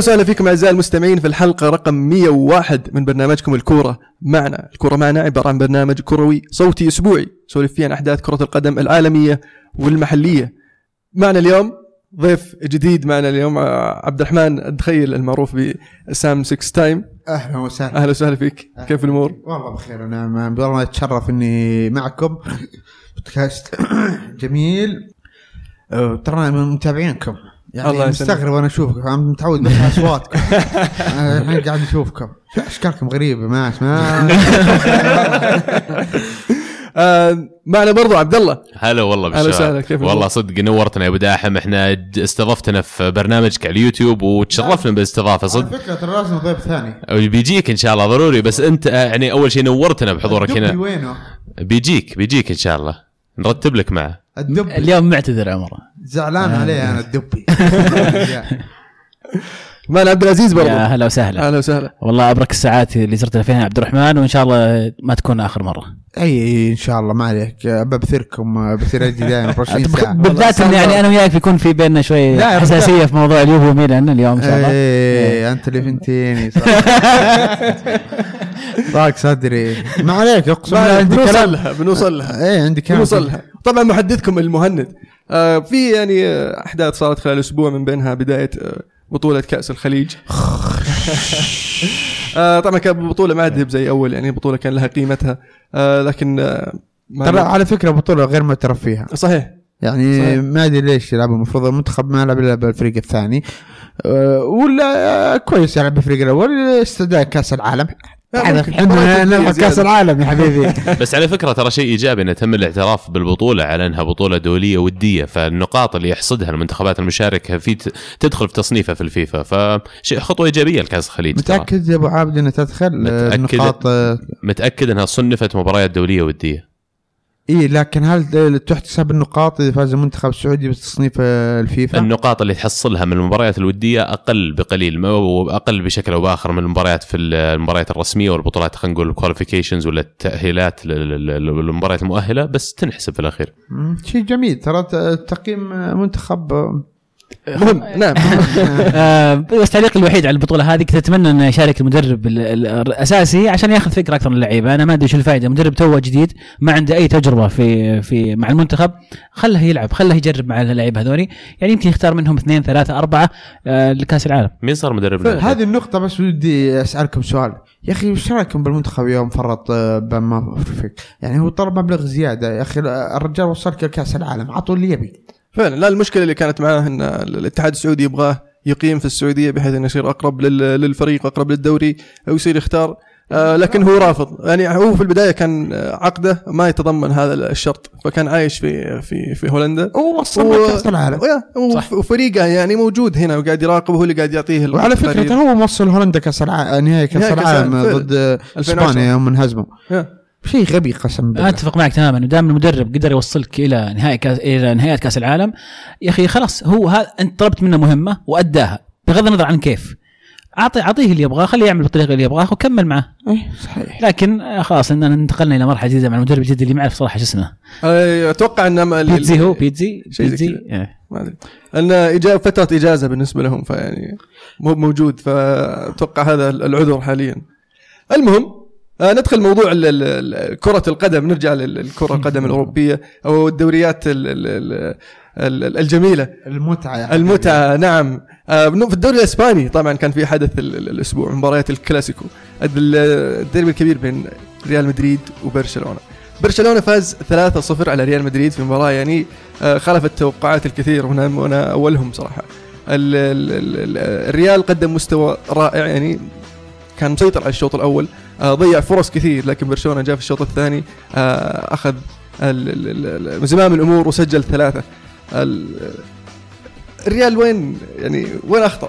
أهلا وسهلا فيكم أعزائي المستمعين في الحلقة رقم 101 من برنامجكم الكورة معنا، الكورة معنا عبارة عن برنامج كروي صوتي أسبوعي نسولف فيه عن أحداث كرة القدم العالمية والمحلية. معنا اليوم ضيف جديد معنا اليوم آه، عبد الرحمن الدخيل المعروف بسام 6 تايم. أهلا وسهلا. أهلا وسهلا فيك. كيف الأمور؟ والله بخير أنا والله أتشرف إني معكم. بودكاست جميل. أه، ترى من متابعينكم. يعني الله. مستغرب وأنا أشوفكم. أنا متعود بس على أصواتكم. الحين قاعد أشوفكم. أشكالكم غريبة ما ما آه معنا برضو عبد الله. هلا والله بالشباب وسهلا، كيف والله؟ صدق نورتنا يا أبو داحم. إحنا استضفتنا في برنامجك على اليوتيوب وتشرفنا بالاستضافة على صدق فكرة ترى لازم ضيف ثاني. بيجيك إن شاء الله ضروري. بس أنت آه، يعني أول شيء نورتنا بحضورك هنا. وينه؟ بيجيك بيجيك إن شاء الله. نرتب لك معه. الدبي. اليوم معتذر عمره زعلان عليه أنا الدبي. معنا عبد العزيز برضو. يا هلا وسهلا. أهلا وسهلا. والله أبرك الساعات اللي زرتنا فيها عبد الرحمن وإن شاء الله ما تكون آخر مرة. أي إن شاء الله ما عليك. بثيركم بثير أجي دائما 24 ساعة. بالذات إن يعني أنا وياك بيكون في بيننا شوي حساسيه في موضوع اليوفي وميلان اليوم إن شاء الله. إيه أنت اللي فهمتيني صح. ضاق صدري. ما عليك اقسم بالله. معنا عندي بنوصل كلام لها بنوصل لها إيه عندي كلام. بنوصل لها. طبعا محدثكم المهند. آه في يعني آه، أحداث صارت خلال أسبوع من بينها بداية آه بطولة كأس الخليج. آه طبعا كانت بطولة ما عاد زي أول يعني بطولة كان لها قيمتها. آه لكن آه ما ترى على فكرة بطولة غير معترف فيها. صحيح. يعني صحيح. ما أدري ليش يلعب المفروض المنتخب ما يلعب إلا بالفريق الثاني. أه، ولا كويس يلعب بالفريق الأول استعداد كأس العالم. إحنا مباراة نلعب كاس. العالم يا حبيبي بس على فكرة ترى شيء إيجابي إنه تم الاعتراف بالبطولة على أنها بطولة دولية ودية فالنقاط اللي يحصدها المنتخبات المشاركة في تدخل في تصنيفها في الفيفا فشيء خطوة إيجابية لكاس الخليج. متأكد يا أبو عابد إنها تدخل متأكد. نقاط آه، متأكد إنها صنفت مباريات دولية ودية إي لكن هل تحتسب النقاط إذا فاز المنتخب السعودي بتصنيف الفيفا؟ النقاط اللي تحصلها من المباريات الودية أقل بقليل ما هو أقل بشكل أو بآخر من المباريات في المباريات الرسمية والبطولات خلينا نقول الكواليفيكيشنز ولا التأهيلات لل- لل- للمباريات المؤهلة بس تنحسب في الأخير شيء جميل ترى تقييم منتخب مهم. نعم. آه، بس تعليقي الوحيد على البطولة هذه كنت أتمنى انه يشارك المدرب ال- ال- الأساسي عشان ياخذ فكرة أكثر من اللعيبة. أنا ما أدري شو الفائدة. مدرب توه جديد ما عنده أي تجربة في في مع المنتخب. خله يلعب خله يجرب مع اللعيبة هذولي. يعني يمكن يختار منهم اثنين ثلاثة أربعة آه، لكأس العالم. مين صار مدرب؟ هذه النقطة بس ودي أسألكم سؤال. يا أخي وش رأيكم بالمنتخب يوم فرط آه، بما فيك يعني هو طلب مبلغ زيادة. يا أخي الرجال وصلك لكأس العالم. عطوا اللي يبي. فعلا لا المشكلة اللي كانت معاه إن الاتحاد السعودي يبغاه يقيم في السعودية بحيث إنه يصير أقرب لل- للفريق أقرب للدوري أو يصير يختار. آه لكن هو رافض. يعني هو في البداية كان عقده ما يتضمن هذا الشرط فكان عايش في في في هولندا. ووصل و- لكاس العالم. وفريقه يعني موجود هنا وقاعد يراقبه هو اللي قاعد يعطيه وعلى. ترى هو موصل هولندا كأس العالم نهائي كأس العالم ضد 2010. إسبانيا يوم انهزموا. شيء غبي قسم أنا بالله. أتفق معك تماما. دام المدرب قدر يوصلك إلى نهائي كاس إلى نهايات كأس العالم يا أخي خلاص هو هذا أنت طلبت منه مهمة وأداها بغض النظر عن كيف. اعطي أعطيه اللي يبغاه خليه يعمل بالطريقة اللي يبغاها وكمل معه. إيه، صحيح. لكن آه، خلاص إننا انتقلنا إلى مرحلة جديدة مع المدرب الجديد اللي ما أعرف صراحة شو اسمه. أتوقع ان بيتزي هو؟ بيتزي؟ بيتزي. إيه. ما أدري. ان فترة إجازة بالنسبة لهم فيعني مو موجود فأتوقع هذا العذر حاليا. المهم آه، ندخل موضوع كرة القدم نرجع للكرة القدم الأوروبية أو الدوريات ال- ال- ال- ال- الجميلة المتعة حبيبي. المتعة نعم آه، في الدوري الإسباني طبعا كان في حدث ال- ال- الأسبوع مباريات الكلاسيكو ال- الديربي الكبير بين ريال مدريد وبرشلونة برشلونة فاز 3-0 على ريال مدريد في مباراة يعني آه، خالفت توقعات الكثير وأنا أولهم صراحة ال- ال- ال- ال- الريال قدم مستوى رائع يعني كان مسيطر على الشوط الأول. آه ضيع فرص كثير لكن برشلونة جاء في الشوط الثاني آه أخذ زمام الأمور وسجل ثلاثة. ال- الريال وين؟ يعني وين أخطأ؟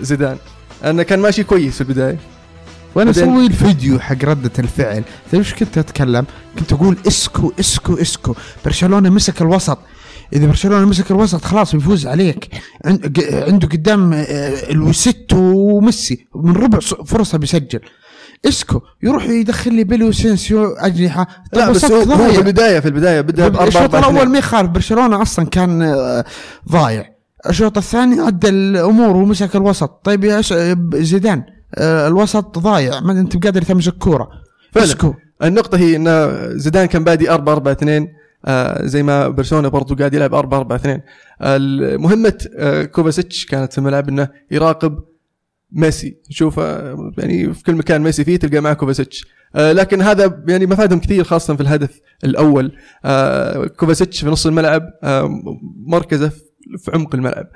زيدان. انه كان ماشي كويس في البداية. وأنا أسوي الفيديو حق ردة الفعل. تدري إيش كنت أتكلم؟ كنت أقول إسكو إسكو إسكو. برشلونة مسك الوسط. إذا برشلونة مسك الوسط خلاص بيفوز عليك. عنده قدام آه، سواريز وميسي. من ربع فرصة بيسجل. إسكو يروح يدخل لي بيلو أسينسيو أجنحة. لا بس هو. في البداية في البداية بدأ ب 4 الشوط الأول ما يخالف. برشلونة أصلا كان آه، ضايع. الشوط الثاني عدل الأمور ومسك الوسط. طيب يا زيدان آه، الوسط ضايع. ما أنت بقادر تمسك كورة. فعلا. إسكو. النقطة هي إن زيدان كان بادي 4 4 2 آه زي ما برشلونة برضو قاعد يلعب 4 4 2 آه مهمة آه كوفاسيتش كانت في الملعب إنه يراقب ميسي يشوف آه يعني في كل مكان ميسي فيه تلقى معه كوفاسيتش. آه لكن هذا يعني مفادهم كثير خاصة في الهدف الأول. آه كوفاسيتش في نص الملعب آه مركزه في- عمق الملعب.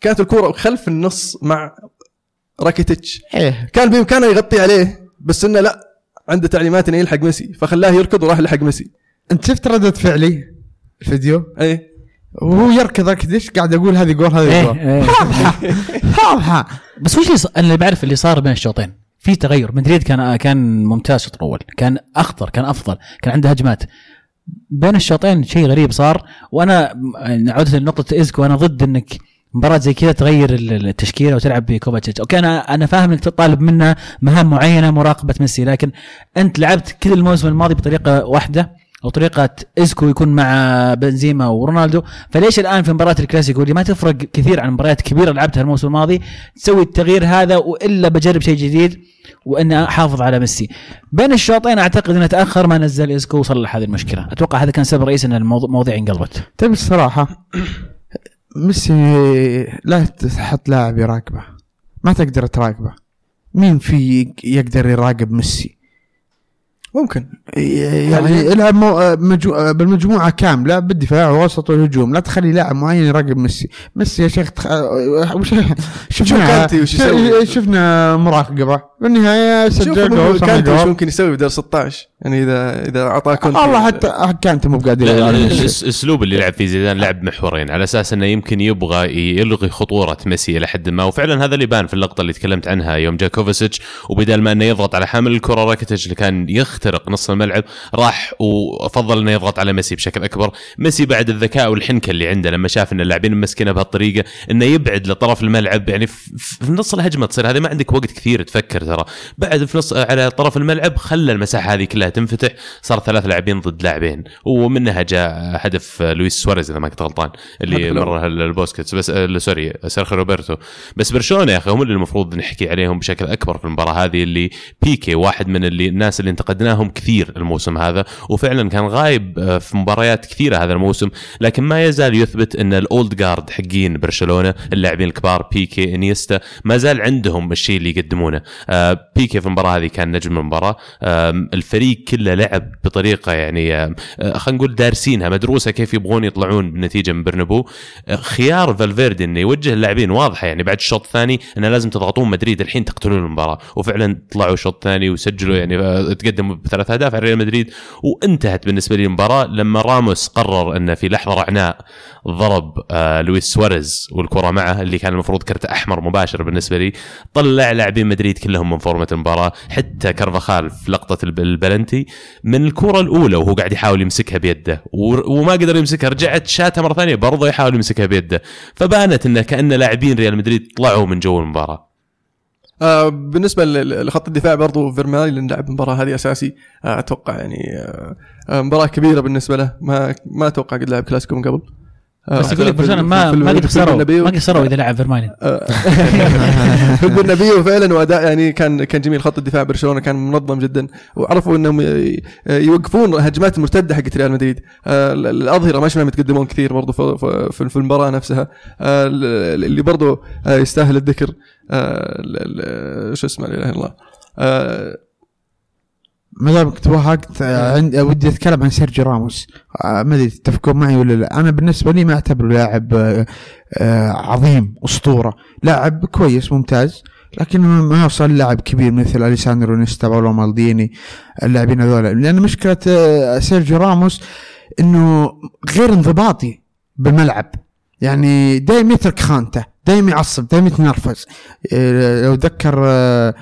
كانت الكرة خلف النص مع راكيتيتش. إيه. كان بإمكانه يغطي عليه بس إنه لا عنده تعليمات إنه يلحق ميسي فخلاه يركض وراح لحق ميسي. انت شفت ردة فعلي الفيديو؟ اي وهو يركض ركضش قاعد أقول هذه جول هذه إيه، جول إيه. واضحه بس وش اللي ص... أنا اللي بعرف اللي صار بين الشوطين. في تغير. مدريد كان كان ممتاز الشوط الأول. كان أخطر كان أفضل كان عنده هجمات. بين الشوطين شيء غريب صار. وأنا م- عودة لنقطة ايزكو أنا ضد إنك مباراة زي كذا تغير ال- التشكيلة وتلعب بكوفاتشيتش، okay أنا أنا فاهم إنك تطالب منه مهام معينة مراقبة ميسي لكن أنت لعبت كل الموسم الماضي بطريقة واحدة. أو طريقة إيزكو يكون مع بنزيما ورونالدو. فليش الآن في مباراة الكلاسيكو اللي ما تفرق كثير عن مباريات كبيرة لعبتها الموسم الماضي تسوي التغيير هذا وإلا بجرب شيء جديد وإني أحافظ على ميسي. بين الشوطين أعتقد إنه تأخر ما نزل إيزكو وصلح هذه المشكلة. أتوقع هذا كان سبب رئيسي إن المواضيع انقلبت تبي الصراحة ميسي لا تحط لاعب يراقبه. ما تقدر تراقبه. مين في يقدر يراقب ميسي؟ ممكن. يعني يلعب مو... مجو... بالمجموعة كاملة بالدفاع والوسط والهجوم لا تخلي لاعب معين يراقب ميسي. ميسي يا شيخ تخ... وش شفنا كانتي؟ شفنا مراقبه بالنهاية سجل ممكن- جول كانتي وش ممكن يسوي بدل 16 يعني اذا إذا أعطاه كونتي. والله حتى كانت مو بقادر ميسي. الأس- الأسلوب اللي لعب فيه زيدان لعب محورين. على أساس إنه يمكن يبغى يلغي خطورة ميسي إلى حد ما. وفعلا هذا اللي بان في اللقطة اللي تكلمت عنها يوم جاء كوفاسيتش وبدال ما إنه يضغط على حامل الكرة راكيتيتش اللي كان يخترق نص الملعب راح وفضل إنه يضغط على ميسي بشكل أكبر. ميسي بعد الذكاء والحنكة اللي عنده لما شاف إن اللاعبين ممسكينه بهالطريقة إنه يبعد لطرف الملعب يعني في, نص الهجمة تصير هذه ما عندك وقت كثير تفكر ترى. بعد في نص على طرف الملعب خلى المساحة هذه كلها تنفتح صار ثلاث لاعبين ضد لاعبين. ومنها جاء هدف لويس سواريز إذا ما كنت غلطان اللي هدف الأول. مر البوسكيتس. بس sorry سيرخيو روبرتو. بس برشلونة يا أخي هم اللي المفروض نحكي عليهم بشكل أكبر في المباراة هذه اللي بيكي واحد من اللي الناس اللي انتقدناهم كثير الموسم هذا وفعلا كان غايب آه، في مباريات كثيرة هذا الموسم لكن ما يزال يثبت إن ال old guard حقين برشلونة اللاعبين الكبار بيكي إنيستا ما زال عندهم الشيء اللي يقدمونه. آه، بيكي في المباراة هذه كان نجم المباراة. آم، الفريق كله لعب بطريقة يعني آه، خلينا نقول دارسينها مدروسة كيف يبغون يطلعون بنتيجة من برنابو. آه، خيار فالفيردي إنه يوجه اللاعبين واضحة يعني بعد الشوط الثاني إنه لازم تضغطون مدريد الحين تقتلون المباراة. وفعلا طلعوا الشوط الثاني وسجلوا يعني آه، تقدموا بثلاث أهداف على ريال مدريد وانتهت بالنسبة لي المباراة لما راموس قرر انه في لحظة رعناء ضرب آه لويس سواريز والكرة معه اللي كان المفروض كرت أحمر مباشر بالنسبة لي طلع لاعبين مدريد كلهم من فورمة المباراة حتى كارفاخال في لقطة الب- البلنتي من الكرة الأولى وهو قاعد يحاول يمسكها بيده وما قدر يمسكها رجعت شاتها مرة ثانية برضه يحاول يمسكها بيده فبانت انه كأن لاعبين ريال مدريد طلعوا من جو المباراة. آه بالنسبة لخط الدفاع برضو فيرمالين اللي لعب المباراه هذه أساسي آه أتوقع يعني آه مباراة كبيرة بالنسبة له. ما ما أتوقع قد لعب كلاسيكو من قبل. بس يقول لك برشلونة ما ما قد خسروا. ما قصروا إذا لعب فيرمالين في البرنابيو فعلا وأداء يعني كان كان جميل. خط الدفاع برشلونة كان منظم جدا. وعرفوا إنهم يوقفون هجمات المرتدة حقت ريال مدريد. آه، ال- الأظهرة ما شفناهم يتقدمون كثير برضو في- المباراة نفسها. آه، ال- اللي برضو آه، يستاهل الذكر آه، ال- ال- شو اسمه لا إله إلا الله. آه، ما دامك توهقت عند آه، ودي أتكلم عن سيرجيو راموس. آه، ما أدري تتفقون معي ولا لا. أنا بالنسبة لي ما أعتبره لاعب آه، آه، عظيم أسطورة. لاعب كويس ممتاز لكن ما يوصل لاعب كبير مثل أليساندرو نيستا باولو مالديني اللاعبين هذول. لأن مشكلة سيرجيو راموس إنه غير انضباطي بالملعب. يعني دايم يترك خانته دايم يعصب دايم يتنرفز. لو ذكر آه،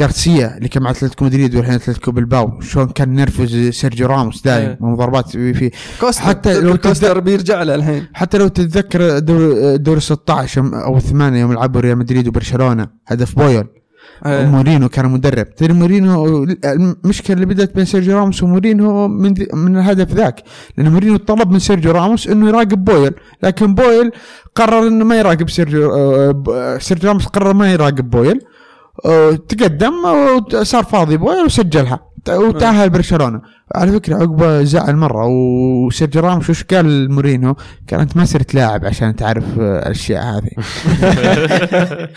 غارسيا اللي كان مع أتلتيكو مدريد والحين أتلتيكو بلباو شلون كان نرفز سيرجيو راموس دايم إيه. ومضاربات في كوستا حتى لو كوستا بيرجع له الحين. حتى لو تتذكر دور دور 16 يوم- أو 8 يوم لعبوا ريال مدريد وبرشلونة هدف بويل. إيه. مورينو كان مدرب. تدري مورينو المشكلة اللي بدأت بين سيرجيو راموس ومورينو من من الهدف ذاك. لأن مورينو طلب من سيرجيو راموس إنه يراقب بويل. لكن بويل قرر إنه ما يراقب سيرجيو آه، ب- سيرجيو راموس قرر ما يراقب بويل. آه، تقدم وصار فاضي بويل وسجلها وتأهل برشلونة. على فكرة عقبه زعل مرة وسيرجيو راموس وش قال مورينو؟ قال أنت ما صرت لاعب عشان تعرف الأشياء هذه.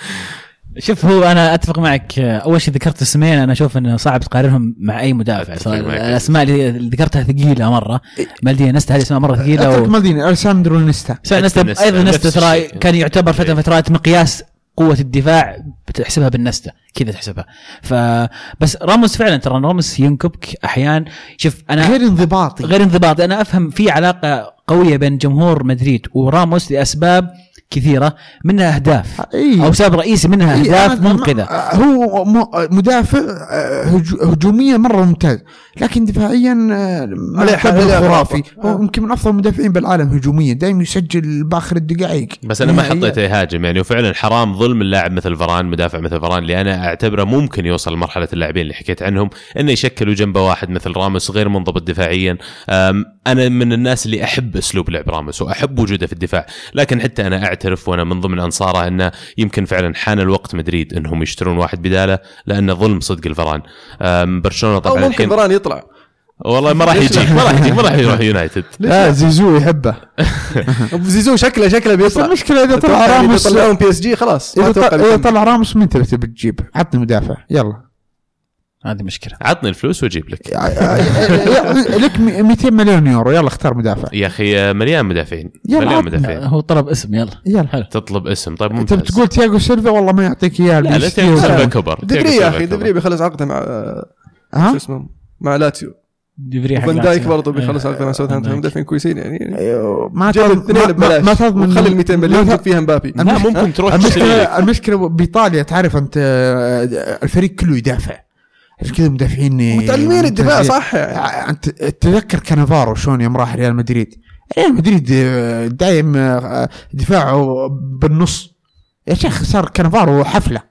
شوف هو أنا أتفق معك. أول شيء ذكرت اسمين أنا أشوف إنه صعب تقارنهم مع أي مدافع. الأسماء اللي ذكرتها ثقيلة مرة. مالديني نستا هذه اسماء مرة ثقيلة و... مالديني. ألساندرو نستا. نستا- أيضا نستا ترى. كان يعتبر فترة فترات مقياس قوة الدفاع بتحسبها بالنستا كذا تحسبها. فبس راموس فعلا ترى راموس ينكبك أحيان. شوف أنا غير انضباطي. غير انضباط أنا أفهم في علاقة قوية بين جمهور مدريد وراموس لأسباب كثيرة منها أهداف. إيه. أو سبب رئيسي منها إيه، أهداف منقذة. هو م- مدافع آه، هجو- هجوميا مرة ممتاز. لكن دفاعيا آه، خرافي. هو يمكن من أفضل المدافعين بالعالم هجوميا. دائما يسجل باخر الدقائق. بس أنا ما. حطيته يهاجم يعني. وفعلا حرام ظلم اللاعب مثل فران مدافع مثل فران اللي أنا أعتبره ممكن يوصل لمرحلة اللاعبين اللي حكيت عنهم إنه يشكلوا جنبه واحد مثل راموس غير منضبط دفاعيا. أم، أنا من الناس اللي أحب أسلوب لعب راموس وأحب وجوده في الدفاع لكن حتى أنا أعترف وأنا من ضمن أنصاره أنه يمكن فعلا حان الوقت مدريد إنهم يشترون واحد بداله لأنه ظلم صدق الفران. برشلونة طبعا ممكن الحين فران يطلع. والله ما راح يجيك ما راح يجيك ما راح يروح يونايتد. لا زيزو يحبه. زيزو شكله شكله بيطلع. المشكلة إذا طلع راموس طلعهم بي اس جي خلاص اذا طلع- إذا بيكمل. طلع راموس من تبي تبي تجيب؟ عطني مدافع يلا. هذه مشكلة. عطني الفلوس وأجيب لك. لك 200 مليون يورو. يلا اختار مدافع. يا أخي مليان مدافعين. مليان. مدافعين. هو طلب اسم يلا. يلا. حلو. تطلب اسم. طيب انت ممتاز بتقول تياجو سيلفا؟ والله ما يعطيك إياه. لا تياجو. سيلفا كبر. دبري يا أخي. دبري بيخلص عقده مع آه، شو ها اسمه مع لاتسيو ديفري حق فان دايك. برضه بيخلص. عقده مع ساوثهامبتون. فان مدافعين كويسين يعني. أيوه، ما ما- ما- تضمن خلي ال 200 مليون ما جيب فيها مبابي. لا ممكن تروح المشكلة المشكلة بإيطاليا تعرف أنت آه، الفريق كله يدافع. عشان كذا مدافعين متعلمين الدفاع. صح؟ يعني. آه، أنت تذكر كانافارو شلون يوم راح ريال مدريد؟ ريال مدريد آه، دايم آه، دفاعه بالنص. يا شيخ صار كانافارو حفلة.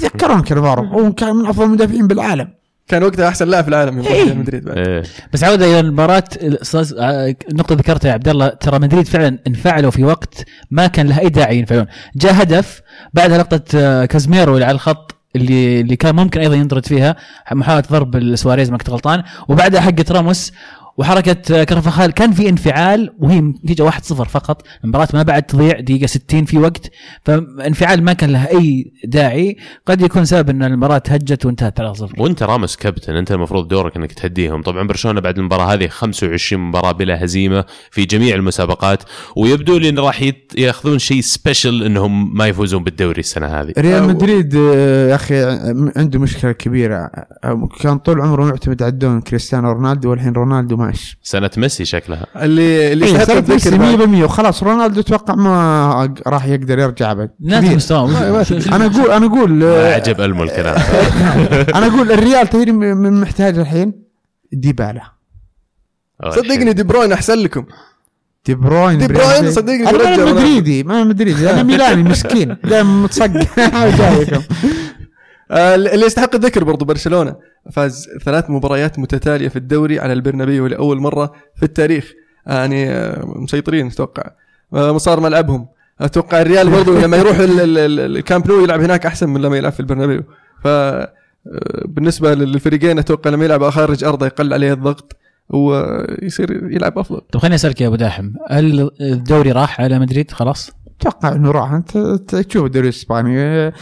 تذكرون كانافارو؟ هو كان من أفضل المدافعين بالعالم. كان وقتها أحسن لاعب في العالم يوم راح ريال مدريد بعد. إيه. بس عودة إلى المباراة الأستاذ- آه، نقطة ذكرتها يا عبد الله. ترى مدريد فعلا انفعلوا في وقت ما كان لها أي داعي ينفعلون جاء هدف بعدها لقطة كازميرو اللي على الخط. اللي اللي كان ممكن أيضا ينطرد فيها محاولة ضرب السواريز ما كنت غلطان. وبعدها حقه راموس وحركة كرفخال كان في انفعال وهي نتيجة 1-0 فقط. المباراة ما بعد تضيع، دقيقة 60 في وقت. فانفعال ما كان لها أي داعي. قد يكون سبب أن المباراة هجت وانتهت 3-0 وانت راموس كابتن أنت المفروض دورك أنك تهديهم. طبعا برشلونة بعد المباراة هذه 25 مباراة بلا هزيمة في جميع المسابقات. ويبدو لي إن راح يأخذون شيء سبيشل إنهم ما يفوزون بالدوري السنة هذه. ريال أو- مدريد آه، يا أخي عنده مشكلة كبيرة. آه، كان طول عمره معتمد على الدون كريستيانو رونالدو والحين رونالدو ماشي. سنة ميسي شكلها. اللي اللي إيه، الذكر ميسي بعد. 100% وخلاص رونالدو أتوقع ما راح يقدر يرجع شو- شو- أنا أقول أنا أقول ما آه، عجب ألمو الكلام. أنا أقول الريال تدري من محتاج الحين ديبالا. صدقني دي بروين أحسن لكم. دي بروين دي بروين صدقني أنا. مدريدي ما مدريدي. أنا ميلاني مسكين. دائما متصقع. جايكم. اللي يستحق الذكر برضو برشلونة. فاز ثلاث مباريات متتالية في الدوري على البرنابيو لأول مرة في التاريخ. آه، يعني آه، مسيطرين أتوقع. آه، صار ملعبهم أتوقع الريال برضو لما يروح ال- ال- ال- الكامب نو يلعب هناك أحسن من لما يلعب في البرنابيو. ف آه، بالنسبة للفريقين أتوقع لما يلعب خارج ارضه يقل عليه الضغط ويصير يلعب أفضل. طب خليني أسألك يا أبو داحم هل الدوري راح على مدريد خلاص؟ أتوقع إنه راح. أنت تشوف الدوري الاسباني آه،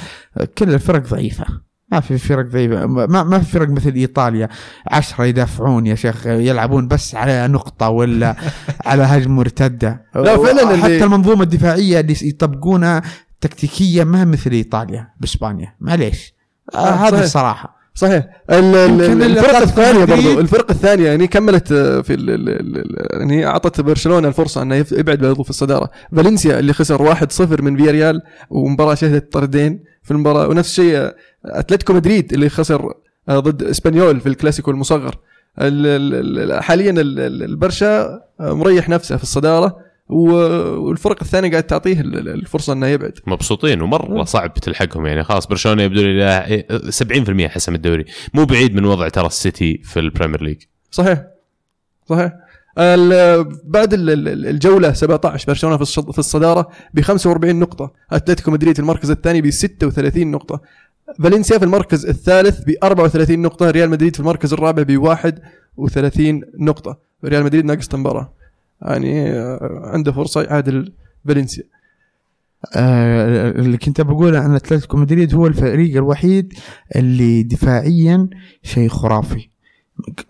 كل الفرق ضعيفة. ما في فرق ضعيفة. ما, ما في فرق مثل إيطاليا. عشرة يدافعون يا شيخ يلعبون بس على نقطة ولا على هجمة مرتدة. لا، فعلاً حتى المنظومة الدفاعية اللي يطبقونها تكتيكيا ما مثل إيطاليا بإسبانيا. معليش. آه آه، هذه. الصراحة. صحيح. ال- ال- يمكن اللي الفرقة أخذ الثانية برضو الفرقة الثانية يعني كملت آه، في ال- ال- يعني أعطت برشلونة الفرصة أنه يبعد برضو في الصدارة. فالنسيا اللي خسر 1-0 من فياريال ومباراة شهدت طردين في المباراة. ونفس الشيء آه، أتلتيكو مدريد اللي خسر آه، ضد إسبانيول في الكلاسيكو المصغر. ال- ال- ال- حاليا ال- ال- البرشا مريح نفسه في الصدارة. والفرق الثانية قاعد تعطيه ال- ال- الفرصة إنه يبعد. مبسوطين ومرة صعب تلحقهم يعني. خلاص برشلونة يبدو لي له 70% حسم الدوري. مو بعيد من وضع ترى السيتي في البريمير ليج. صحيح. صحيح. بعد ال- ال- الجولة 17 برشلونة في الصدارة ب 45 نقطة. أتلتيكو مدريد في المركز الثاني ب 36 نقطة. فالنسيا في المركز الثالث ب 34 نقطة. ريال مدريد في المركز الرابع ب 31 نقطة. ريال مدريد ناقص مباراه يعني آه، عنده فرصة يعادل فالنسيا. آه اللي كنت بقوله عن أتلتيكو مدريد هو الفريق الوحيد اللي دفاعيا شيء خرافي.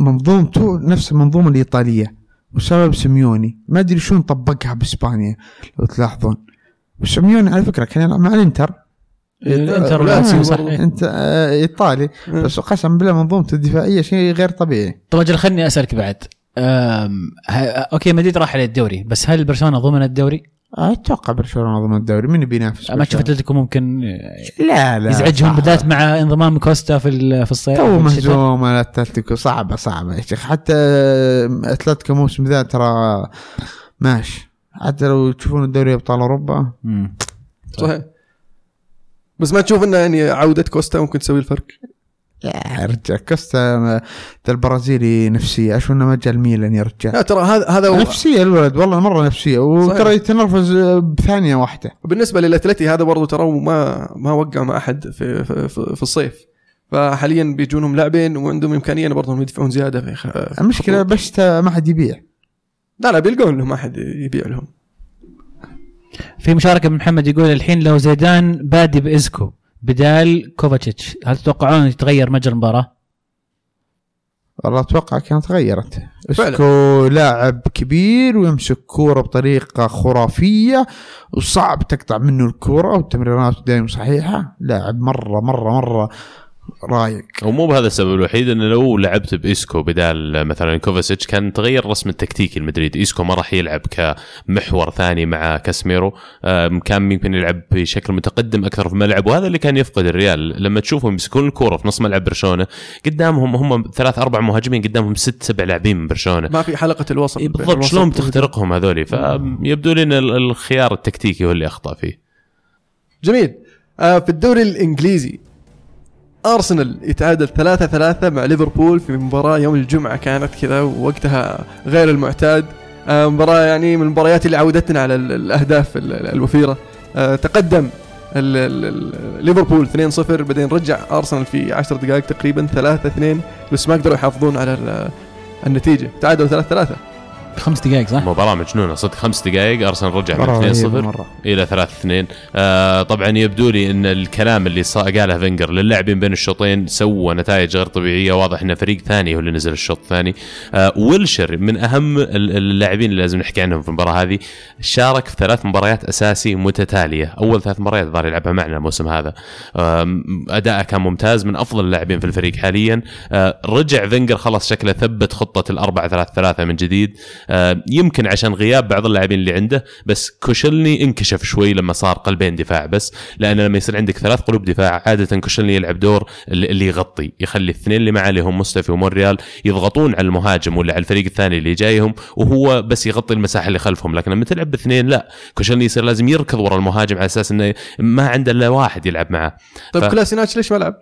منظومته نفس المنظومة الإيطالية. وسبب سيميوني. ما أدري شلون طبقها بإسبانيا لو تلاحظون. وسيميوني على فكرة كان يلعب مع الإنتر. الإنتر لا، والأنسي، برضو. صح. انت آه إيطالي. بس قسم بالله منظومته الدفاعية شيء غير طبيعي. طب أجل خليني أسألك بعد. okay مدريد راح على الدوري بس هل برشلونة ضمن الدوري؟ أتوقع برشلونة ضمن الدوري من بينافس ما تشوف؟ أتلتيكو ممكن لا لا يزعجهم. بالذات مع انضمام كوستا في ال- في الصيف تو. مهزوم الاتلتيكو صعبة صعبة يا شيخ حتى أتلتيكو الموسم ذا ترى ماشي حتى لو تشوفون الدوري أبطال أوروبا. صحيح بس ما تشوف إنه يعني عودة كوستا ممكن تسوي الفرق يا رجال كوستا ذا البرازيلي نفسية. اشو إنه ما جاء الميلان يا رجال. لا ترى هذا هذا هو- نفسية الولد والله مرة نفسية. وترى. يتنرفز بثانية واحدة. بالنسبة للأتلتي هذا برضو ترى ما ما وقع مع أحد في في, في, في الصيف. فحاليا بيجونهم لاعبين وعندهم إمكانية برضو يدفعون زيادة في خ- المشكلة. بس ما حد يبيع. لا لا بيلقون لهم احد يبيع لهم. في مشاركة من محمد يقول الحين لو زيدان بادي بإزكو. بدال كوفاتشيتش هل تتوقعون يتغير مجرى المباراة؟ والله أتوقع كانت تغيرت. اسكو لاعب كبير ويمسك كورة بطريقة خرافية وصعب تقطع منه الكورة وتمريراته دائما صحيحة لاعب مرة مرة مرة رايق ومو بهذا السبب الوحيد إنه لو لعبت بإيسكو بدال مثلا كوفاسيتش كان تغير الرسم التكتيكي لمدريد إيسكو ما راح يلعب كمحور ثاني مع كاسميرو كان يمكن يلعب بشكل متقدم أكثر في الملعب وهذا اللي كان يفقد الريال. لما تشوفهم يمسكون الكورة في نص ملعب برشلونة قدامهم هم ثلاث أربع مهاجمين قدامهم ست سبع لاعبين من برشلونة. ما في حلقة الوسط. إيه بالضبط. شلون بتخترقهم هذولي؟ فيبدو لي إن ال- الخيار التكتيكي هو اللي أخطأ فيه. جميل. آه في الدوري الإنجليزي أرسنال يتعادل 3 3 مع ليفربول في مباراة يوم الجمعة كانت كذا ووقتها غير المعتاد. آه مباراة يعني من المباريات اللي عودتنا على ال- الأهداف ال- ال- الوفيرة. آه تقدم ليفربول 2-0 بعدين رجع أرسنال في 10 دقائق تقريبا 3-2 بس ما قدروا يحافظون على ال- النتيجة. تعادلوا 3 3 خمس دقائق صح؟ مباراه مجنونه صدق خمس دقائق ارسنال رجع من مرة 2 رهيبة 0 مرة. إلى 3 2 آه طبعا يبدو لي إن الكلام اللي صا- قاله فينجر للاعبين بين الشوطين سوى نتائج غير طبيعية. واضح إن فريق ثاني هو اللي نزل الشوط الثاني. آه ويلشر من أهم ال- اللاعبين اللي لازم نحكي عنهم في المباراة هذه شارك في ثلاث مباريات أساسي متتالية. أول ثلاث مباريات ظهير يلعبها معنا الموسم هذا. آم، أداءه كان ممتاز من أفضل اللاعبين في الفريق حاليا. آه رجع فينجر خلاص شكله ثبت خطة الأربعة ثلاث ثلاثة من جديد. آه يمكن عشان غياب بعض اللاعبين اللي عنده بس كوشلني انكشف شوي لما صار قلبين دفاع بس لأن لما يصير عندك ثلاث قلوب دفاع عادة كوشلني يلعب دور اللي يغطي يخلي الاثنين اللي معه اللي هم مصطفي ومونريال يضغطون على المهاجم ولا على الفريق الثاني اللي جايهم وهو بس يغطي المساحة اللي خلفهم لكن لما تلعب باثنين لا كوشلني يصير لازم يركض ورا المهاجم على أساس إنه ما عنده إلا واحد يلعب معه طيب ف- كلاسيناتش ليش ما لعب؟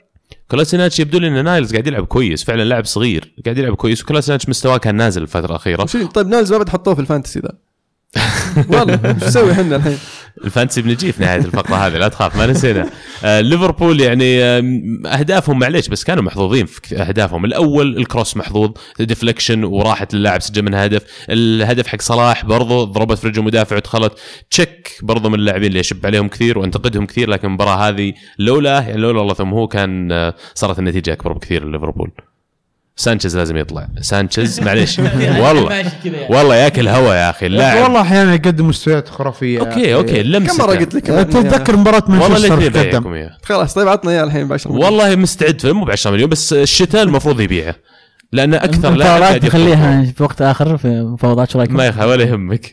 كلاسيناتش يبدو لي إن نايلز قاعد يلعب كويس فعلا لاعب صغير قاعد يلعب كويس وكلاسيناتش مستواه كان نازل الفترة الأخيرة طيب نايلز ما بتحطوه في ال fantasy ذا والله إيش نسوي إحنا الحين؟ ال fantasy بنجي في نهاية الفقرة هذه لا تخاف ما نسينا. آه ليفربول يعني أهدافهم معليش بس كانوا محظوظين في أهدافهم. الأول ال cross محظوظ deflection وراحت للاعب سجل منها هدف. الهدف حق صلاح برضو ضربت في رجل مدافع ودخلت. تشيك برضو من اللاعبين اللي يشب عليهم كثير وأنتقدهم كثير لكن المباراة هذه لولا يعني لولا الله ثم هو كان آه، صارت النتيجة أكبر بكثير لليفربول. سانشيز لازم يطلع. سانشيز معليش. والله. والله ياكل هوا يا أخي اللاعب والله أحيانا يقدم مستويات خرافية. okay okay لمسه كم مرة قلت لك تتذكر مباراة والله مانشستر قدم خلاص طيب عطنا اياه الحين ب 10 والله مستعد مو ب 10 مليون بس الشتاء المفروض يبيعه. لأن أكثر لاعب. نخليها في وقت آخر في مفاوضات شو رايكم؟ ما يخاف ولا يهمك.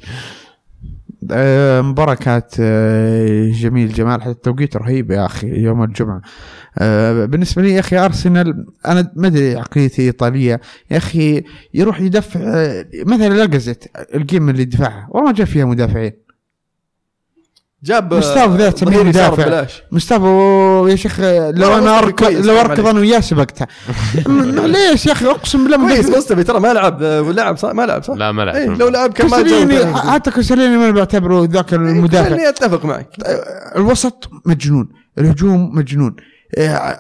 مباراة كانت جميل. جمال حتى التوقيت رهيب يا أخي يوم الجمعة. آه، بالنسبة لي يا أخي أرسنال أنا ما أدري عقليتي إيطالية. يا أخي يروح يدفع آه، مثلا لاجازت القيمة اللي دفعها والله ما جاب فيها مدافعين. جاب مستوى ذا تسميه يسار مدافع. مصطفى يا شيخ آه، لو أنا اركض لو أركض. أنا وياه سبقته معليش يا أخي أقسم بالله كويس مصطفى ترى ما لعب آه، لعب صح؟ ما لعب صح؟ لا ما لعب. إيه لو لعب كان ما حتى كسريني ما بعتبره ذاك المدافع. خليني أتفق معك. الوسط مجنون الهجوم مجنون. إيه،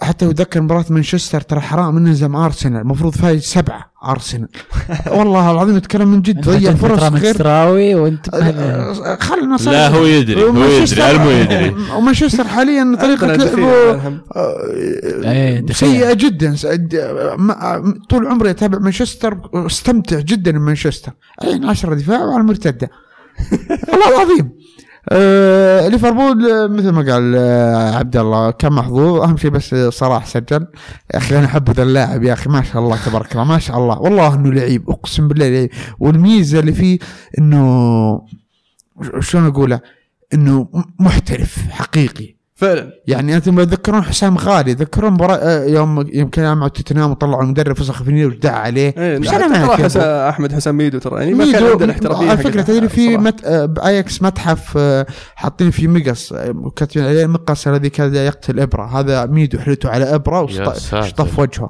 حتى يذكر مباراة مانشستر ترى حرام انهزم أرسنال. المفروض فايز سبعة أرسنال. والله العظيم اتكلم من جد. ضيع فرص غير مستراوي وأنت آه، خلنا. لا هو يدري هو يدري المو يدري. ومانشستر حاليا الدخيل لعبه. إيه، آه، دخيل. سيئة جدا. طول عمري أتابع مانشستر استمتع جدا بمانشستر. عين 10 دفاع وعلى المرتدة. والله العظيم. آه ليفربول آه، مثل ما قال آه عبد الله كان محظوظ. أهم شيء بس آه، صلاح سجل. يا أخي أنا احب ذا اللاعب يا أخي. ما شاء الله تبارك الله ما شاء الله. والله إنه لعيب أقسم بالله لعيب. والميزة اللي فيه إنه شلون أقوله؟ إنه محترف حقيقي. فعلا يعني أنتم تذكرون حسام غالي تذكرون مباراة آه، يوم يوم كان مع توتنهام وطلعوا المدرب فسخ الفانيلة ودعس عليه إيه أنا معك أبو. أحمد حسام ميدو ترى يعني ما كان ميدو- عنده الاحترافية على فكرة تدري في. مت... آه، بأياكس متحف آه، حاطين فيه مقص كاتبين عليه المقص الذي كاد يقتل إبرا هذا ميدو حلته على إبرا. وشطف وجهه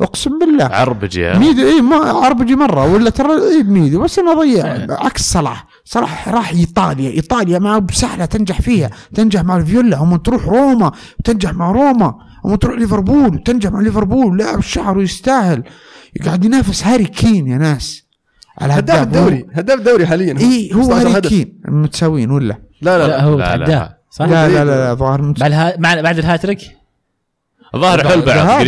أقسم بالله. عربجي يا ميدو اي ما عربجي مرة ولا ترى اي ميدو بس انه ضيع عكس صلاح. صلاح راح إيطاليا. إيطاليا ما بسهلة تنجح فيها. تنجح مع الفيولا هم تروح روما وتنجح مع روما. هم تروح ليفربول وتنجح مع ليفربول. لاعب الشهر ويستاهل قاعد ينافس هاري كين يا ناس. على هداف الدوري. هداف الدوري حاليا. اي هو 16 هاري هدف. كين. متساويين ولا؟ لا لا, لا لا. هو لا، لا. تعداه صح؟ لا لا لا, لا ظاهر بعد الهاتريك؟ الظاهر حل بعض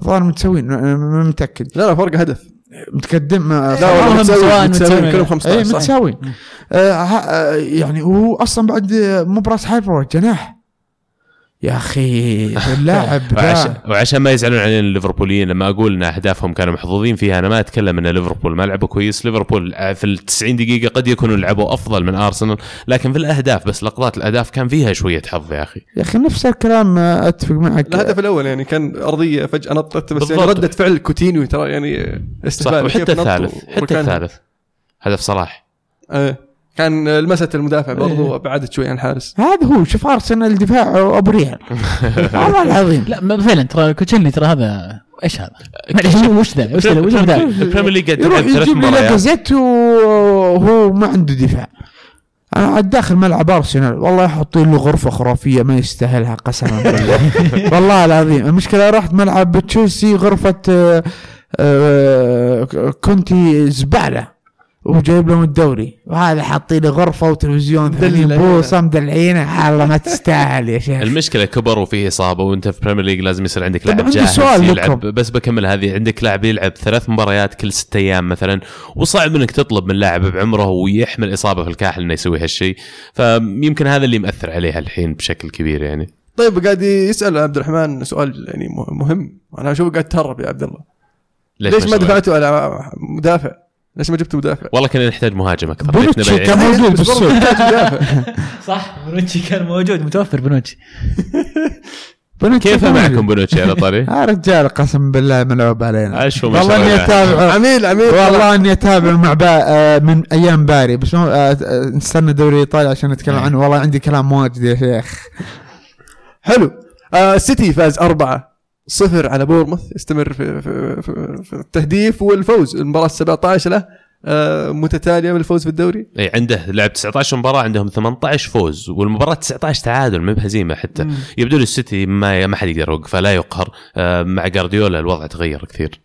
الظاهر متساويين م- م- متأكد. لا لا فرق هدف. متقدم آه، لا والله متساويين، متساوي متساويين. كلهم اي 15 صح. متساوي. آه ها- آه، يعني هو أصلا بعد مباراة هايبر جناح. يا أخي اللاعب وعشان, ما يزعلون علينا الليفربوليين لما أقول إن أهدافهم كانوا محظوظين فيها أنا ما أتكلم إن ليفربول ما لعبوا كويس. ليفربول في ال 90 دقيقة قد يكونوا لعبوا أفضل من أرسنال لكن في الأهداف بس لقطات الأهداف كان فيها شوية حظ يا أخي. يا أخي نفس الكلام آه، أتفق معك. الهدف الأول يعني كانت أرضية فجأة نطت بس يعني. ردة فعل كوتينيو ترى يعني استهبال. وحتى الثالث حتى. الثالث. هدف صلاح. إيه. كان لمست المدافع برضو بعدت شوي عن الحارس هذا هو شوف ارسنال دفاعه أبو ريال. والله العظيم. لا فعلا ترى كوشيلني ترى هذا إيش هذا؟ معليش وش ذا؟ وش ذا؟ وش ذا؟ البريمير ليج قاعد يروح يجيب لي لاكازيت وهو ما عنده دفاع. أنا على داخل ملعب أرسنال والله يحطين له غرفة خرافية ما يستاهلها قسما بالله. والله العظيم. المشكلة رحت ملعب تشيلسي غرفة آه، آه، كونتي زبالة. وجايب لهم الدوري. وهذا حاطين له غرفة وتلفزيون 80 مدلعينه. بوصة مدلعينه. الله ما تستاهل يا شيخ. المشكلة كبر وفيه إصابة وأنت في بريمير ليج لازم يصير عندك لاعب عندي جاهز سؤال يلعب. لكم. بس بكمل هذه. عندك لاعب يلعب ثلاث مباريات كل ست أيام مثلا وصعب إنك تطلب من لاعب بعمره ويحمل إصابة في الكاحل إنه يسوي هالشيء. فيمكن هذا اللي مأثر عليها الحين بشكل كبير يعني. طيب قاعد يسأل عبد الرحمن سؤال يعني مهم. أنا اشوفه قاعد تهرب يا عبد الله؟ ليش, ما سويت؟ دفعتوا على مدافع؟ ليش ما جبتوا مدافع؟ والله كنا نحتاج مهاجم أكثر. بونوتشي؟ كان موجود بالسوق صح بونوتشي كان موجود متوفر بونوتشي. بونوتشي كيف معكم. بونوتشي على طاري؟ يا رجال قسم بالله ملعوب علينا. شاء والله إني الله. أتابع. عميل عميل والله إني أتابع مع با آه، من أيام باري. بس مو- آه، آه، نستنى دوري ايطالي عشان نتكلم عنه. والله عندي كلام واجد يا شيخ. حلو. آه السيتي فاز أربعة. صفر على بورموث استمر في, في, في, في التهديف والفوز المباراة 17 له آه متتالية بالفوز في الدوري. إي عنده لعب 19 مباراة عندهم 18 فوز والمباراة 19 تعادل ما بهزيمة حتى. يبدو لي السيتي ما ما حد يقدر يوقفه لا يقهر. آه، مع جارديولا الوضع تغير كثير.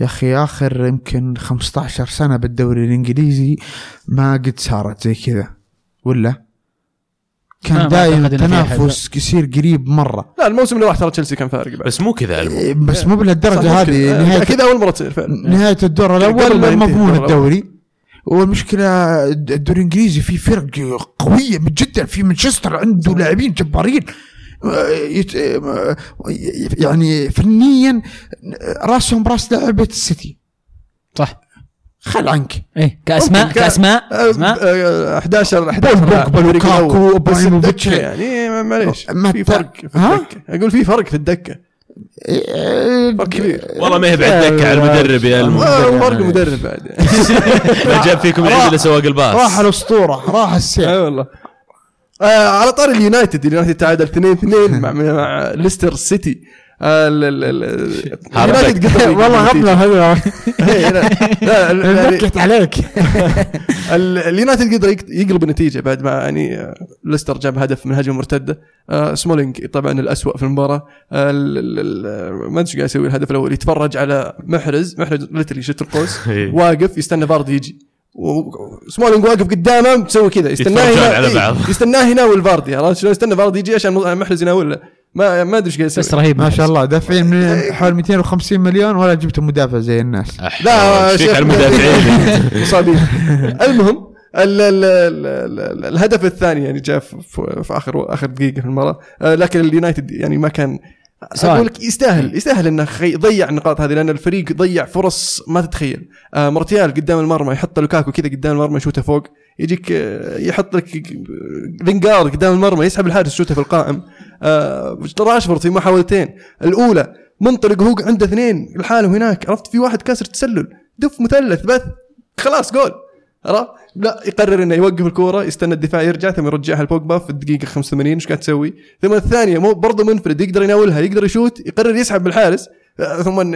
يا أخي آخر يمكن 15 سنة بالدوري الإنجليزي ما قد صارت زي كذا ولا؟ كان دايم تنافس يصير قريب مرة. لا الموسم اللي راح ترى تشيلسي كان فارق بعد بس مو كذا إيه، بس مو ممكن. هذه نهاية أكيد أول مرة تصير فعلا. نهاية الدور قبل ما الأول مضمون الدور الدوري. والمشكلة الدوري الإنجليزي فيه فرق قوية جدا. في مانشستر عنده لاعبين جبارين. يعني فنيا راسهم راس لعبة السيتي. صح. خل عنك. إيه. كاسماء كأسماء؟ اسماء آه، 11 11 بول بوجبا، لاعب. لوكاكو،. الدكة يعني ما- معليش. ما في فرق في ها؟ الدكة. أقول في فرق في الدكة. كبير. والله ما هي بعد دكه على المدرب يا الم- آه، فرق المدرب بعد. ما جاب فيكم العيد إلا سواق الباص. راح الأسطورة راح السيف أي والله. على طاري اليونايتد. اليونايتد تعادل 2 2 مع مع ليستر سيتي. والله. غبنا هذا إيه، لا ال- يعني نكت عليك. ال- اليونايتد قدر يقلب النتيجة بعد ما يعني آه، ليستر جاب هدف من هجمه مرتده آه، سمولينج طبعا الأسوأ في المباراة. آه، ما أدري إيش قاعد يسوي الهدف الأول. يتفرج على محرز محرز literally شت القوس. إيه. واقف يستنى فاردي يجي. و- سمولينج واقف قدامه مسوي كذا. يستناه على إيه،. يستناه يناول فاردي عرفت شلون يستنى فاردي يجي عشان محرز يناول له ما ما أدري إيش قاعد بس يسوي رهيب. ما شاء الله دافعين من حوالي 250 مليون ولا جبت مدافع زي الناس. لا شيخ على المدافعين. مصابين. المهم ال ال ال ال الهدف الثاني يعني جاء في, اخر آخر دقيقة في المباراة. آه، لكن اليونايتد يعني ما كان. أقول لك يستاهل يستاهل إنه خي- ضيع النقاط هذه لأن الفريق ضيع فرص ما تتخيل. آه، مارتيال قدام المرمى يحط لوكاكو كذا قدام المرمى يشوته فوق. يجيك آه، يحط لك لينجارد قدام المرمى يسحب الحارس يشوته في القائم. راشفورد في محاولتين. الأولى منطلق هو عنده اثنين لحاله هناك. عرفت؟ في واحد كاسر تسلل. دف مثلث بث. خلاص جول. عرفت؟ لا يقرر إنه يوقف الكورة يستنى الدفاع يرجع ثم يرجعها لبوجبا في الدقيقة 85 إيش قاعد تسوي؟ ثم الثانية مو برضه منفرد يقدر يناولها يقدر يشوت يقرر يسحب بالحارس آه، ثم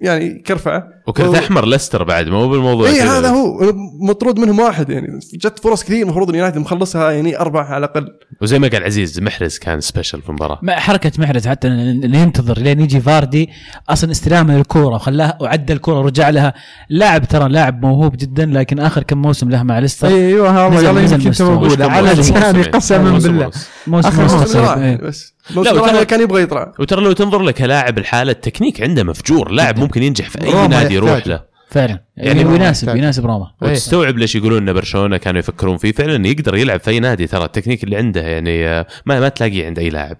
يعني كرفعه وكرت أحمر ليستر بعد ما هو بالموضوع اي. إيه، هذا هو. مطرود منهم واحد يعني جت فرص كثير المفروض اليونايتد مخلصها يعني أربعة على الأقل. وزي ما قال عزيز محرز كان سبيشل في المباراة. ما حركة محرز حتى انه ينتظر لين يجي فاردي. أصلا استلامه للكورة وخلاها وعدى الكورة ورجع لها. لاعب ترى لاعب موهوب جدا لكن آخر كم موسم له مع ليستر. أيوه هذا نزل يمكن على موسم؟ لساني. قسما موسم بالله. موسم آخر ونص موسم بس راح إيه. بس. لا، وترى- كان يبغى يطلع. وترى لو تنظر له كلاعب الحالة التكنيك عنده مفجور. لاعب ممكن ينجح في أي نادي يروح. له. فعلا. يعني يعني يناسب. يناسب روما. إيه. وتستوعب ليش يقولون إن برشلونة كانوا يفكرون فيه؟ فعلا يقدر يلعب في أي نادي. ترى التكنيك اللي عنده يعني آه، ما ما تلاقيه عند أي لاعب.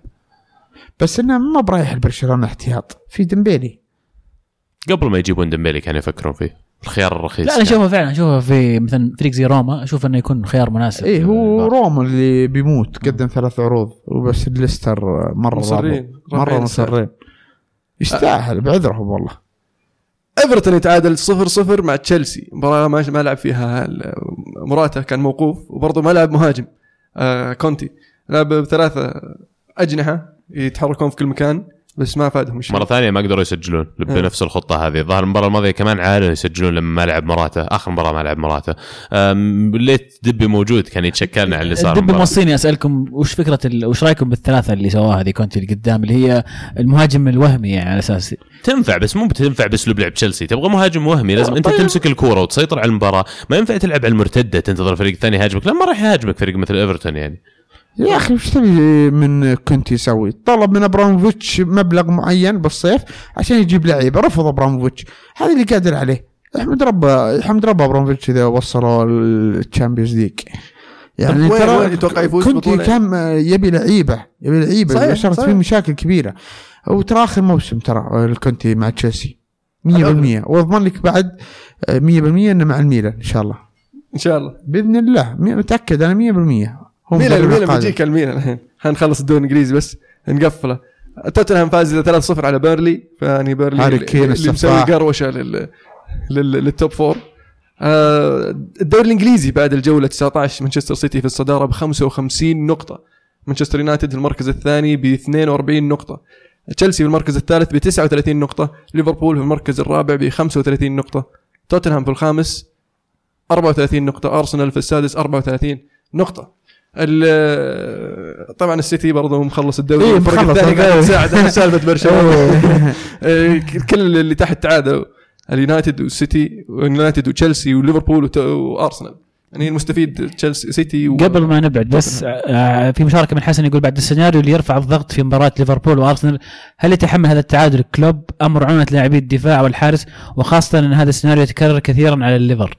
بس إنه ما هو برايح البرشلونه احتياط. في ديمبيلي. قبل ما يجيبون ديمبلي كانوا يفكرون فيه. الخيار الرخيص لا أنا. أشوفه فعلا. أشوفه في مثلا فريق زي روما. أشوف إنه يكون خيار مناسب. إيه هو للبارسا. روما اللي بيموت قدم ثلاث عروض. وبس الليستر مرة مصرين. مرة مصرين. يستاهل بعذرهم والله. ايفرتون يتعادل 0 0 مع تشيلسي مباراة ما لعب فيها موراتا كان موقوف وبرضه ما لعب مهاجم آه كونتي لعب بثلاثة أجنحة يتحركون في كل مكان. بس ما فادهم شيء. مرة ثانية ما قدروا يسجلون بنفس الخطة هذه. الظاهر المباراة الماضية كمان عادوا يسجلون لما ما لعب موراتا. آخر مباراة ما لعب موراتا. ليت دبي موجود. كان يتشكلنا على اللي صار المباراة. موصيني أسألكم وش فكرة ال... وش رأيكم بالثلاثة اللي سواها هذه كونتي اللي قدام اللي هي المهاجم الوهمي يعني على أساس تنفع بس مو بتنفع باسلوب لعب تشيلسي. تبغى مهاجم وهمي. لازم أنت تمسك الكورة وتسيطر على المباراة. ما ينفع تلعب على المرتدة. تنتظر الفريق الثاني يهاجمك. لا ما راح يهاجمك فريق مثل إيفرتون يعني. يا أخي وش تبي من كونتي يسوي؟ طلب من أبراموفيتش مبلغ معين بالصيف عشان يجيب لعيبة. رفض أبراموفيتش. هذا اللي قادر عليه. أحمد ربه أحمد ربه أبراموفيتش إذا وصلوا الشامبيونز ليج. يعني وين- ترى كونتي؟ كان يبي لعيبة يبي لعيبة صحيح، صارت. فيه مشاكل كبيرة. وترى آخر موسم ترى الكونتي مع تشيلسي. 100% وأضمن لك بعد 100% إنه مع الميلان إن شاء الله. إن شاء الله. بإذن الله. متأكد أنا 100% هو ميلان ميلان. بيجيك الميلان. الحين حنخلص الدوري الإنجليزي بس نقفله توتنهام فاز 3-0 على بيرلي فيعني بيرلي هاري كين اللي مسوي. قروشة لل لل- لل top four. آه، الدوري الإنجليزي بعد الجولة 19 مانشستر سيتي في الصدارة ب 55 نقطة. مانشستر يونايتد في المركز الثاني ب 42 نقطة. تشيلسي في المركز الثالث ب 39 نقطة. ليفربول في المركز الرابع ب 35 نقطة. توتنهام في الخامس 34 نقطة. أرسنال في السادس 34 نقطة. ال- طبعا السيتي برضه مخلص الدوري إيه، الفرق الثاني قاعد الدوري. يساعد على سالفة برشلونة. إيه، كل اللي تحت تعادلوا اليونايتد والسيتي واليونايتد وتشيلسي وليفربول وأرسنال. يعني المستفيد تشيلسي سيتي و... قبل ما نبعد بس آه، في مشاركة من حسن يقول بعد السيناريو اللي يرفع الضغط في مباراة ليفربول وأرسنال هل يتحمل هذا التعادل كلوب أم رعونة لاعبي الدفاع والحارس؟ وخاصة إن هذا السيناريو يتكرر كثيرا على الليفر.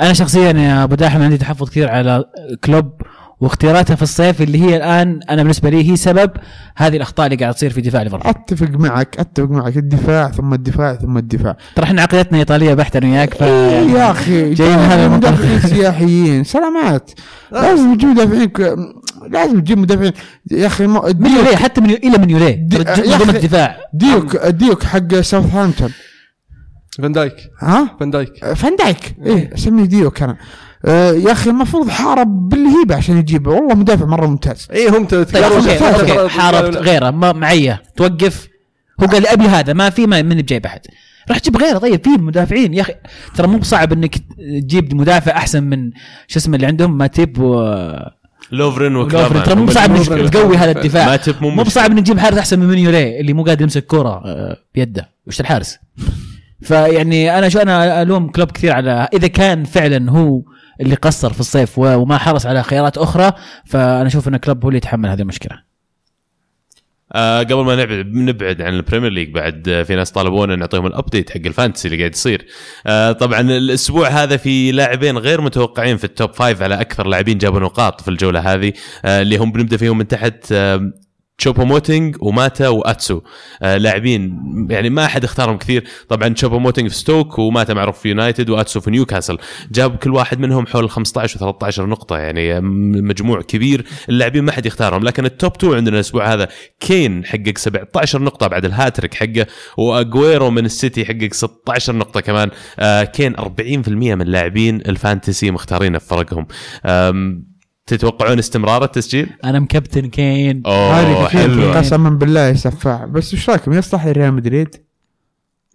أنا شخصيا يا أبو داحم عندي تحفظ كثير على كلوب واختياراته في الصيف اللي هي الآن أنا بالنسبة لي هي سبب هذه الأخطاء اللي قاعد تصير في دفاع ليفربول. أتفق معك أتفق معك. الدفاع ثم الدفاع ثم الدفاع. ترى إحنا عقليتنا إيطالية بحتة أنا وياك ف إيه يا أخي جاي من هذا. مدافعين سياحيين سلامات. لازم تجيب مدافعين لازم تجيب مدافعين. يا أخي من ديوك يوريه حتى من إلى من يوريه دي- من الدفاع. ديوك ديوك حق ساوثهامبتون. فان دايك. ها؟ فان دايك. فان دايك. إيه أسميه ديوك أنا آه يا أخي المفروض حارب بالهيبة عشان يجيبه والله مدافع مرة ممتاز. اي هم طيب okay حاربت غيره ما معية. توقف. هو قال أبي هذا ما في ما من بجيب احد راح تجيب غيره. طيب في مدافعين. يا أخي ترى مو بصعب إنك تجيب مدافع أحسن من شو اسمه اللي عندهم؟ ماتيب و لوفرين ولوفرين. وكلافر ترى مو بصعب إنك. تقوي هذا الدفاع. ما تب مو مو بصعب إنك تجيب حارس أحسن من مينيوليه اللي مو قادر يمسك كورة آه، بيده. وش الحارس؟ فيعني أنا شو أنا ألوم كلوب كثير على إذا كان فعلا هو اللي قصر في الصيف وما حرص على خيارات أخرى فأنا أشوف إن كلوب هو اللي يتحمل هذه المشكلة. آه قبل ما نبعد نبعد عن البريمير ليج بعد في ناس طلبونا نعطيهم ال update حق ال Fantasy اللي قاعد يصير. آه طبعا الأسبوع هذا في لاعبين غير متوقعين في ال top five على أكثر لاعبين جابوا نقاط في الجولة هذه آه اللي هم بنبدأ فيهم من تحت آه تشوبو موتينج وماتا واتسو. آه لاعبين يعني ما أحد اختارهم كثير. طبعا تشوبو موتينج في ستوك وماتا معروف في يونايتد واتسو في نيوكاسل. جاب كل واحد منهم حول 15 و13 نقطة يعني مجموع كبير. اللاعبين ما حد يختارهم لكن ال top 2 عندنا الأسبوع هذا كين حقق 17 نقطة بعد الهاتريك حقه واجويرو من السيتي حقق 16 نقطة كمان. آه كين 40% من لاعبين ال Fantasy مختارينه في فرقهم تتوقعون استمرار التسجيل؟ أنا مكابتن كين. أوه حلو. قسما بالله يسفع بس إيش رايكم؟ يصلح لريال مدريد؟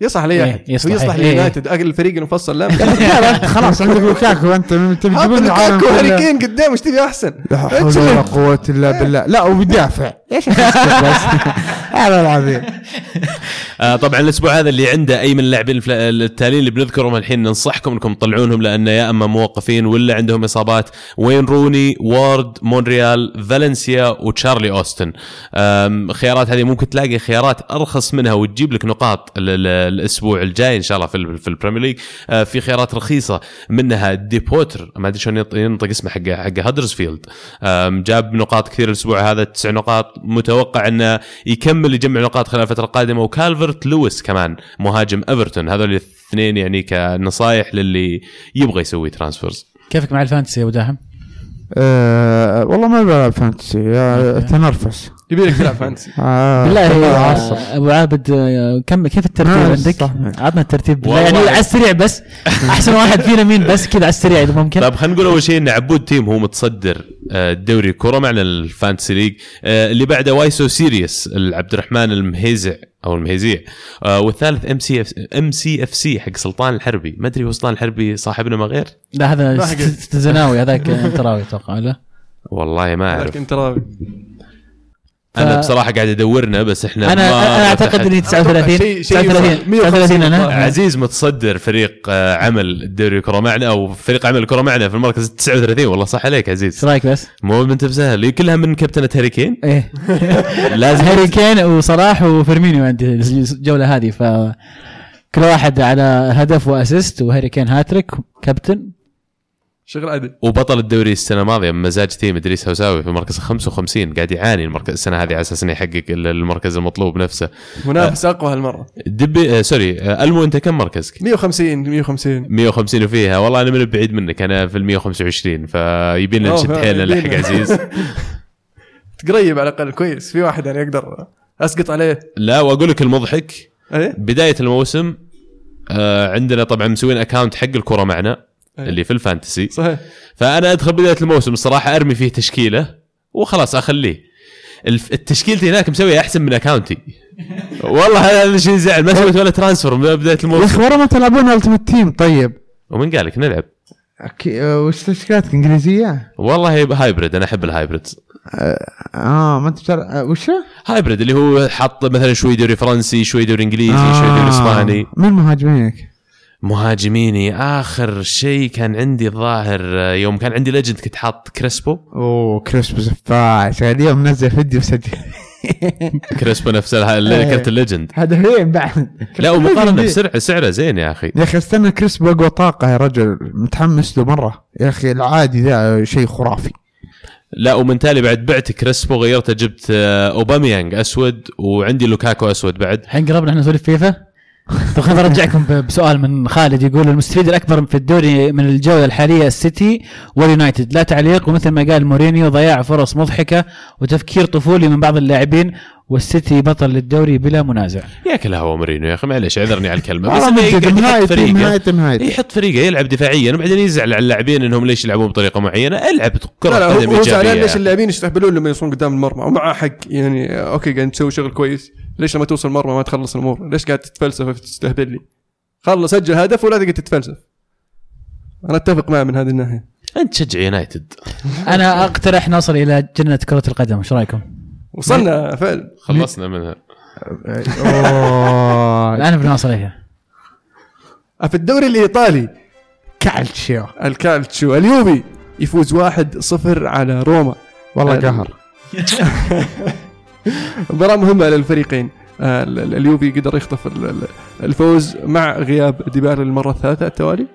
يصلح لي إيه، احد يصلح، هو يصلح إيه. ليونايتد أقل الفريق المفصل لا. يا خلاص عندك لوكاكو. أنت تبي تجيبون العالم لوكاكو هاري. كين قدام إيش تبي أحسن؟ لا حول ولا قوة إلا بالله. لا وبيدافع إيش بس. على العظيم. آه طبعا الأسبوع هذا اللي عنده أي من اللاعبين التاليين اللي بنذكرهم الحين ننصحكم أنكم تطلعونهم لأن يا أما موقفين ولا عندهم إصابات وين روني وارد مونريال فالنسيا وتشارلي أوستن. خيارات هذه ممكن تلاقي خيارات أرخص منها وتجيب لك نقاط ال- ال- الأسبوع الجاي إن شاء الله في ال- في البريمير ليج. آه، في خيارات رخيصة منها دي بوتر. ما أدري شلون ينط- ينطق اسمه حق حق هدرسفيلد آم، جاب نقاط كثير الأسبوع هذا تسع نقاط. متوقع انه يكمل يجمع نقاط خلال الفترة القادمة وكالفرت لويس كمان مهاجم إيفرتون. هذول الاثنين يعني كنصائح للي يبغى يسوي transfers. كيفك مع ال Fantasy يا أبو داهم؟ أه والله ما بلعب Fantasy يا تنرفز يبي لك تلعب Fantasy. آه. بالله. أبو عابد آه، كم كيف الترتيب ما عندك؟ عطنا الترتيب. بالله. يعني على السريع بس. أحسن واحد فينا مين؟ بس كذا على السريع إذا ممكن. طيب خلينا نقول أول شيء إن عبود team هو متصدر آه، الدوري الكرة معنا ال Fantasy League. آه، اللي بعده وايسو سيريس عبد الرحمن المهيزع أو المهيزيع. آه، والثالث إم سي اف إم سي إف سي حق سلطان الحربي. ما أدري هو سلطان الحربي صاحبنا ما غير؟ لا هذا ما حق- ست- زناوي هذاك انتراوي أتوقع لا؟ والله ما أعرف. لكن ترى أنا بصراحة قاعد أدورنا بس إحنا أنا ما أنا أعتقد. إني 39 شيء- شيء 39 150 39 أنا؟ عزيز متصدر فريق آه، عمل الدوري الكره معنا أو فريق عمل الكرة معنا في المركز 39 والله صح عليك إيش عزيز رأيك بس؟ مو بنت بسهل. كلها من كابتنة هاري كين؟ إيه. لازم هاري كين وصلاح وفيرمينيو عندي الجولة هذه ف كل واحد على هدف و assist وهاري كين هاتريك كابتن. شغل عدل. وبطل الدوري السنة الماضية مزاج team إدريس هوساوي في المركز 55 قاعد يعاني المركز السنة هذه على أساس إنه يحقق ال- المركز المطلوب نفسه. منافس أقوى هالمرة. دبي آه sorry آه ألمو أنت كم مركزك؟ 150 150 150 وفيها. والله أنا من بعيد منك أنا في ال 125 فيبين لنا نشد حيلنا نلحق. عزيز. تقريب على الأقل كويس. في واحد يعني أقدر أسقط عليه. لا وأقول لك المضحك. إيه؟ بداية الموسم آه عندنا طبعا مسوين account حق الكرة معنا. أيه. اللي في ال Fantasy. صحيح. فأنا أدخل بداية الموسم الصراحة أرمي فيه تشكيلة وخلاص أخليه. الف- التشكيلتي هناك مسويها أحسن من account ي والله هذا الشيء يزعل ما سويت ولا transfer من بداية يا أخي الموسم ورا ما تلعبون Ultimate Team طيب. ومن قال لك نلعب. أكي- آه، وش تشكيلاتك؟ إنجليزية؟ والله hybrid أنا أحب ال hybrid أه ما أنت بتلعب آه، وش؟ hybrid اللي هو حط مثلا شوي دوري فرنسي شوي دوري إنجليزي شوي دوري إسباني. من مهاجمينك؟ مهاجميني. آخر شيء كان عندي الظاهر آه، يوم كان عندي legend كنت حاط كريسبو. أوه كريسبو زفاع اليوم منزل فيديو مسجل كريسبو نفس ال- كرت ال legend. هدفين بعد. لا ومقارنه بسعره سعره زين يا أخي. يا أخي استنى كريسبو أقوى طاقة يا رجل. متحمس له مرة. يا أخي العادي ذا شيء خرافي. لا ومن تالي بعد بعت كريسبو غيرته جبت آه، أوباميانج أسود وعندي لوكاكو أسود بعد. الحين قربنا إحنا نسولف فيفا. طيب خليني برجعكم ب- بسؤال من خالد يقول المستفيد الأكبر في الدوري من الجولة الحالية السيتي واليونايتد. لا تعليق ومثل ما قال مورينيو ضياع فرص مضحكة وتفكير طفولي من بعض اللاعبين والسيتي بطل للدوري بلا منازع. ياكل هوا مورينيو يا أخي معلش اعذرني على الكلمة. بس يقعد يحط فريقه. يحط فريقه يلعب دفاعيا وبعدين يزعل على اللاعبين إنهم ليش يلعبون بطريقة معينة. ألعب كرة قدم هو- هو زعلان ايجابيه ليش اللاعبين يستهبلون لما يوصلون قدام المرمى. ومعاه حق يعني آه، okay قاعد تسوي شغل كويس. ليش لما توصل المرمى ما تخلص الأمور؟ ليش قاعد تتفلسف وتستهبل لي؟ خلص سجل هدف ولا تقعد تتفلسف. أنا أتفق معه من هذه الناحية. أنت تشجع يونايتد. أنا أقترح نوصل إلى جنة كرة القدم إيش رأيكم؟ وصلنا فعلا خلصنا منها. الآن بنوصل إليها. في الدوري الإيطالي. كالتشيو. الكالتشو اليوفي يفوز 1-0 على روما. والله هذا- قهر. مباراة مهمة للفريقين. آه، ال- ال- اليوفي قدر يخطف ال- ال- الفوز مع غياب ديبالا للمرة الثالثة. التوالي؟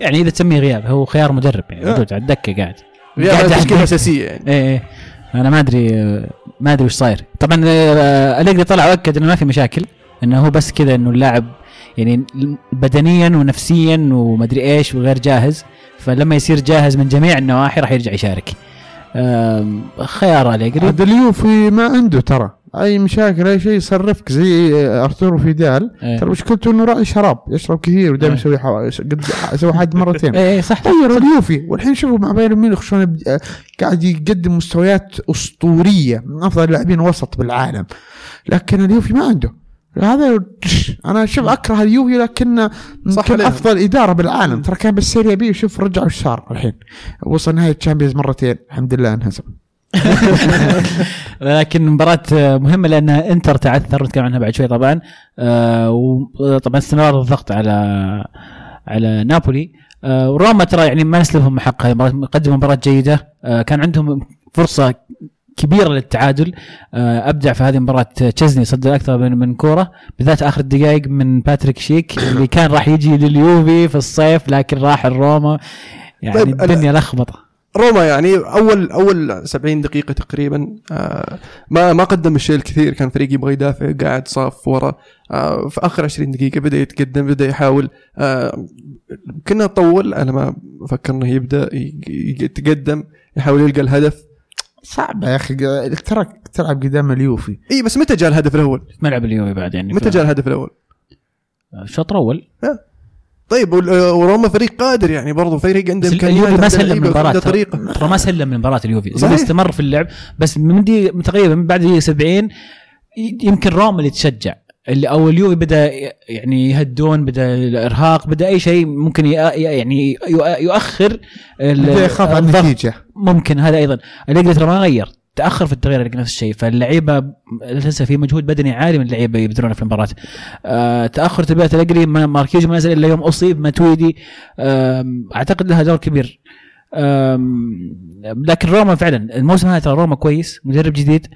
يعني إذا تسميه غياب هو خيار مدرب يعني آه. موجود على الدكه قاعد غياب أحد- الأساسية يعني. إيه إيه. أنا ما أدري ما أدري وش صاير. طبعا آه، أليجري طلع وأكد إنه ما في مشاكل إنه هو بس كذا إنه اللاعب يعني بدنيا ونفسيا ومدري إيش وغير جاهز. فلما يصير جاهز من جميع النواحي راح يرجع يشارك. خيار أليجري عاد اليوفي ما عنده ترى. أي مشاكل أي شيء يصرفك زي أرتورو فيدال إيه. ترى مشكلته انه راعي شراب. يشرب كثير ودائما إيه. يسوي حوا... قد سوى حد مرتين. إيه إيه، صح. غير اليوفي والحين شوفوا مع بايرن ميونخ شلون آه، قاعد يقدم مستويات أسطورية من أفضل اللاعبين وسط بالعالم. لكن اليوفي ما عنده. هذا أنا شوف أكره اليوفي لكن صح. أفضل إدارة بالعالم. ترى كان بال Serie B وشوف رجع وش صار الحين. وصل نهاية Champions مرتين. الحمد لله انهزم. لكن مباراة مهمة لأن إنتر تعثر نتكلم عنها بعد شوي طبعا. آه، وطبعا استمرار الضغط على على نابولي. آه، وروما ترى يعني ما نسلبهم حقها. قدموا مباراة جيدة. آه، كان عندهم فرصة كبيرة للتعادل. آه، أبدع في هذه المباراة تشيزني صدر أكثر من من كورة بالذات آخر الدقائق من باتريك شيك اللي كان راح يجي لليوفي في الصيف لكن راح الروما يعني طيب، الدنيا لخبطة. روما يعني اول أول 70 دقيقة تقريبا آه ما ما قدم الشيء الكثير كان فريق يبغى يدافع قاعد صاف ورا آه في آخر 20 دقيقة بدأ يتقدم بدأ يحاول آه كنا نطول على ما فكرنا يبدأ يتقدم يحاول يلقى الهدف. صعبه يا أخي ترى تلعب قدام اليوفي. إي بس متى جاء الهدف الأول؟ في ملعب اليوفي بعد يعني متى جاء الهدف الأول؟ الشوط الأول. طيب وروما فريق قادر يعني برضو فريق عنده إمكانيات اليوفي ما سلم عنده ترى ما سلم من مباراة اليوفي. صحيح. استمر في اللعب. بس من دي تقريبا من بعد دقيقة 70 ي- يمكن روما اللي تشجع. اللي أو اليوفي بدأ يعني يهدون بدأ الإرهاق بدأ أي شيء ممكن يعني يؤخر يخاف على. النتيجة. ممكن هذا أيضا. أليجري ترى ما غير. تأخر في التغيير أليجري نفس الشيء. فاللعيبة للأسف في مجهود بدني عالي من اللعيبة يبذلونه في المباراة. آه تأخر أليجري ما- ماركيجو ما نزل إلا يوم أصيب ماتويدي. أعتقد لها دور كبير. لكن روما فعلا. الموسم هذا ترى روما كويس مدرب جديد.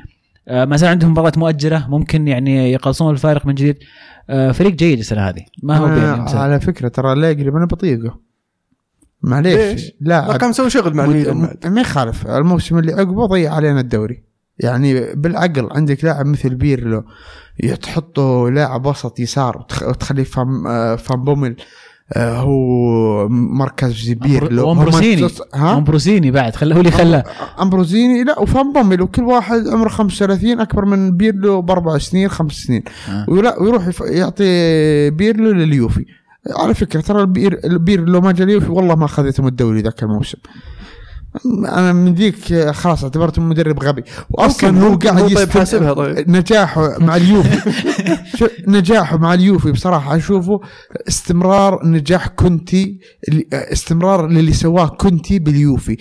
ما زال عندهم مباراه مؤجله ممكن يعني يقلصون الفارق من جديد. آه فريق جيد السنة هذه. ما هو على فكرة ترى أليجري ما أنا بطيقة. معليش ليش؟ لاعب كان مسوي شغل مع. ما يخالف. الموسم اللي عقبه ضيع علينا الدوري. يعني بالعقل عندك لاعب مثل بيرلو تحطه لاعب وسط يسار وتخ- وتخليه فان آه، بومل آه، هو مركز هم وامبروسيني تص- ها؟ أمبروسيني بعد خله هو اللي خلاه. امبروزيني لا وفان بومل وكل واحد عمره 35 أكبر من بيرلو بأربع سنين خمس سنين. آه. ولا ويروح يعطي بيرلو لليوفي. على فكرة ترى البير البير لو ما جا اليوفي والله ما اخذتهم الدوري ذاك الموسم. أنا من ذيك خلاص اعتبرته مدرب غبي. واصلا هو قاعد هو طيب طيب. نجاحه مع اليوفي. نجاحه مع اليوفي بصراحة أشوفه استمرار نجاح كونتي استمرار للي سواه كونتي باليوفي.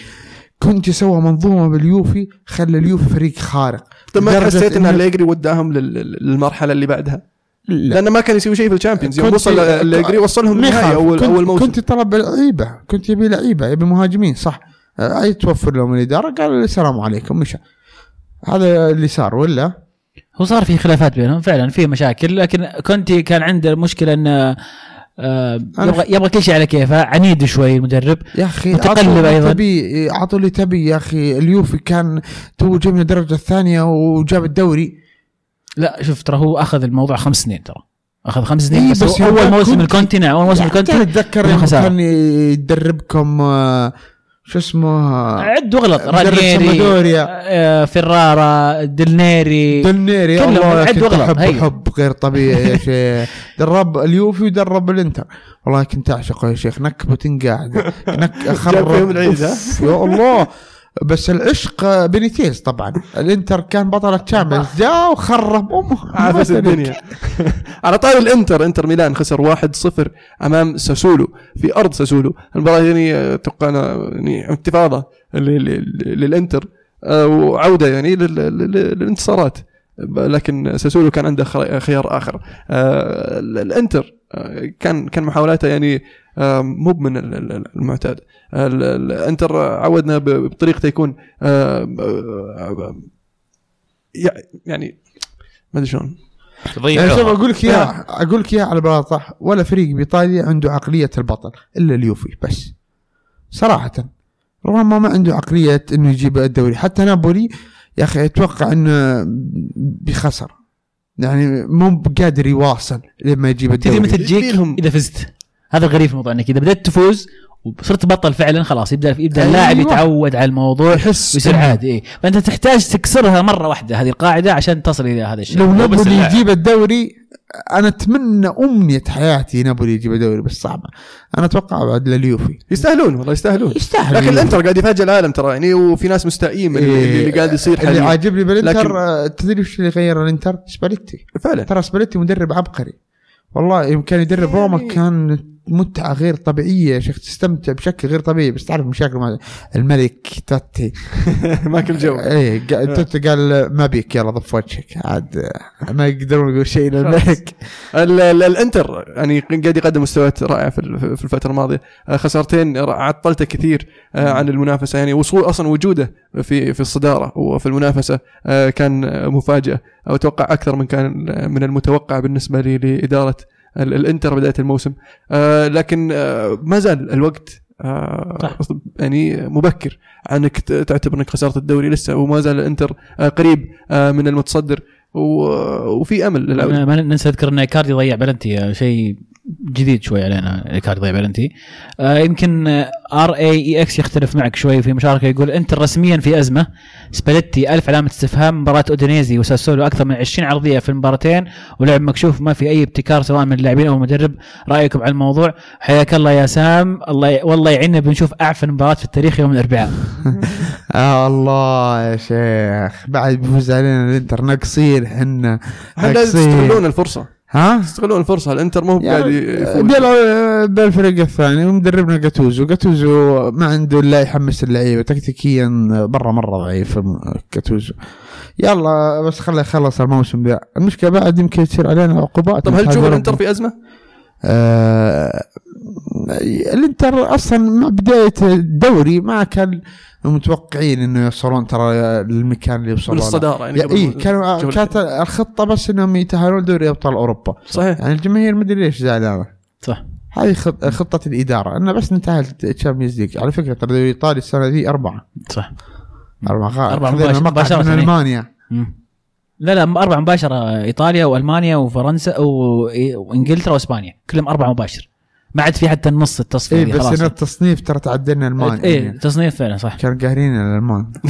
كونتي سوى منظومة باليوفي خلى اليوفي فريق خارق. طب ما حسيت إن أليجري وداهم لل- للمرحلة اللي بعدها؟ لا. لأنه ما كان يسوي شيء في ال Champions. يوم وصل أليجري وصلهم النهائي. اول أول موسم. كنت طلب لعيبة. كنت يبي لعيبة يبي مهاجمين صح. آه، أي توفر لهم الإدارة قال السلام عليكم مشى هذا اللي صار ولا؟ هو صار في خلافات بينهم فعلا في مشاكل لكن كونتي كان عنده مشكلة ان آه يبغى يبغى كل شيء على كيفه عنيد شوي المدرب. يا أخي متقلب أيضاً. تبي عطوا لي تبي يا أخي. اليوفي كان تو جاي من الدرجة الثانية وجاب الدوري. لا شوف ترى هو أخذ الموضوع خمس سنين ترى. أخذ خمس سنين إيه بس, بس هو أول موسم الكونتي نعم أول موسم يعني الكونتي أتذكر. كان يدربكم آه، شو اسمه؟ عد وغلط رانييري سامدوريا. آه، فيرارا دلنيري دلنيري الله عد وغلط، حب هي. حب غير طبيعي يا شيخ. درب اليوفي ودرب الإنتر. والله كنت أعشقه يا شيخ. نكبة تنقاعد نك؟ أوف، يا الله. بس العشق بينيتيز طبعا. الإنتر كان بطل الشامبيونز جاء وخرب أمه. عافس الدنيا. على طاري الإنتر إنتر ميلان خسر 1-0 أمام ساسولو في أرض ساسولو. المباراة يعني أتوقع يعني انتفاضة لل- لل- للإنتر. آه، وعودة يعني لل- لل- للانتصارات. لكن ساسولو كان عنده خيار آخر. آه، ال- الإنتر كان كان محاولاته يعني آه، مو من ال- ال- المعتاد. ال- ال- الانتر عودنا بطريقته يكون آه، آه، يع- يعني ما أدري شلون. يعني شوف أقول لك إياها أقول لك إياها على بلاطه ولا فريق بإيطاليا عنده عقلية البطل إلا اليوفي بس. صراحة. رغم ما عنده عقلية إنه يجيب الدوري. حتى نابولي يا أخي أتوقع إنه بيخسر يعني مو قادر يواصل لما يجيب تدري الدوري متى تجيك؟ إذا فزت. هذا الغريب في الموضوع إنك إذا بدأت تفوز وصرت بطل فعلا خلاص يبدأ يبدأ أيوة. اللاعب يتعود على الموضوع يحس ويصير عادي. إيه. فأنت تحتاج تكسرها مرة واحدة هذه القاعدة عشان تصل إلى هذا الشيء. لو نابولي. يجيب الدوري أنا أتمنى أمنية حياتي نابولي يجيب الدوري بس صعبة. أنا أتوقع بعد لليوفي. يستاهلون والله يستاهلون. يستاهل لكن الإنتر قاعد يفاجئ العالم ترى يعني وفي ناس مستائين من اللي, اللي قاعد يصير اللي حاليا. عاجبني بالإنتر لكن- تدري وش اللي غير الإنتر؟ سباليتي. فعلا. ترى سباليتي مدرب عبقري. والله يوم كان يدرب روما يعني- كان متعة غير طبيعية يا شيخ تستمتع بشكل غير طبيعي بس تعرف مشاكل مع الملك توتي. ماكل جو. إيه قا- توتي قال ما بيك يلا ضف وجهك عاد آه، ما يقدرون يقول شيء للملك ال- ال- الانتر يعني قاعد يقدم مستويات رائعة في ال- في الفترة الماضية. آه، خسارتين عطلته كثير آه، عن المنافسة. يعني وصول أصلا وجوده في في الصدارة وفي المنافسة آه، كان آه، مفاجاه أتوقع أكثر من كان آه، من المتوقع بالنسبة لي لإدارة الانتر بداية الموسم. آه، لكن آه، ما زال الوقت آه، يعني مبكر انك ت- تعتبر أنك خسرت الدوري لسه وما زال الانتر قريب من المتصدر وفي أمل للعوده ما ننسى نذكر أن ايكاردي ضيع بلنتي شيء جديد شوي علينا ايكاردي ضيع بلنتي آه يمكن ار اي اي إكس يختلف معك شوي في مشاركة يقول أنت رسميا في أزمة سباليتي ألف علامة استفهام مباراة أودينيزي وساسولو أكثر من 20 عرضية في المباراتين ولعب مكشوف ما في أي ابتكار سواء من اللاعبين أو المدرب. رأيكم على الموضوع؟ حياك الله يا سام. الله ي... والله يعيننا بنشوف أعفن مباراة في التاريخ يوم الأربعاء. آه الله يا شيخ. بعد بيفوز علينا الإنتر ناقصين إحنا إحنا لازم تستغلون الفرصة. ها؟ تستغلون الفرصة الإنتر مو قاعد يفوز بيلعب بالفريق الثاني ومدربنا جاتوزو جاتوزو ما عنده إلا يحمس اللعيبة تكتيكيا مرة مرة ضعيف جاتوزو يلا بس خليه يخلص الموسم ذا المشكلة بعد يمكن تصير علينا عقوبات طب هل تشوف الإنتر. في أزمة؟ آه الانتر أصلا مع بداية الدوري ما كان متوقعين إنه يوصلون ترى للمكان اللي يوصلون له. للصدارة يعني اي كانوا شوف كانت الخطة بس إنهم يتاهلون دوري أبطال أوروبا. صحيح. يعني الجماهير مدري ليش زعلانة. صح. هذه خط... خطة الإدارة. إنه بس نتاهل Champions League على فكرة ترى دوري ايطالي السنة ذي أربعة. صح. أربعة غا- أربعة خذينا مباشر- مقعد مباشرة من. ألمانيا. مم. لا لا أربع مباشرة إيطاليا وألمانيا وفرنسا وإنجلترا وإسبانيا. كلهم أربع مباشر. ما عاد في حتى النص التصفية اي دي بس ان التصنيف ترى تعدلنا المانيا إيه يعني. تصنيف فعلا صح. كانوا قاهرين الألمان.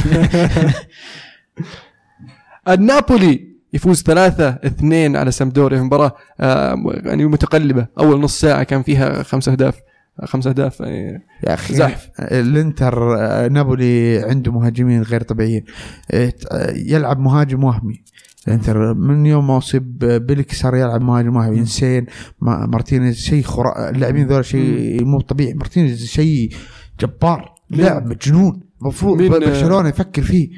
النابولي يفوز 3 2 على سامدوريا في مباراة آه، يعني متقلبة. أول نص ساعة كان فيها خمس أهداف. خمس اهداف يعني يا أخي زحف. الإنتر آه، نابولي عنده مهاجمين غير طبيعيين. ت- آه، يلعب مهاجم وهمي. الإنتر من يوم ما أصيب ميليك صار يلعب مهاجم وهمي. إنسيني ما- ميرتنز شيء خرا اللاعبين ذول شيء مو طبيعي. ميرتنز شيء جبار. لاعب مجنون. المفروض برشلونة يفكر فيه.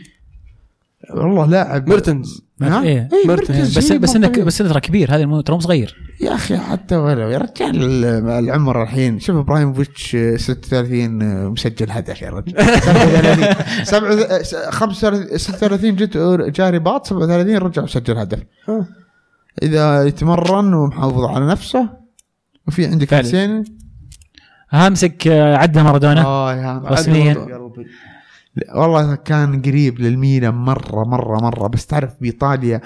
والله لاعب ميرتنز ها؟ إيه. إيه، ميرتنز. بس بس انك. بس إنك ترى كبير هذا مو- ترى مو صغير يا أخي حتى ولو يا رجال العمر الحين شوف ابراهيموفيتش 36 مسجل هدف يا رجل 37 35 36 جت جاء رباط 37 رجع مسجل هدف آه. إذا يتمرن ومحافظ على نفسه وفي عندك. حسين هامسك آه، عدى مارادونا آه يا رسمياً. والله كان قريب للميلان مرة مرة مرة بس تعرف بإيطاليا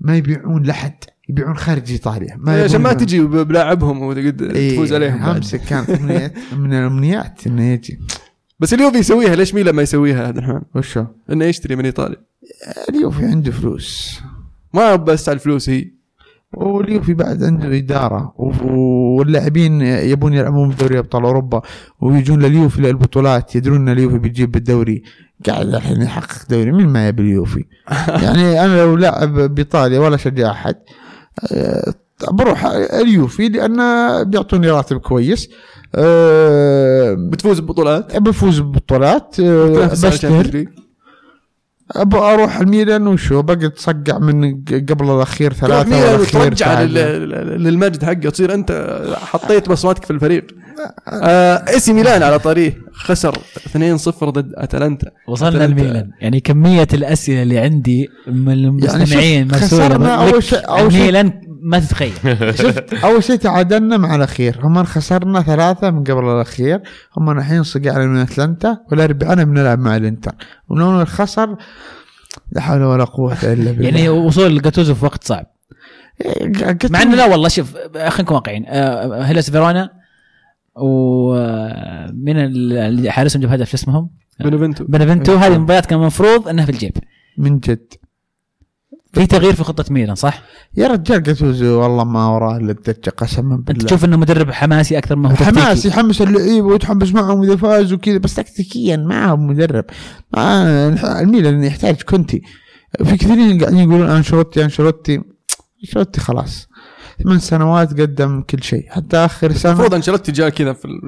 ما يبيعون لحد يبيعون خارج إيطاليا ما عشان ما تجي بلاعبهم وتقد إيه، تفوز عليهم. همسك كانت أمنية من الأمنيات إنه يجي بس اليوفي يسويها ليش ميلان ما يسويها عبد الرحمن؟ وشو؟ إنه يشتري من إيطاليا اليوفي عنده فلوس ما بس على الفلوس هي واليوفي بعد عنده إدارة و- واللاعبين يبون يلعبون بدوري أبطال أوروبا ويجون لليوفي للبطولات يدرون إن اليوفي بيجيب بالدوري قاعد الحين يحقق دوري مين ما يبي اليوفي يعني أنا لو لاعب بإيطاليا ولا شجع أحد أه، بروح اليوفي لأن بيعطوني راتب كويس. أه، بتفوز ببطولات؟ بفوز ببطولات أه، على بشتهر. ابى أروح الميلان وشو بقعد تصقع من قبل الأخير ثلاثة ميلان وترجع لل- للمجد حقه تصير أنت حطيت بصماتك في الفريق. آه. إي ميلان على طريق خسر 2-0 ضد أتلانتا. وصلنا. الميلان يعني كمية الأسئلة اللي عندي من المستمعين شوف، مرسوله خسرنا أول شيء- أول شيء- الميلان ما تتخيل. شفت أول شيء تعادلنا مع الأخير. هم خسرنا ثلاثة من قبل الأخير. هم الحين صقعنا من أتلانتا والاربعاء بنلعب مع الإنتر. ولو خسر لا حول ولا قوة إلا بالله. يعني وصول جاتوزو في وقت صعب. قلت مع إنه لا والله شوف خلينا نكون واقعيين. آه، هيلاس فيرونا ومن اللي حارسهم جاب هدف شو اسمهم؟ بنفنتو. بنفنتو. هذه المباريات كان المفروض إنها في الجيب. من جد. في تغيير في خطة ميلان صح؟ يا رجال جاتوزو والله ما وراه إلا الدجة قسما أنت بالله تشوف إنه مدرب حماسي أكثر ما هو حماس تكتيكي. يحمس اللعيبه ويتحمس معهم إذا فازوا كذا بس تكتيكيا ما هو مدرب ما الميلان يحتاج كونتي في كثيرين قاعدين يقولون أنشيلوتي أنشيلوتي أنشيلوتي خلاص ثمان سنوات قدم كل شيء. حتى آخر سنة المفروض أنشيلوتي جاء كذا في ال-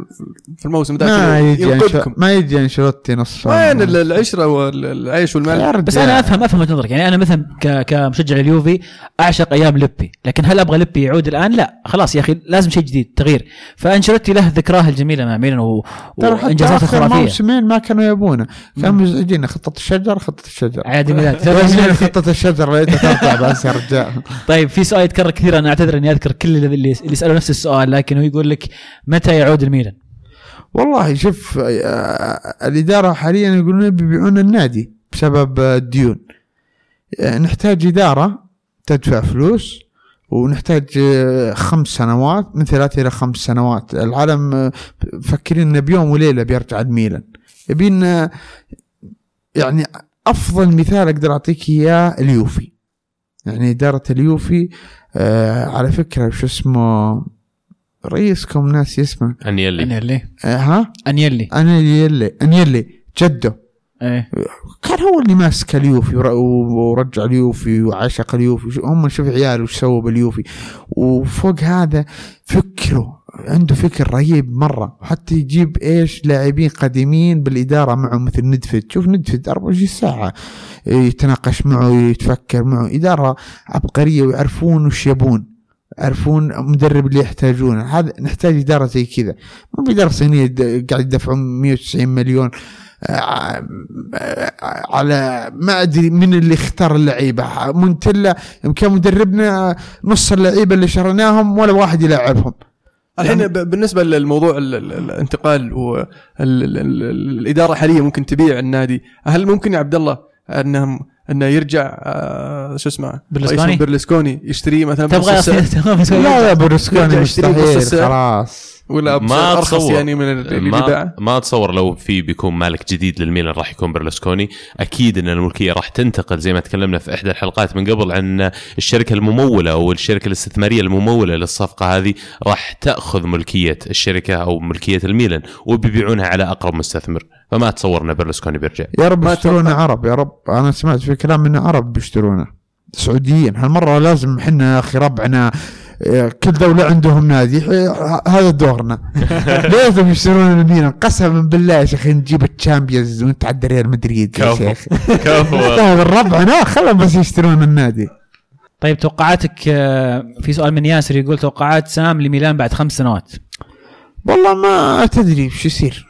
في الموسم ذاك ما يجي ينقذكم ما يجي أنشيلوتي نص وين ال- العشرة والعيش رجال. بس أنا افهم أفهم وجهة نظرك. يعني أنا مثلا ك- كمشجع اليوفي أعشق أيام لبي لكن هل أبغى لبي يعود الآن؟ لا. خلاص يا أخي لازم شيء جديد تغيير. فأنشيلوتي له ذكراه الجميله مع ميلان و... ترى حتى وإنجازاته آخر الخرافيه موسمين ما كانوا يبونه. كانوا مزعجين خطة الشجر خطة الشجر. عادي ميلاد خطة الشجر لقيتها ترجع بس يا رجال. طيب في سؤال يتكرر كثير أنا أعتذر إني أذكر كل اللي يسالوا نفس السؤال لكن هو يقول لك متى يعود الميلان؟ والله شوف آه، الإدارة حاليا يقولون بيبيعون النادي بسبب آه، الديون. آه، نحتاج إدارة تدفع فلوس ونحتاج خمس سنوات من ثلاث إلى خمس سنوات. العالم مفكرين إنه بيوم وليلة بيرجع الميلان. يبين يعني أفضل مثال أقدر أعطيك إياه اليوفي. يعني إدارة اليوفي آه، على فكرة شو اسمه رئيسكم ناس اسمه أنيلي. أنيلي. آه، ها؟ أنيلي. أنيلي. أنيلي. جده. إيه. كان هو اللي ماسك اليوفي ور- ورجع اليوفي وعشق اليوفي. شو- هم شوف عياله وش سووا باليوفي. وفوق هذا فكره عنده فكر رهيب مرة. وحتى يجيب إيش لاعبين قديمين بالإدارة معه مثل ندفد. شوف ندفد 24 ساعة. يتناقش معه يتفكر معه. إدارة عبقرية ويعرفون وش يبون. يعرفون مدرب اللي يحتاجونه. هذا نحتاج إدارة زي كذا. مو بإدارة صينية قاعد يدفعون 190 مليون. آه، على ما أدري من اللي اختار اللعيبة. مونتيلا كان مدربنا نص اللعيبة اللي شريناهم ولا واحد يلعبهم. الحين ب- بالنسبة للموضوع ال- ال- الانتقال والاداره حاليا ممكن تبيع النادي هل ممكن يا عبد الله انهم أنه يرجع آه، شو اسمه برلسكوني؟ برلسكوني يشتريه مثلا تبغى لا لا بنص مستحيل. خلاص ولا بسعر أرخص يعني من اللي ما, باعه ما اتصور لو في بيكون مالك جديد للميلان راح يكون برلسكوني. أكيد إن الملكية راح تنتقل زي ما تكلمنا في إحدى الحلقات من قبل عن الشركة الممولة أو الشركة الاستثمارية الممولة للصفقة هذه. راح تأخذ ملكية الشركة أو ملكية الميلان وبيبيعونها على أقرب مستثمر. فما اتصور ان برلسكوني بيرجع. يا رب ما أتوقع. عرب يا رب. أنا سمعت في كلام إن عرب بيشترونا سعوديين هالمرة لازم إحنا يا أخي ربعنا كل دولة عندهم نادي هذا دورنا. لازم يشترون الميلان قسما بالله يا شيخ نجيب ال Champions ونتعدى ريال مدريد يا كفو. شيخ. كفو. هذا ربعنا خلهم بس يشترون النادي. طيب توقعاتك آه، في سؤال من ياسر يقول توقعات سام لميلان بعد خمس سنوات. والله ما تدري وش يصير.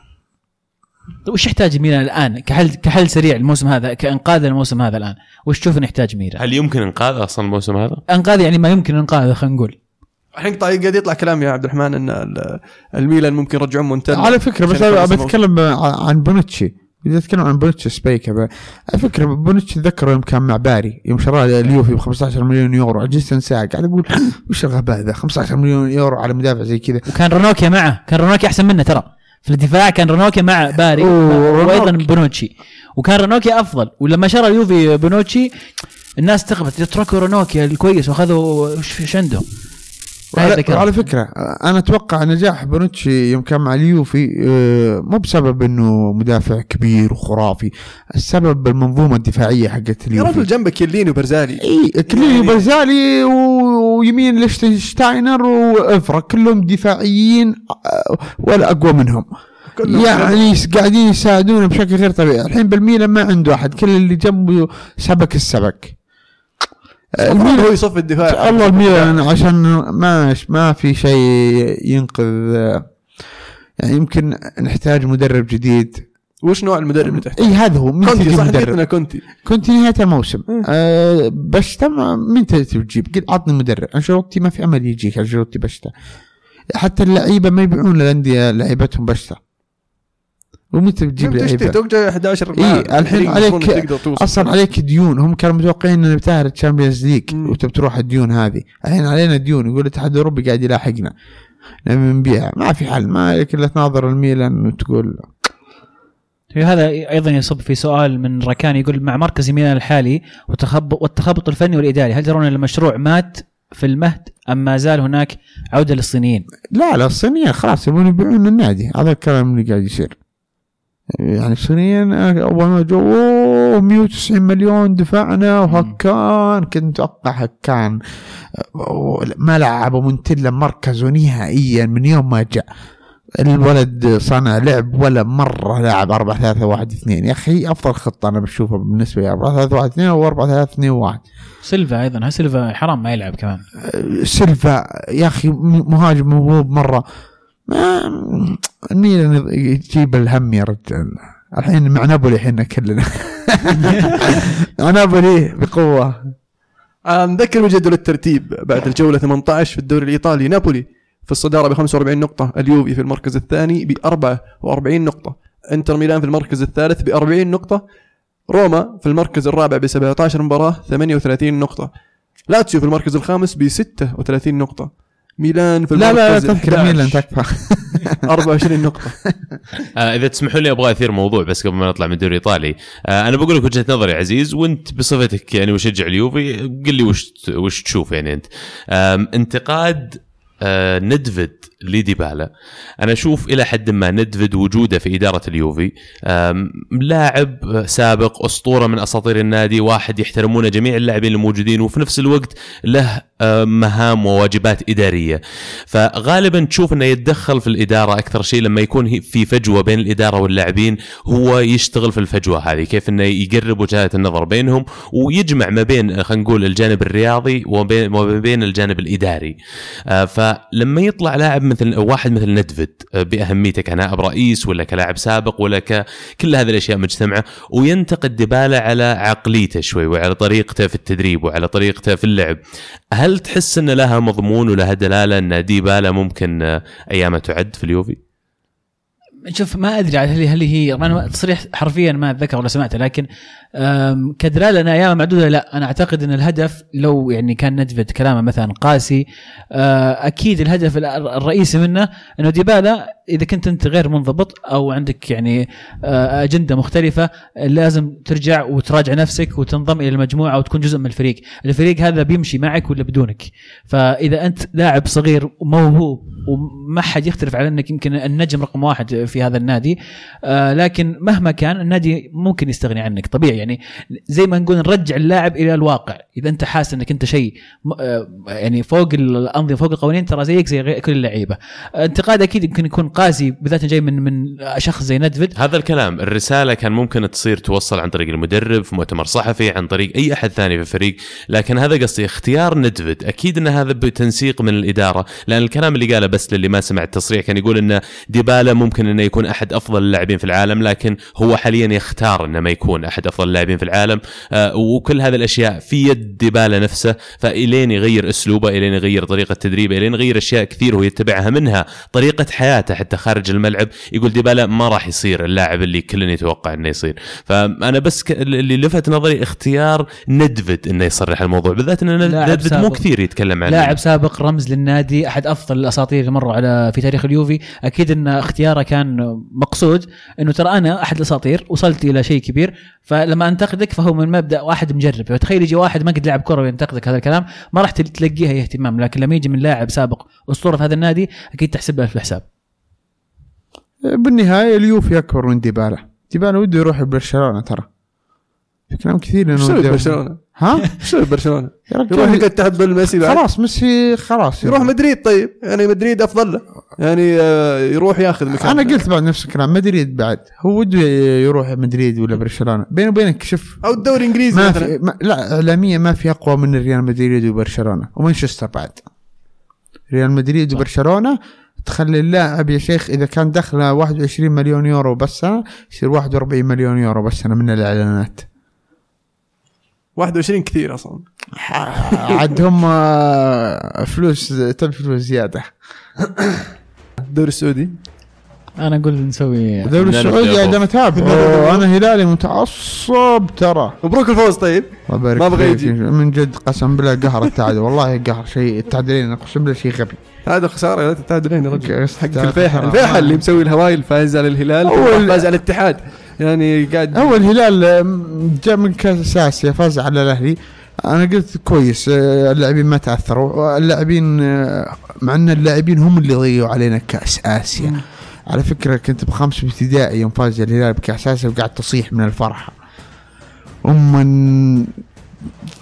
طيب وش يحتاج ميلان الآن؟ كحل كحل سريع الموسم هذا كإنقاذ الموسم هذا الآن. وش تشوف إنه يحتاج ميلان؟ هل يمكن إنقاذ أصلا الموسم هذا؟ إنقاذ يعني ما يمكن انقاذه خلينا نقول. الحين طيب قاعد يطلع كلام يا عبد الرحمن إن ال- الميلان ممكن يرجعون مونتلا على فكرة بس. بتكلم عن بونوتشي إذا اتكلم عن بونوتشي سبيكا على فكرة بونوتشي تذكر يوم كان مع باري. يوم شراه اليوفي ب 15 مليون يورو. عجزت انساه قاعد أقول وش الغباء ذا؟ 15 مليون يورو على مدافع زي كذا. وكان رونوكيا معه. كان رونوكيا أحسن منه ترى. في الدفاع كان رونوكيا مع باري وأيضا. بونوتشي. وكان رونوكيا أفضل. ولما شرى اليوفي بونوتشي الناس استغربت تركوا رونوكيا الكويس وأخذوا ما وعلى, فكرة أنا أتوقع نجاح بونوتشي يوم كان مع اليوفي آه، مو بسبب إنه مدافع كبير وخرافي السبب المنظومة الدفاعية حقت يا رجل اليوفي جنبك كيليني وبرزالي اي كليني برزالي و- ويمين ليشتنشتاينر وإفرا كلهم دفاعيين آه، ولا أقوى منهم. يعني قاعدين يساعدونه بشكل غير طبيعي. الحين بالميلان ما عنده أحد كل اللي جنبه سبك السبك. الميلان هو يصف الدفاع. الله الميلان عشان ما ما في شيء ينقذ يعني يمكن نحتاج مدرب جديد. وش نوع المدرب اللي تحت؟ إي هذا هو. مين كونتي صح مدرب؟ كونتي. كنت نهاية الموسم. مم. أه بشتا مين تجيب؟ قل عطني مدرب. أنشيلوتي ما في امل يجيك أنشيلوتي بشتا. حتى اللعيبة ما يبيعون للأندية لعيبتهم بشتا. ومتى بتجيب تشتري لعيبه؟ توقع 11 اي الحين عليك. أصلا عليك ديون. هم كانوا متوقعين ان بتاهل ال Champions League. وتبي تروح الديون هذه. الحين علينا ديون. يقول الاتحاد الأوروبي قاعد يلاحقنا. نبي نبيع. ما في حل. ما عليك إلا تناظر الميلان وتقول هذا أيضا يصب في سؤال من ركان. يقول مع مركز ميلان الحالي وتخبط والتخبط الفني والإداري هل ترون ان المشروع مات في المهد أم ما زال هناك عودة للصينيين؟ لا لا الصينيين خلاص يبون يبيعون النادي. هذا الكلام اللي قاعد يصير. يعني الصينيين اول ما جو أوه، 190 مليون دفعنا وهكان كنت متوقع هكان ما لعبوا مونتيلا مركزه نهائيا من يوم ما جاء. الولد صنع لعب ولا مرة لاعب 4 3 1 2 يا أخي أفضل خطة أنا بشوفها بالنسبة لي 4 3 1 2 أو 4 3 2 1 سيلفا أيضا ها سيلفا حرام ما يلعب كمان. سيلفا يا أخي م- مهاجم موهوب مره الميلان يجيب الهم يا رجال؟ الحين مع نابولي إحنا كلنا مع نابولي بقوة. نذكر بجدول الترتيب بعد الجولة 18 في الدوري الإيطالي. نابولي في الصدارة ب 45 نقطة اليوفي في المركز الثاني ب 44 نقطة. إنتر ميلان في المركز الثالث ب 40 نقطة. روما في المركز الرابع ب 17 مباراة 38 نقطة. لاتسيو في المركز الخامس ب 36 نقطة. ميلان في لا المركز لا تذكر 11 ميلان تكفى 24 نقطة. آه إذا تسمحوا لي أبغى أثير موضوع بس قبل ما نطلع من الدوري الإيطالي. آه أنا بقول لك وجهة نظري عزيز وأنت بصفتك يعني مشجع اليوفي قل لي وش وش تشوف يعني أنت. آم، انتقاد آه ندفد لديبالا. أنا أشوف إلى حد ما ندفد وجوده في إدارة اليوفي. لاعب سابق أسطورة من أساطير النادي واحد يحترمونه جميع اللاعبين الموجودين وفي نفس الوقت له آه، مهام وواجبات إدارية. فغالبا تشوف إنه يتدخل في الإدارة أكثر شيء لما يكون في فجوة بين الإدارة واللاعبين هو يشتغل في الفجوة هذه كيف إنه يقرب وجهات النظر بينهم ويجمع ما بين خلينا نقول الجانب الرياضي وما بين الجانب الإداري. آه، فلما يطلع لاعب مثل واحد مثل ندفد آه، بأهميته كنائب رئيس ولا كلاعب سابق ولا ك كل هذه الأشياء مجتمعة وينتقد ديبالا على عقليته شوي وعلى طريقته في التدريب وعلى طريقته في اللعب هل تحس إن لها مضمون ولها دلالة إن ديبالا ممكن آه، ايامه تعد في اليوفي؟ شوف ما أدري هل هل هي تصريح حرفيا ما أتذكر ولا سمعته لكن أم، كدلاله أنا أيام معدودة لا أنا أعتقد إن الهدف لو يعني كان ندفد كلامه مثلا قاسي أه، أكيد الهدف ال- الرئيسي منه إنه ديبالا إذا كنت أنت غير منضبط أو عندك يعني أه، أجندة مختلفة لازم ترجع وتراجع نفسك وتنضم إلى المجموعة وتكون جزء من الفريق، الفريق هذا بيمشي معك ولا بدونك، فإذا أنت لاعب صغير وموهوب وما حد يختلف على إنك يمكن النجم رقم واحد في هذا النادي آه لكن مهما كان النادي ممكن يستغني عنك طبيعي. يعني زي ما نقول نرجع اللاعب إلى الواقع. إذا أنت حاسس إنك أنت شيء آه يعني فوق الأنظمة فوق القوانين ترى زيك زي كل اللعيبة. انتقاد أكيد يمكن يكون قاسي بالذات جاي من من شخص زي ندفد هذا الكلام الرسالة كان ممكن تصير توصل عن طريق المدرب في مؤتمر صحفي عن طريق أي أحد ثاني في الفريق. لكن هذا قصدي اختيار ندفد أكيد إن هذا بتنسيق من الإدارة. لأن الكلام اللي قاله بس للي ما سمع التصريح كان يقول إن ديبالا ممكن إنه يكون أحد أفضل اللاعبين في العالم لكن هو حاليا يختار إنه ما يكون أحد أفضل أفضل لاعبين في العالم. آه، وكل هذه الأشياء في يد ديبالا نفسه فإلين يغير أسلوبه إلين يغير طريقة تدريبه إلين يغير أشياء كثير هو يتبعها منها. طريقة حياته حتى خارج الملعب يقول ديبالا ما راح يصير اللاعب اللي كلنا يتوقع إنه يصير. فأنا بس ك... اللي لفت نظري اختيار ندفد إنه يصرح الموضوع بالذات إن ندفد مو. كثير يتكلم عنه لاعب سابق رمز للنادي أحد أفضل الأساطير اللي مروا على في تاريخ اليوفي. أكيد إن اختياره كان مقصود إنه ترى أنا أحد الأساطير وصلت إلى شيء كبير. فلما انتقدك فهو من مبدأ واحد مجرب. فتخيل يجي واحد ما قد لعب كرة وينتقدك هذا الكلام ما راح تلقيها اهتمام لكن لما يجي من لاعب سابق أسطورة في هذا النادي أكيد تحسب له في الحساب بالنهاية اليوفي اكبر من ديبالا. ديبالا وده يروح برشلونة ترى. في كلام كثير إنه برشلونة؟ ها؟ يسوي برشلونة؟ يا يروح يقعد تحت ظل ميسي بعد. خلاص ميسي خلاص يروح مدريد طيب. يعني مدريد أفضل له. يعني آه، يروح ياخذ مكان. أنا قلت بعد نفس الكلام مدريد بعد. هو وده يروح مدريد ولا برشلونة؟ بيني وبينك شوف. أو الدوري الإنجليزي ما في ما لا اعلاميا ما في أقوى من ريال مدريد وبرشلونة ومانشستر بعد. ريال مدريد وبرشلونة تخلي اللاعب يا شيخ إذا كان دخله 21 مليون يورو بس يصير 41 مليون يورو بس من الإعلانات. 21 كثير أصلا. عاد هم آه، فلوس تبي فلوس زيادة. الدوري السعودي أنا أقول نسوي الدوري السعودي نبدأ عندما تابع أوه، أنا هلالي متعصب ترى. مبروك الفوز طيب. ما فيك. يجي. من جد قسم بالله قهر التعادل. والله قهر شيء. التعادلين أقسم بالله شيء غبي. هذا خسارة لا تتعادلين يا رجل. حق. الفيحة. الفيحة اللي مسوي الهوايل فاز على الهلال. فاز على الاتحاد. يعني قاعد هو الهلال جاء من كاس اسيا فاز على الأهلي. أنا قلت كويس آه، اللاعبين ما تأثروا. اللاعبين آه، مع أن اللاعبين هم اللي ضيعوا علينا كاس اسيا على فكرة كنت بخمس ابتدائي يوم فاز الهلال بكاس اسيا وقاعد تصيح من الفرحة. هم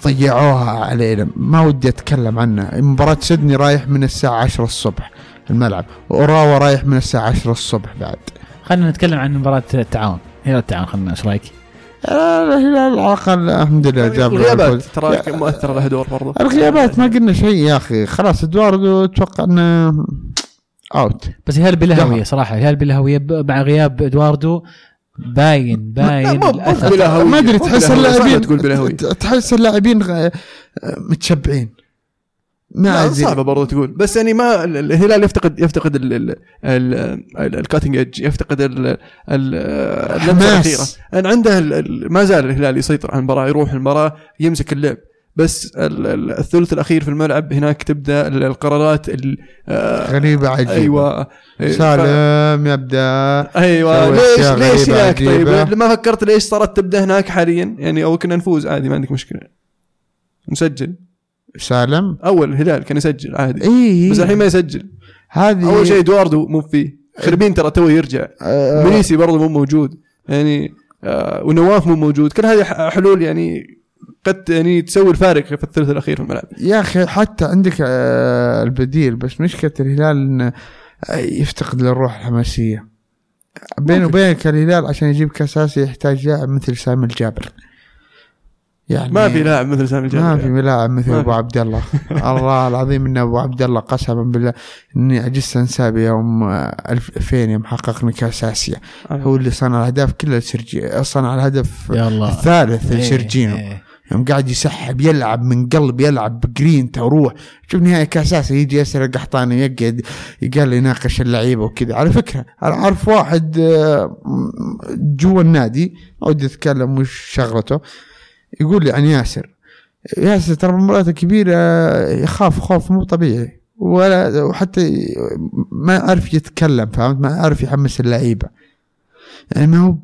ضيعوها علينا. ما ودي أتكلم عنها. مباراة سيدني رايح من الساعة 10 الصبح الملعب وأوراوا رايح من الساعة 10 الصبح بعد. خلينا نتكلم عن مباراة التعاون. هي التعاون خلينا إيش رأيك؟ الهلال على الأقل الحمد لله جاب الغيابات. ترى مؤثرة لها دور برضه الغيابات ما قلنا شيء يا أخي خلاص ادواردو أتوقع إنه اوت بس الهلال بلا. هويه صراحة الهلال بلا هويه مع غياب إدواردو باين باين. ما أدري تحس اللاعبين تقول بلا تحس اللاعبين متشبعين ما صعبة برضه تقول. بس يعني ما ال- الهلال يفتقد يفتقد ال- ال- ال- الكاتنج ايدج يفتقد ال- ال- اللمسة حماس. الأخيرة. عنده ما زال الهلال يسيطر على المباراة يروح المباراة يمسك اللعب. بس ال- ال- الثلث الأخير في الملعب هناك تبدأ ال- القرارات ال- آه، غريبة عجيبة. أيوه. سالم يبدأ. أيوه. ليش ليش هناك؟ طيب. ما فكرت ليش صارت تبدأ هناك حاليا؟ يعني أو كنا نفوز عادي ما عندك مشكلة. نسجل سالم. أول الهلال كان يسجل عادي. إي بس الحين ما يسجل. هذه أول شيء إدواردو مو فيه. خربين ترى تو يرجع. آه، منيسي برضه مو موجود. يعني آه ونواف مو موجود. كل هذه حلول يعني قد يعني تسوي الفارق في الثلث الأخير في الملعب. يا أخي حتى عندك آه، البديل بس مشكلة الهلال انه آه، يفتقد للروح الحماسية. بيني ممكن. وبينك الهلال عشان يجيب كاس آسيا يحتاج لاعب مثل سامي الجابر. يعني ما في لاعب مثل سامي الجابر ما في لاعب مثل أبو. عبد الله. الله العظيم إن أبو عبد الله قسما بالله إني عجزت أنساه بيوم آه، 2000 يوم حققنا كأس آسيا. هو اللي صنع الأهداف كلها لسيرجي صنع الهدف يا الله الثالث إيه، لسيرجينو. إيه. يوم قاعد يسحب يلعب من قلب يلعب بجرينتا وروح شوف نهاية كأس آسيا يجي ياسر القحطاني يقعد قال يناقش اللعيبة وكذا. على فكرة أنا أعرف واحد آه، جوا النادي ما ودي أتكلم وش شغلته. يقول لي عن ياسر. ياسر ترى المباريات الكبيره يخاف خوف مو طبيعي. ولا وحتى ما يعرف يتكلم فهمت؟ ما يعرف يحمس اللعيبة. يعني ما هو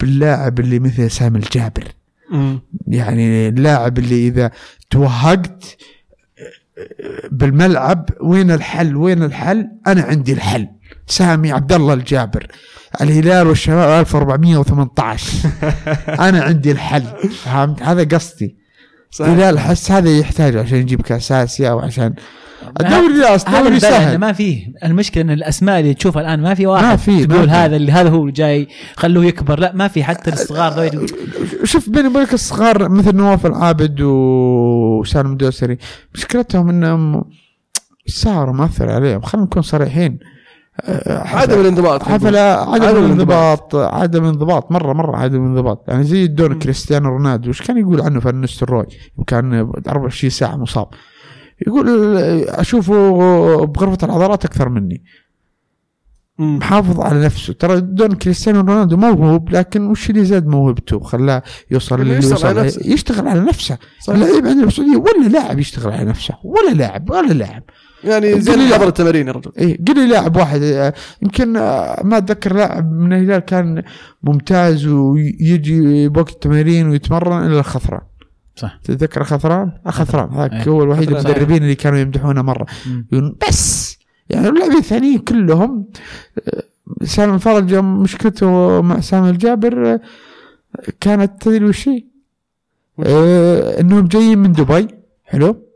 باللاعب اللي مثل سامي الجابر. مم. يعني اللاعب اللي إذا توهقت بالملعب وين الحل؟ وين الحل؟ أنا عندي الحل. سامي عبد الله الجابر. الهلال والشباب 1418 أنا عندي الحل. فهمت؟ هذا قصدي. صحيح. الهلال أحس هذا يحتاج عشان يجيب كاس اسيا الدوري لا هذا الدوري إنه سهل. ما فيه. المشكلة إن الأسماء اللي تشوفها الآن ما في واحد ما في، ما تقول في. هذا اللي هذا هو جاي خلوه يكبر. لا ما في حتى الصغار شوف بيني وبينك الصغار مثل نواف العابد وسالم الدوسري مشكلتهم إنهم صاروا مؤثر عليهم. خلينا نكون صريحين. عدم الانضباط. حفلة عدم عدم الانضباط. عدم الانضباط مرة مرة عدم الانضباط. يعني زي الدور. كريستيانو رونالدو وش كان يقول عنه فان نستروي كان 24 ساعة مصاب. يقول أشوفه بغرفة العضلات أكثر مني. محافظ على نفسه. ترى دون كريستيانو رونالدو موهوب لكن وش اللي زاد موهبته؟ خلاه يوصل اللي يشتغل يوصل. على نفسه. يشتغل على نفسه. اللعيب عندنا بالسعودية ولا لاعب يشتغل على نفسه. ولا لاعب ولا لاعب. يعني زين. حضر التمارين يا رجل إيه قل لي لاعب واحد آه، يمكن آه، ما أتذكر لاعب من الهلال كان ممتاز ويجي بوقت التمارين ويتمرن إلا الخثران صح تتذكر خثران؟ آه، خثران هذاك إيه. هو الوحيد خثران. المدربين اللي كانوا يمدحونه مرة مم. بس يعني اللاعبين الثانيين كلهم سالم الفرج مشكلته مع سامي الجابر كانت تدري وش هي؟ آه، إنهم جايين من دبي حلو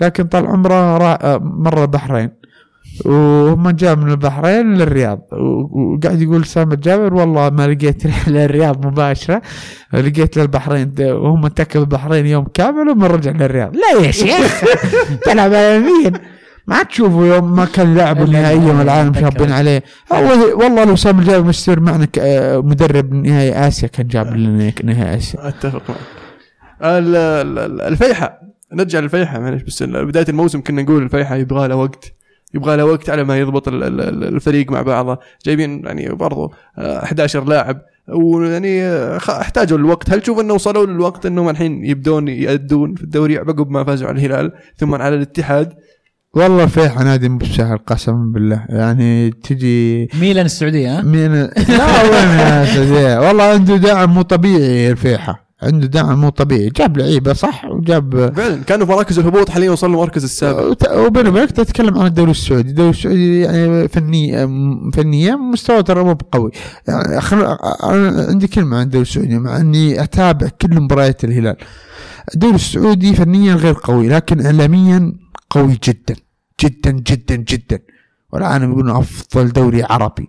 لكن طال عمره را- آه، مر البحرين. وهم جاء من البحرين للرياض. وقاعد يقول سامي الجابر والله ما لقيت رحله للرياض مباشرة. لقيت للبحرين وهم انتكب البحرين يوم كامل وما رجع للرياض. لا يا شيخ؟ تلعب على مين ما تشوفوا يوم ما كان لاعب النهائية من العالم أتذكر. شابين عليه. هو والله لو سامي الجابر مستمر معنا ك- آه، مدرب نهائي آسيا كان جاب لنا نهائي آسيا. أتفق معك. ال- ال- ال- الفيحة. نرجع للفيحة معلش بس بداية الموسم كنا نقول الفيحة يبغى له وقت يبغى له وقت على ما يضبط ال- ال- ال- الفريق مع بعضه. جايبين يعني برضو آه، 11 لاعب ويعني آه، احتاجوا الوقت. هل تشوف إنه وصلوا للوقت إنهم الحين يبدون يأدون في الدوري عقب ما فازوا على الهلال ثم على الاتحاد؟ والله فيح نادي مو بسهل قسما بالله. يعني تجي ميلان السعودية ها؟ مين لا وين سيدي والله عنده دعم مو طبيعي الفيحة عنده دعم مو طبيعي جاب لعيبة صح وجاب فعلا كانوا في مراكز الهبوط حاليا وصلوا المركز السابع. وبيني وبينك تتكلم عن الدوري السعودي، الدوري السعودي يعني فني فنيا مستوى ترى مو بقوي، يعني خل... أنا عندي كلمة عن الدوري السعودي مع أني أتابع كل مباريات الهلال. الدوري السعودي فنيا غير قوي لكن اعلاميا قوي جدا جدا جدا جدا. والعالم يقولون أفضل دوري عربي.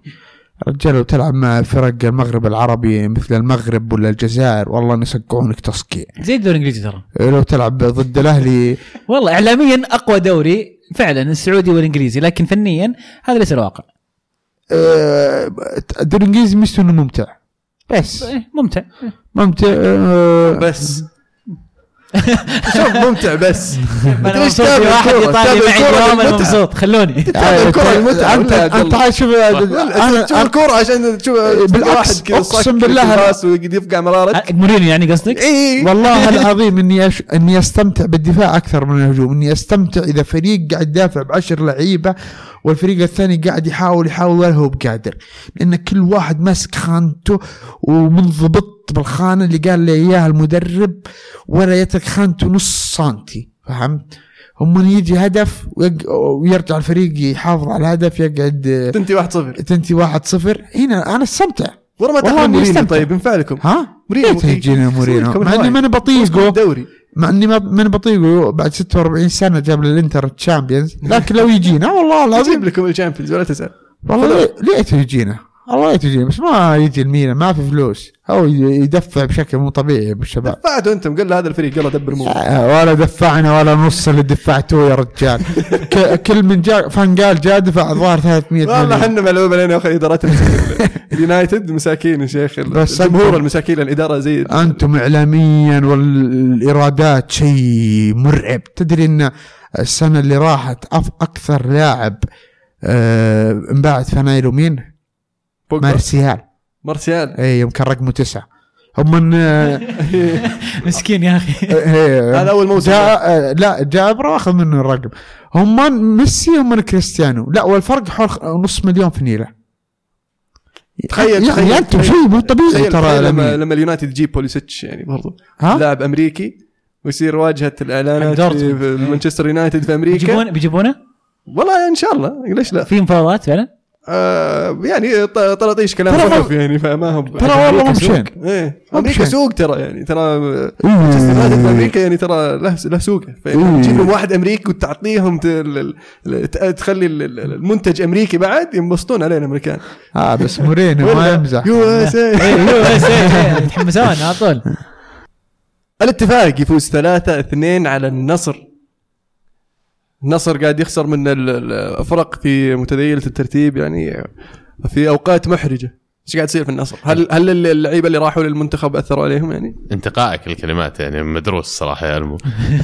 رجال لو تلعب مع فرق المغرب العربي مثل المغرب ولا الجزائر والله يصقعونك تصقيع. زي الدوري الإنجليزي ترى. لو تلعب ضد الأهلي. والله اعلاميا أقوى دوري فعلا السعودي والإنجليزي لكن فنيا هذا ليس الواقع. آه، الدوري الإنجليزي ميزته إنه ممتع. بس. إيه، ممتع. ممتع بس. شوف ممتع بس أنا مبسوط واحد؟ يطالع معي اليوم أنا. مبسوط خلوني تتابع الكرة المتعة انت انت؟ عاد شوف أنا الكورة عشان تشوف بالعكس، صك بالله يفقع مرارك مورينيو يعني قصدك؟ اي والله العظيم إني أش... إني أستمتع بالدفاع أكثر من الهجوم إني أستمتع إذا فريق قاعد يدافع بعشر لعيبة والفريق الثاني قاعد يحاول يحاول ولا هو بقادر لأن كل واحد ماسك خانته ومنضبط بالخانه اللي قال لي إياها المدرب ولا يترك خانته نص سنتي فهمت؟ هم يجي هدف. ويرجع الفريق يحافظ على الهدف يقعد تنتهي 1-0 تنتهي واحد صفر. هنا أنا استمتع. ورا ما مورينيو استمتع. طيب ينفع لكم؟ ها؟ مورينيو ليه تجينا مورينو مع إني؟ ماني بطيقه. الدوري مع إني ما ماني بطيقه. بعد 46 سنة جاب للانتر ال Champions. لكن لو يجينا والله أجيب العظيم لكم ال Champions ولا تسال والله ليه- ليه يجينا. الله يجينا بس ما يجي الميلان ما في فلوس. هو يدفع بشكل مو طبيعي بالشباب دفعتوا أنتم قال له هذا الفريق يلا دبر مو. آه، ولا دفعنا ولا نص اللي دفعتوه يا رجال. كل من جاء فانقال جاء دفع الظاهر 300 والله مليون إحنا ملعوبه لنا يا أخي إدارات المساكين. اليونايتد مساكين يا شيخ الجمهور المساكين الإدارة زي أنتم اعلاميا والإيرادات شيء مرعب. تدري إن السنة اللي راحت أف أكثر لاعب آه، انباعت يناير مين؟ بوجبا. مارسيال. مارسيال. اي يوم كان رقمه تسعة. هم من مسكين يا أخي. إيه، هذا أول موسم. جاء آه، لا جابر اخذ منه الرقم. هم من ميسي هم من كريستيانو. لا والفرق حول نص مليون في نيله تخيل يعني تخيل. أنتم شيء مو طبيعي ترى لما. لما اليونايتد يجيب بوليسيتش يعني برضو. ها؟ لاعب أمريكي ويصير واجهة الإعلانات. في مانشستر يونايتد في أمريكا. بيجيبونه؟ بيجيبونه؟ والله إن شاء الله. ليش لا. في مفاوضات فعلا؟ آه يعني ط- طراطيش كلام والله- يعني فما هو ترى والله ممشين. سوق. إيه مو أمريكا. سوق ترى يعني ترى يونايتد في أمريكا يعني ترى له له سوقه إيه. فتجيب لهم واحد أمريكي وتعطيهم ت- ال- ال- ت- تخلي ال- ال- المنتج أمريكي بعد ينبسطون علينا الأمريكان آه بس مورينيو ما يمزح USA أيوه بس إيه، يتحمسون على طول الاتفاق يفوز 3 2 على النصر النصر قاعد يخسر من ال- ال- الفرق في متذيلة الترتيب يعني في أوقات محرجة. إيش قاعد يصير في النصر؟ هل هل اللعيبة اللي راحوا للمنتخب أثروا عليهم يعني؟ انتقائك الكلمات يعني مدروس صراحة يا ألمو.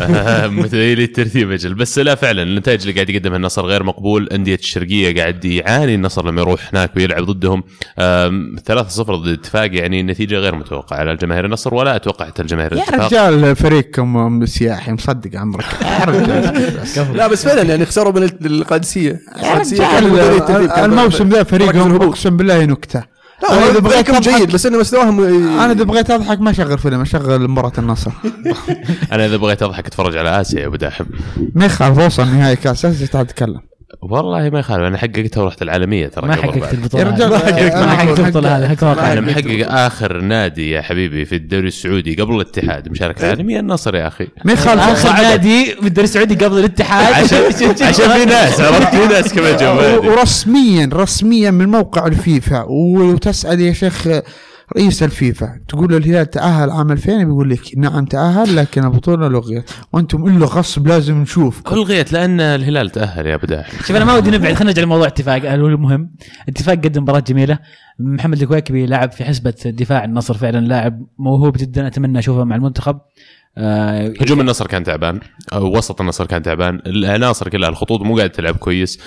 متذيلي الترتيب أجل. بس لا فعلا النتائج اللي قاعد يقدمها النصر غير مقبول. أندية الشرقية قاعد يعاني. النصر لما يروح هناك ويلعب ضدهم آم، 3-0 ضد الاتفاق يعني نتيجة غير متوقعة على الجماهير النصر ولا أتوقع حتى الجماهير يا الاتفاق. رجال فريقكم سياحي مصدق عمرك. يا لا بس فعلا يعني خسروا من القادسية. يا الموسم ذا فريقهم. أقسم بالله نكته لا أنا إذا هو بغيت جيد بس إنه مستواهم أنا اذا بغيت أضحك ما اشغل فيلم أشغل مباراة النصر. أنا إذا بغيت أضحك أتفرج على آسيا يا أبو داحم. ما يخالف وصل نهائي كاس اسيا تعال تتكلم. والله ما يخالف أنا حققتها ورحت العالمية ترى ما حققت. البطولة. ما حققت البطولة. هذه حق واقع أنا محقق آخر نادي يا حبيبي في الدوري السعودي قبل الاتحاد مشاركة العالميه النصر يا أخي. ما يخالف آخر نادي بالدوري السعودي قبل الاتحاد. عشان عشان في ناس عرفت في ناس كمان ورسميا رسميا من موقع الفيفا. وتسأل يا شيخ رئيس الفيفا. تقول الهلال تأهل عام 2000 بيقول لك نعم تأهل لكن البطولة لغيت وأنتم إلا غصب لازم نشوفكم الغيت لأن الهلال تأهل يا أبو داحم شوف أنا ما ودي نبعد خلينا نرجع لموضوع اتفاق المهم اتفاق قدم مباراة جميلة. محمد الكويكبي لاعب في حسبة دفاع النصر فعلا لاعب موهوب جدا أتمنى أشوفه مع المنتخب. آه، هجوم النصر كان تعبان أو وسط النصر كان تعبان العناصر كلها الخطوط مو قاعدة تلعب كويس.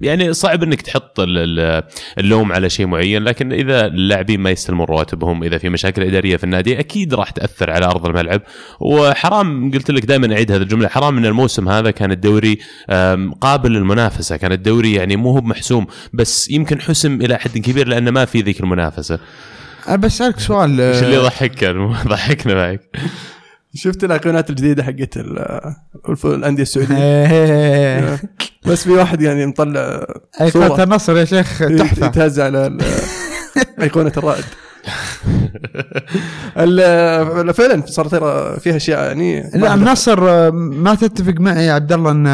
يعني صعب إنك تحط ال- ال- اللوم على شيء معين لكن إذا اللاعبين ما يستلمون رواتبهم إذا في مشاكل إدارية في النادي أكيد راح تأثر على أرض الملعب. وحرام قلت لك دائما أعيد هذه الجملة حرام إن الموسم هذا كان الدوري قابل للمنافسة كان الدوري يعني مو هو محسوم بس يمكن حسم إلى حد كبير لأنه ما في ذيك المنافسة. أنا بسالك سؤال إيش اللي آه، يضحك ضحكنا معك. شفت الأيقونات الجديدة حقت الأندية السعودية. إيه. بس في واحد يعني مطلع أيقونة النصر يا شيخ تحفة. يتهز على أيقونة الرائد. ال- فعلا صارت ترى فيها أشياء يعني لا النصر ما تتفق معي يا عبد الله إن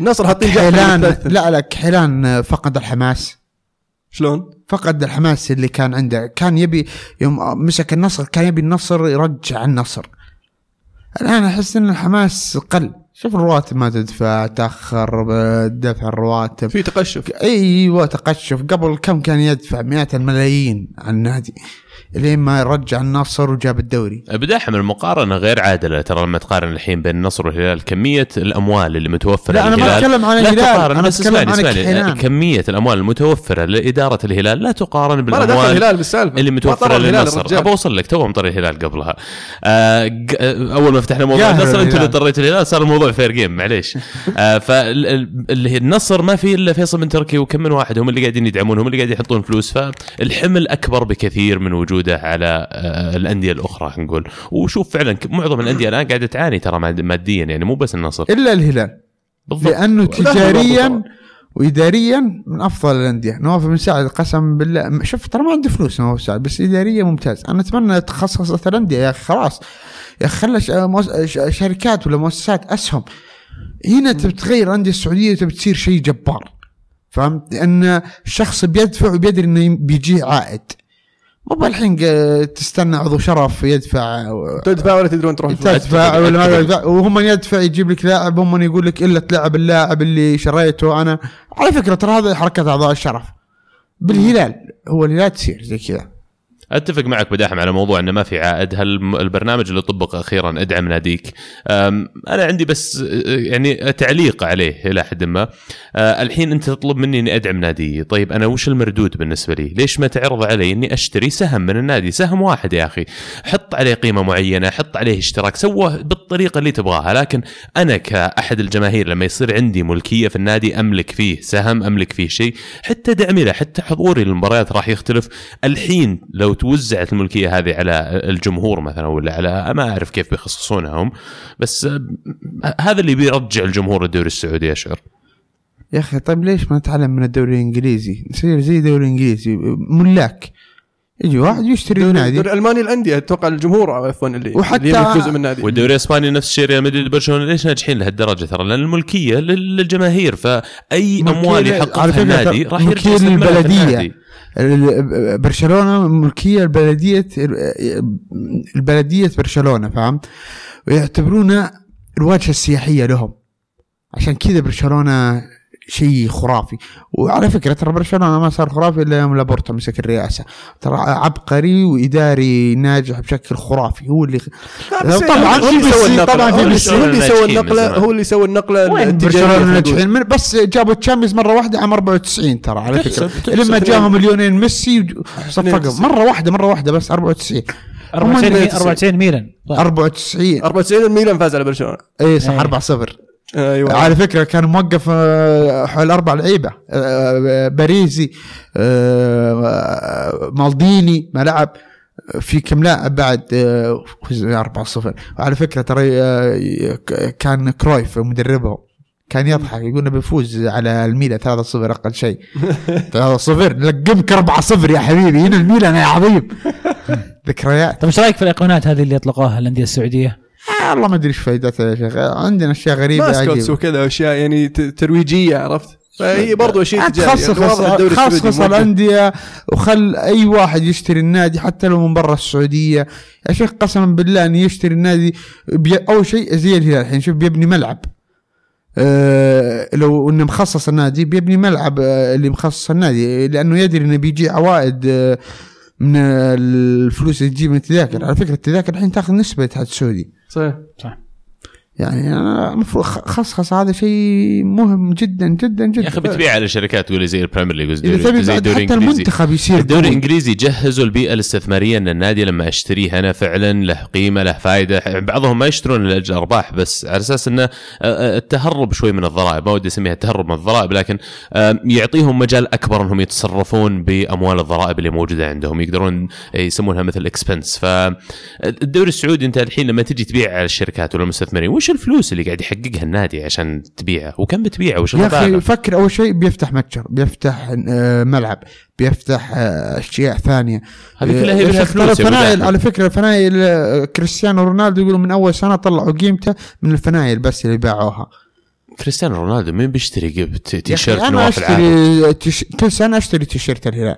النصر حاطين كحيلان. لا لا كحيلان فقد الحماس. شلون؟ فقد الحماس اللي كان عنده. كان يبي يوم مسك النصر كان يبي النصر يرجع النصر. الآن أحس إن الحماس قل. شوف الرواتب ما تدفع تأخر بدفع الرواتب. في تقشف. أيوه تقشف. قبل كم كان يدفع مئات الملايين على النادي؟ لين ما رجع النصر وجاب الدوري. بداحم المقارنة غير عادلة ترى لما تقارن الحين بين النصر والهلال. كمية الأموال اللي متوفرة لا، أنا ما أتكلم عن لا الهلال، أنا بس اسمعني عن اسمعني. كمية الأموال المتوفرة لإدارة الهلال. لا تقارن بالأموال الهلال بالسالفة. اللي متوفرة للنصر. ابى أوصل لك تو مطر الهلال قبلها. آه أول ما فتحنا موضوع النصر أنتوا اللي. اضطريتوا الهلال صار الموضوع fair game معليش. آه فالنصر ما في إلا فيصل بن تركي وكم من واحد هم اللي قاعدين يدعمون هم اللي قاعدين يحطون فلوس فالحمل أكبر بكثير من وجوده على آه، الأندية الأخرى خلينا نقول. وشوف فعلا معظم الأندية الآن قاعدة تعاني ترى ماد- ماديا يعني مو بس النصر. إلا الهلال. بالضبط. لأنه تجاريا. واداريا من أفضل الأندية. نواف بن سعد قسم بالله شوف ترى ما عنده فلوس نواف بن سعد بس اداريا ممتاز. أنا أتمنى تخصص الأندية. يا أخي خلاص. يا أخي خلى مؤس- ش- شركات ولا مؤسسات أسهم. هنا تبي تغير الأندية السعودية تبي تصير شيء جبار. فهمت؟ لأن الشخص بيدفع وبيدري إنه بيجيه عائد. مو بالحين تستنى عضو شرف يدفع. تدفع ولا تدرون تروح. تدفع ولا ما تدفع. وهم يدفع يجيب لك لاعب هم يقول لك إلا تلعب اللاعب اللي شريته أنا. على فكرة ترى هذه حركة أعضاء الشرف. بالهلال هو الهلال تصير زي كذا. أتفق معك بداحم على موضوع إنه ما في عائد. هل البرنامج اللي طبق أخيرا أدعم ناديك؟ أنا عندي بس يعني تعليق عليه إلى حد ما. أه، الحين أنت تطلب مني إني أدعم نادي. طيب أنا وش المردود بالنسبة لي؟ ليش ما تعرض علي إني أشتري سهم من النادي؟ سهم واحد يا أخي. حط عليه قيمة معينة حط عليه اشتراك سوه بالطريقة اللي تبغاها. لكن أنا كأحد الجماهير لما يصير عندي ملكية في النادي أملك فيه سهم أملك فيه شيء. حتى دعمي له حتى حضوري للمباريات راح يختلف. الحين لو توزعت الملكية هذه على الجمهور مثلا ولا على ما أعرف كيف بيخصصونها هم بس آه، هذا اللي بيرجع الجمهور الدوري السعودي اشعر يا أخي طيب ليش ما نتعلم من الدوري الإنجليزي؟ نصير زي الدوري الإنجليزي ملاك. يجي واحد يشتري النادي الدوري الألماني الأندية أتوقع الجمهور عفوا اللي وحتى- اللي جزء من النادي والدوري الإسباني نفس الشيء ريال مدريد برشلونة ليش ناجحين لهالدرجة؟ ترى لأن الملكية لل- للجماهير فأي أموال يحققها النادي راح يرجع ملكية برشلونة ملكية البلديه البلدية برشلونة فهمت؟ ويعتبرونه الواجهة السياحية لهم عشان كذا برشلونة شيء خرافي. وعلى فكرة ترى برشلونة ما صار خرافي إلا يوم لابورتا مسك الرئاسة. ترى عبقري وإداري ناجح بشكل خرافي. هو اللي طبعا هو اللي سوى النقله طبعا هو في اللي سوى النقله. هو اللي سوى النقله برشلونة. ناجحين؟ بس جابوا تشامبيونز مرة واحدة عام 94 ترى على تحسب- فكرة. لما. جاهم مليونين ميسي صفقهم 92. مرة واحدة مرة واحدة بس 94 94 هم 94 ميلان. 94 94 الميلان فاز على برشلونة. اي صح إيه. 4 0 أيوه. على فكرة كان موقف آه، حول أربع لعيبة آه، باريزي آه، مالديني ما لعب في كم لاعب بعد آه، فوز 4 0 وعلى فكرة ترى كان كرويف مدربهم كان يضحك يقول بيفوز على الميلان 3 0 أقل شيء. 3 0 لقمك 4 0 يا حبيبي. هنا الميلان يا عظيم. ذكريات. طيب إيش رأيك في الايقونات هذه اللي أطلقوها الانديه السعودية؟ آه، والله ما أدري إيش فائدتها يا شيخ. عندنا أشياء غريبة mascots. وكذا أشياء يعني ترويجية عرفت؟ فهي برضو شيء تجاري يعني خصص موجه. الأندية وخل أي واحد يشتري النادي حتى لو من برا السعودية. يا شيخ قسما بالله ان يشتري النادي بي أول شيء زي الهلال الحين شوف بيبني ملعب. أه لو إنه مخصص النادي بيبني ملعب آه، اللي مخصص النادي لأنه يدري إنه بيجي عوائد آه، من الفلوس اللي تجي من التذاكر. على فكرة التذاكر الحين تاخذ نسبة الاتحاد السعودي. صحيح يعني المفروض خصخص هذا شيء مهم جدا جدا جدا. يا أخي بتبيع على شركات تقول زي ال Premier League زي الدوري حتى المنتخب يصير الدوري. الانجليزي جهزوا البيئة الاستثمارية إن النادي لما اشتريه أنا فعلا له قيمة له فائده بعضهم ما يشترون لاجل أرباح بس على أساس إنه آه، آه، التهرب شوي من الضرائب. ما ودي أسميها التهرب من الضرائب لكن آه، يعطيهم مجال أكبر إنهم يتصرفون بأموال الضرائب اللي موجودة عندهم. يقدرون يسمونها مثل expense فالدوري السعودي أنت الحين لما تجي تبيع على الشركات ولا المستثمرين وش الفلوس اللي قاعد يحققها النادي عشان تبيعه؟ وكم بتبيعه؟ وش يا أخي فكر أول شيء بيفتح متجر بيفتح آه، ملعب بيفتح آه، أشياء ثانية. هذه كلها آه، هي يا لها شيخ ترى فلوس يا أبو الفنايل. على فكرة الفنايل كريستيانو رونالدو يقولوا من أول سنة طلعوا قيمته من الفنايل بس اللي باعوها. كريستيانو رونالدو مين بيشتري قب- ت- يا أخي تيشيرت أنا نواف العالم. اشتري تيش... كل سنه أشتري تيشيرت الهلال.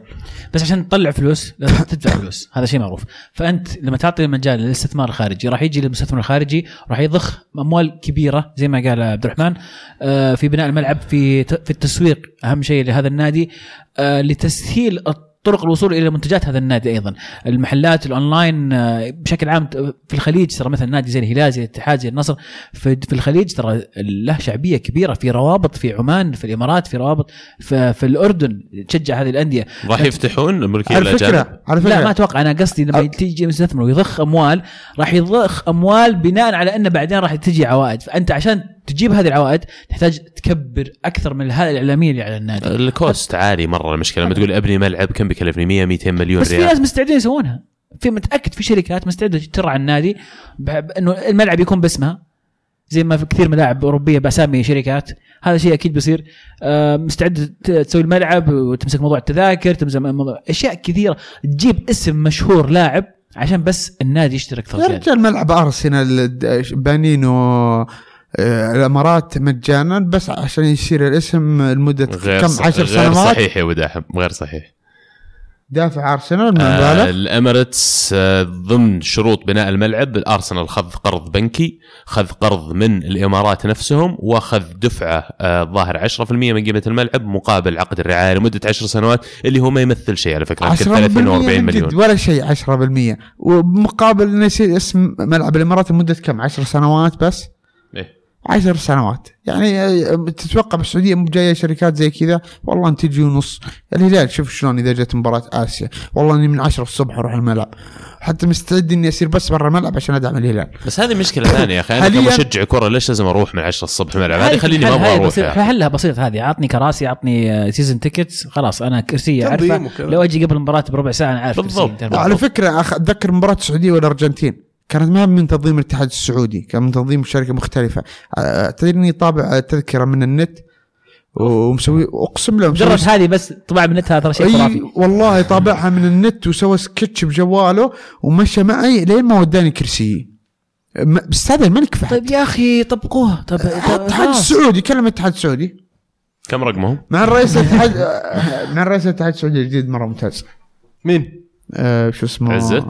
بس عشان تطلع فلوس لازم تدفع فلوس. هذا شيء معروف. فأنت لما تعطي مجال للاستثمار الخارجي راح يجي المستثمر الخارجي راح يضخ أموال كبيرة زي ما قال عبد الرحمن آه، في بناء الملعب في ت- في التسويق. أهم شيء لهذا النادي آه، لتسهيل طرق الوصول إلى منتجات هذا النادي أيضا. المحلات الأونلاين آه، بشكل عام في الخليج ترى مثلا نادي زي الهلال زي الاتحاد زي النصر في, الخليج ترى له شعبية كبيرة في روابط في عمان في الإمارات في روابط في, في الأردن تشجع هذه الأندية. راح يفتحون الملكية على فكرة على فكرة. لا ما أتوقع. أنا قصدي لما تيجي مستثمر ويضخ أموال راح يضخ أموال بناء على أنه بعدين راح تجي عوائد. فأنت عشان تجيب هذه العوائد تحتاج تكبر أكثر من الهاله الإعلامية اللي على النادي. الكوست عالي مرة المشكلة. لما تقول أبني ملعب كم بيكلفني؟ 100 200 مليون بس في ريال. ناس مستعدين يسوونها. في متأكد في شركات مستعدة ترعى النادي انه الملعب يكون باسمها. زي ما في كثير ملاعب أوروبية بأسامي شركات. هذا شيء أكيد بيصير. آه، مستعد ت- تسوي الملعب وتمسك موضوع التذاكر تمسك موضوع أشياء كثيرة. تجيب اسم مشهور لاعب عشان بس النادي يشترك زياده رجال ملعب أرسنال آه، الامارات مجانا بس عشان يصير الاسم لمدة غير كم؟ صح- عشر غير سنوات؟ صحيح يا وداحم غير صحيح. دافع أرسنال من آه الاميريتس آه ضمن شروط بناء الملعب الأرسنال خذ قرض بنكي خذ قرض من الإمارات نفسهم وأخذ دفعة آه، الظاهر 10% من قيمة الملعب مقابل عقد الرعاية لمدة 10 سنوات اللي هو ما يمثل شيء على فكرة يمكن 10% 30 و40 من مليون جد ولا شيء 10% ومقابل إنه يصير اسم ملعب الإمارات لمدة كم؟ 10 سنوات بس. عشر سنوات. يعني آه، تتوقع بالسعودية مو جاية شركات زي كذا؟ والله إن تجي ونص. الهلال شوف شلون إذا جت مباراة آسيا. والله إني من 10 الصبح أروح الملعب. حتى مستعد إني أسير بس برا الملعب عشان أدعم الهلال. بس هذه مشكلة ثانية يا أخي. أنا كمشجع كرة ليش لازم أروح من 10 الصبح الملعب؟ هذه خليني ما أبغى أروح. حلها بسيط هذه؟ عطني كراسي عطني season tickets خلاص أنا تنظيم اعرفه. لو أجي قبل المباراة بربع ساعة أنا عارف بالضبط. كرسي الموضوع. فكرة أخ- أتذكر مباراة السعودية والارجنتين كانت ما من تنظيم الاتحاد السعودي كان من تنظيم شركة مختلفة. آه، تدري إني طابع تذكرة من النت؟ ومسوي أقسم له جرب هذه بس طبعا من ترى شيء أي خرافي. والله طابعها من النت وسوى سكتش بجواله ومشى معي لين ما وداني كرسي. م- بس هذا الملك فهد طيب يا أخي طبقوه. طب الاتحاد. السعودي كلم الاتحاد السعودي. كم رقمهم؟ مع الرئيس الاتحاد مع الرئيس الاتحاد السعودي الجديد مرة ممتاز. مين؟ آه، شو اسمه؟ عزت؟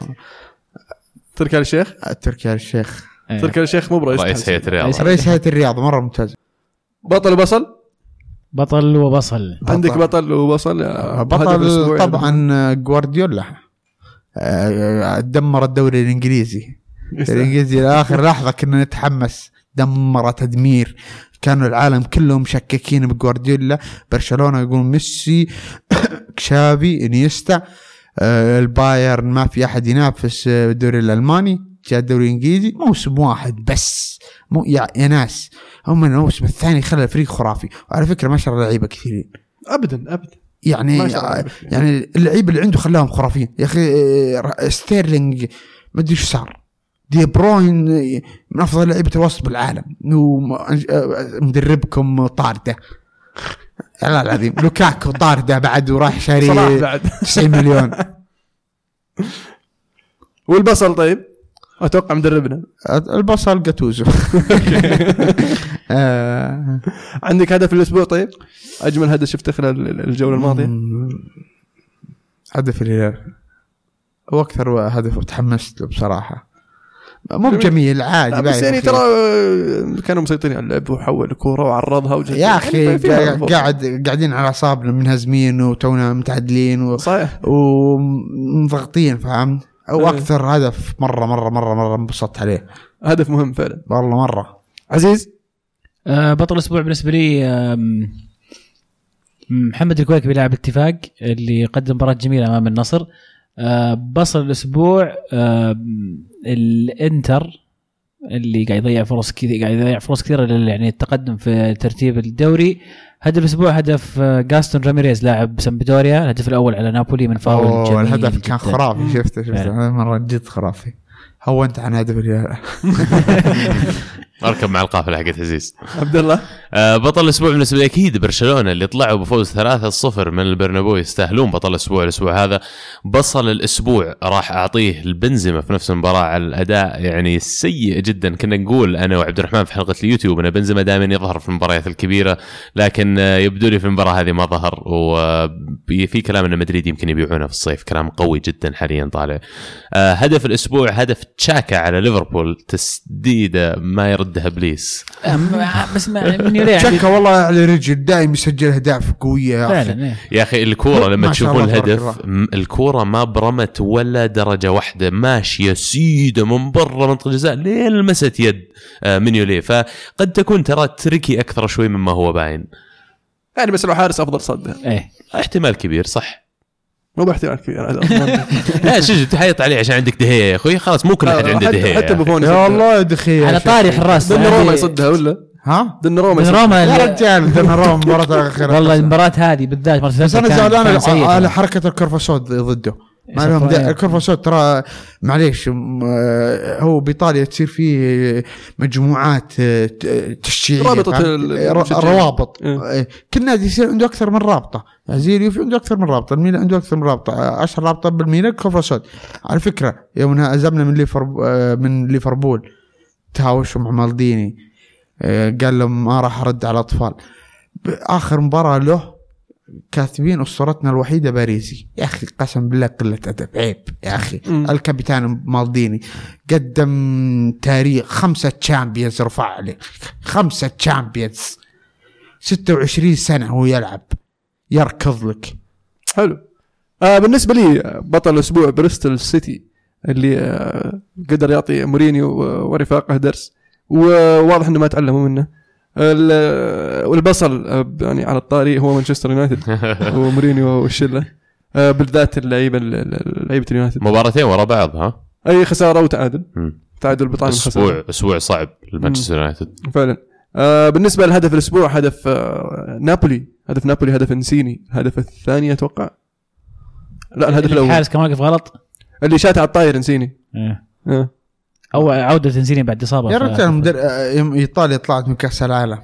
تركي آل الشيخ؟ تركي آل الشيخ. إيه. تركي آل الشيخ مو برئيس رئيس هيئة الرياضه رئيس هيئة الرياضه مرة ممتاز. بطل وبصل؟ بطل وبصل. عندك بطل. وبصل؟ آه، بطل الأسبوع طبعا جوارديولا آه، دمر الدوري الإنجليزي. الإنجليزي لآخر لحظة كنا نتحمس. دمر تدمير. كانوا العالم كلهم مشككين بجوارديولا برشلونة يقول ميسي تشافي إنيستا. البايرن ما في أحد ينافس آه، الدوري الألماني جاء الدوري الإنجليزي موسم واحد بس. مو يا, يا ناس هم الموسم الثاني خلى الفريق خرافي. وعلى فكرة مو الله لعيبة كثيرين. ابدا ابدا. يعني. يعني اللعيبة اللي عنده خلاهم خرافيين. يا أخي آه، ستيرلينج ما أدري إيش صار. دي بروين آه، من أفضل لعيبة الوسط بالعالم. ومدربكم طارده. والله العظيم لوكاكو طارده بعد وراح صلاح شاري بعد. 90 مليون. والبصل طيب؟ أتوقع مدربنا. البصل جاتوزو. آه، عندك هدف الأسبوع طيب؟ أجمل هدف شفته خلال الجولة الماضية. هدف الهلال هو أكثر هدف تحمست له بصراحة. مو بجميل عادي بس يعني. ترى كانوا مسيطرين على اللعب وحول الكوره وعرضها يا أخي يعني في- قاعد قاعدين على اعصابنا منهزمين وتونا متعادلين و- صحيح. ومضغطين فهمت؟ أو إيه. أكثر هدف مره مره مره مرة انبسطت عليه. هدف مهم فعلا. والله مرة. عزيز؟ آه، بطل الأسبوع بالنسبة لي محمد الكويكبي لاعب اتفاق اللي قدم مباراة جميلة أمام النصر. بصل الأسبوع آم، الإنتر اللي قاعد يضيع فرص كثير قاعد يضيع فرص كثيرة يعني التقدم في ترتيب الدوري. هدف الأسبوع هدف آه، جاستون راميريز لاعب سامبدوريا الهدف الأول على نابولي من فاول جميل الهدف كان. خرافي شفته شفته. مرة جد خرافي. هونت عن هدف أركب مع القافلة حقت عزيز. عبد الله. آه، بطل الأسبوع بالنسبة لي أكيد برشلونة اللي طلعوا بفوز 3-0 من البرنابو يستاهلون بطل الأسبوع الأسبوع هذا. بصل الأسبوع راح أعطيه البنزيما في نفس المباراة على الأداء يعني سيء جدا. كنا نقول أنا وعبد الرحمن في حلقة اليوتيوب أن بنزيما دائما يظهر في المباريات الكبيرة لكن آه، يبدو لي في المباراة هذه ما ظهر. وفي كلام أن مدريد يمكن يبيعونه في الصيف كلام قوي جدا حاليا طالع. آه، هدف الأسبوع هدف تشاكا على ليفربول تسديده ما يردها إبليس. بس ما من يريح شكا والله على رجل دائم يسجل أهداف قوية يا أخي. فعلا إيه. يا أخي الكورة لما تشوفون الهدف الكورة ما برمت ولا درجة واحدة. ماشية سيدة من برا منطقة الجزاء لين لمست يد آه، منيولي فقد تكون ترى تركي أكثر شوي مما هو باين. يعني بس لو حارس أفضل صدها إيه. احتمال كبير صح. مو باحتمال كبير. لا شجع تحيط عليه عشان عندك دهية يا أخوي خلاص مو كل احد عنده حتى- دهية حتى. بوفون يا يصدها. الله دخيل على طاري حراس دن روما عندي- يصدها ولا ها دن روما دن يصدها. روما يا رجال دنروما المباراه الاخيره والله المباراة هذه بالذات مرة بس أنا زعلان على-. حركة الكرفسود ضده ما لهم إيه. الكرفسود ترى معليش آه، هو بإيطاليا تصير فيه مجموعات آه، تشجيعيه رابطة فهمت؟ ال- ر- المشجعين. روابط. إيه. آه، كل نادي يصير عنده أكثر من رابطة. يعني زي اليوفي عنده أكثر من رابطة. الميلان عنده أكثر من رابطة. آه، أشهر رابطة بالميلان كرفسود على فكرة يوم هزمنا من ليفربول من ليفربول. تهاوشوا مع مالديني. آه، قال لهم ما راح أرد على الأطفال. آخر مباراة له كاتبين اسطورتنا الوحيدة باريزي. يا أخي قسم بالله قلة أدب. عيب. يا أخي مم. الكابتن مالديني قدم تاريخ خمسة Champions رفع عليه. خمسة Champions 26 سنة هو يلعب. يركض لك. حلو. آه بالنسبة لي آه، بطل الأسبوع بريستول سيتي اللي آه قدر يعطي مورينيو و- ورفاقه درس. وواضح إنه ما تعلموا منه. والبصل آه، يعني على الطاري هو مانشستر يونايتد. ومورينيو والشلة. آه بالذات اللعيبة لعيبة اليونايتد. مباراتين ورا بعض ها؟ أي خسارة وتعادل. تعادل. بطعم أسبوع أسبوع صعب لمانشستر يونايتد. فعلا. آه بالنسبة لهدف الأسبوع هدف نابولي. هدف نابولي هدف إنسيني. الهدف الثاني أتوقع. لا الهدف الأول. الحارس كان واقف غلط. اللي شات على الطاير إنسيني. إيه. أو عودة إنسيني بعد إصابة يا رجال مدر... يوم ايطاليا طلعت من كأس العالم.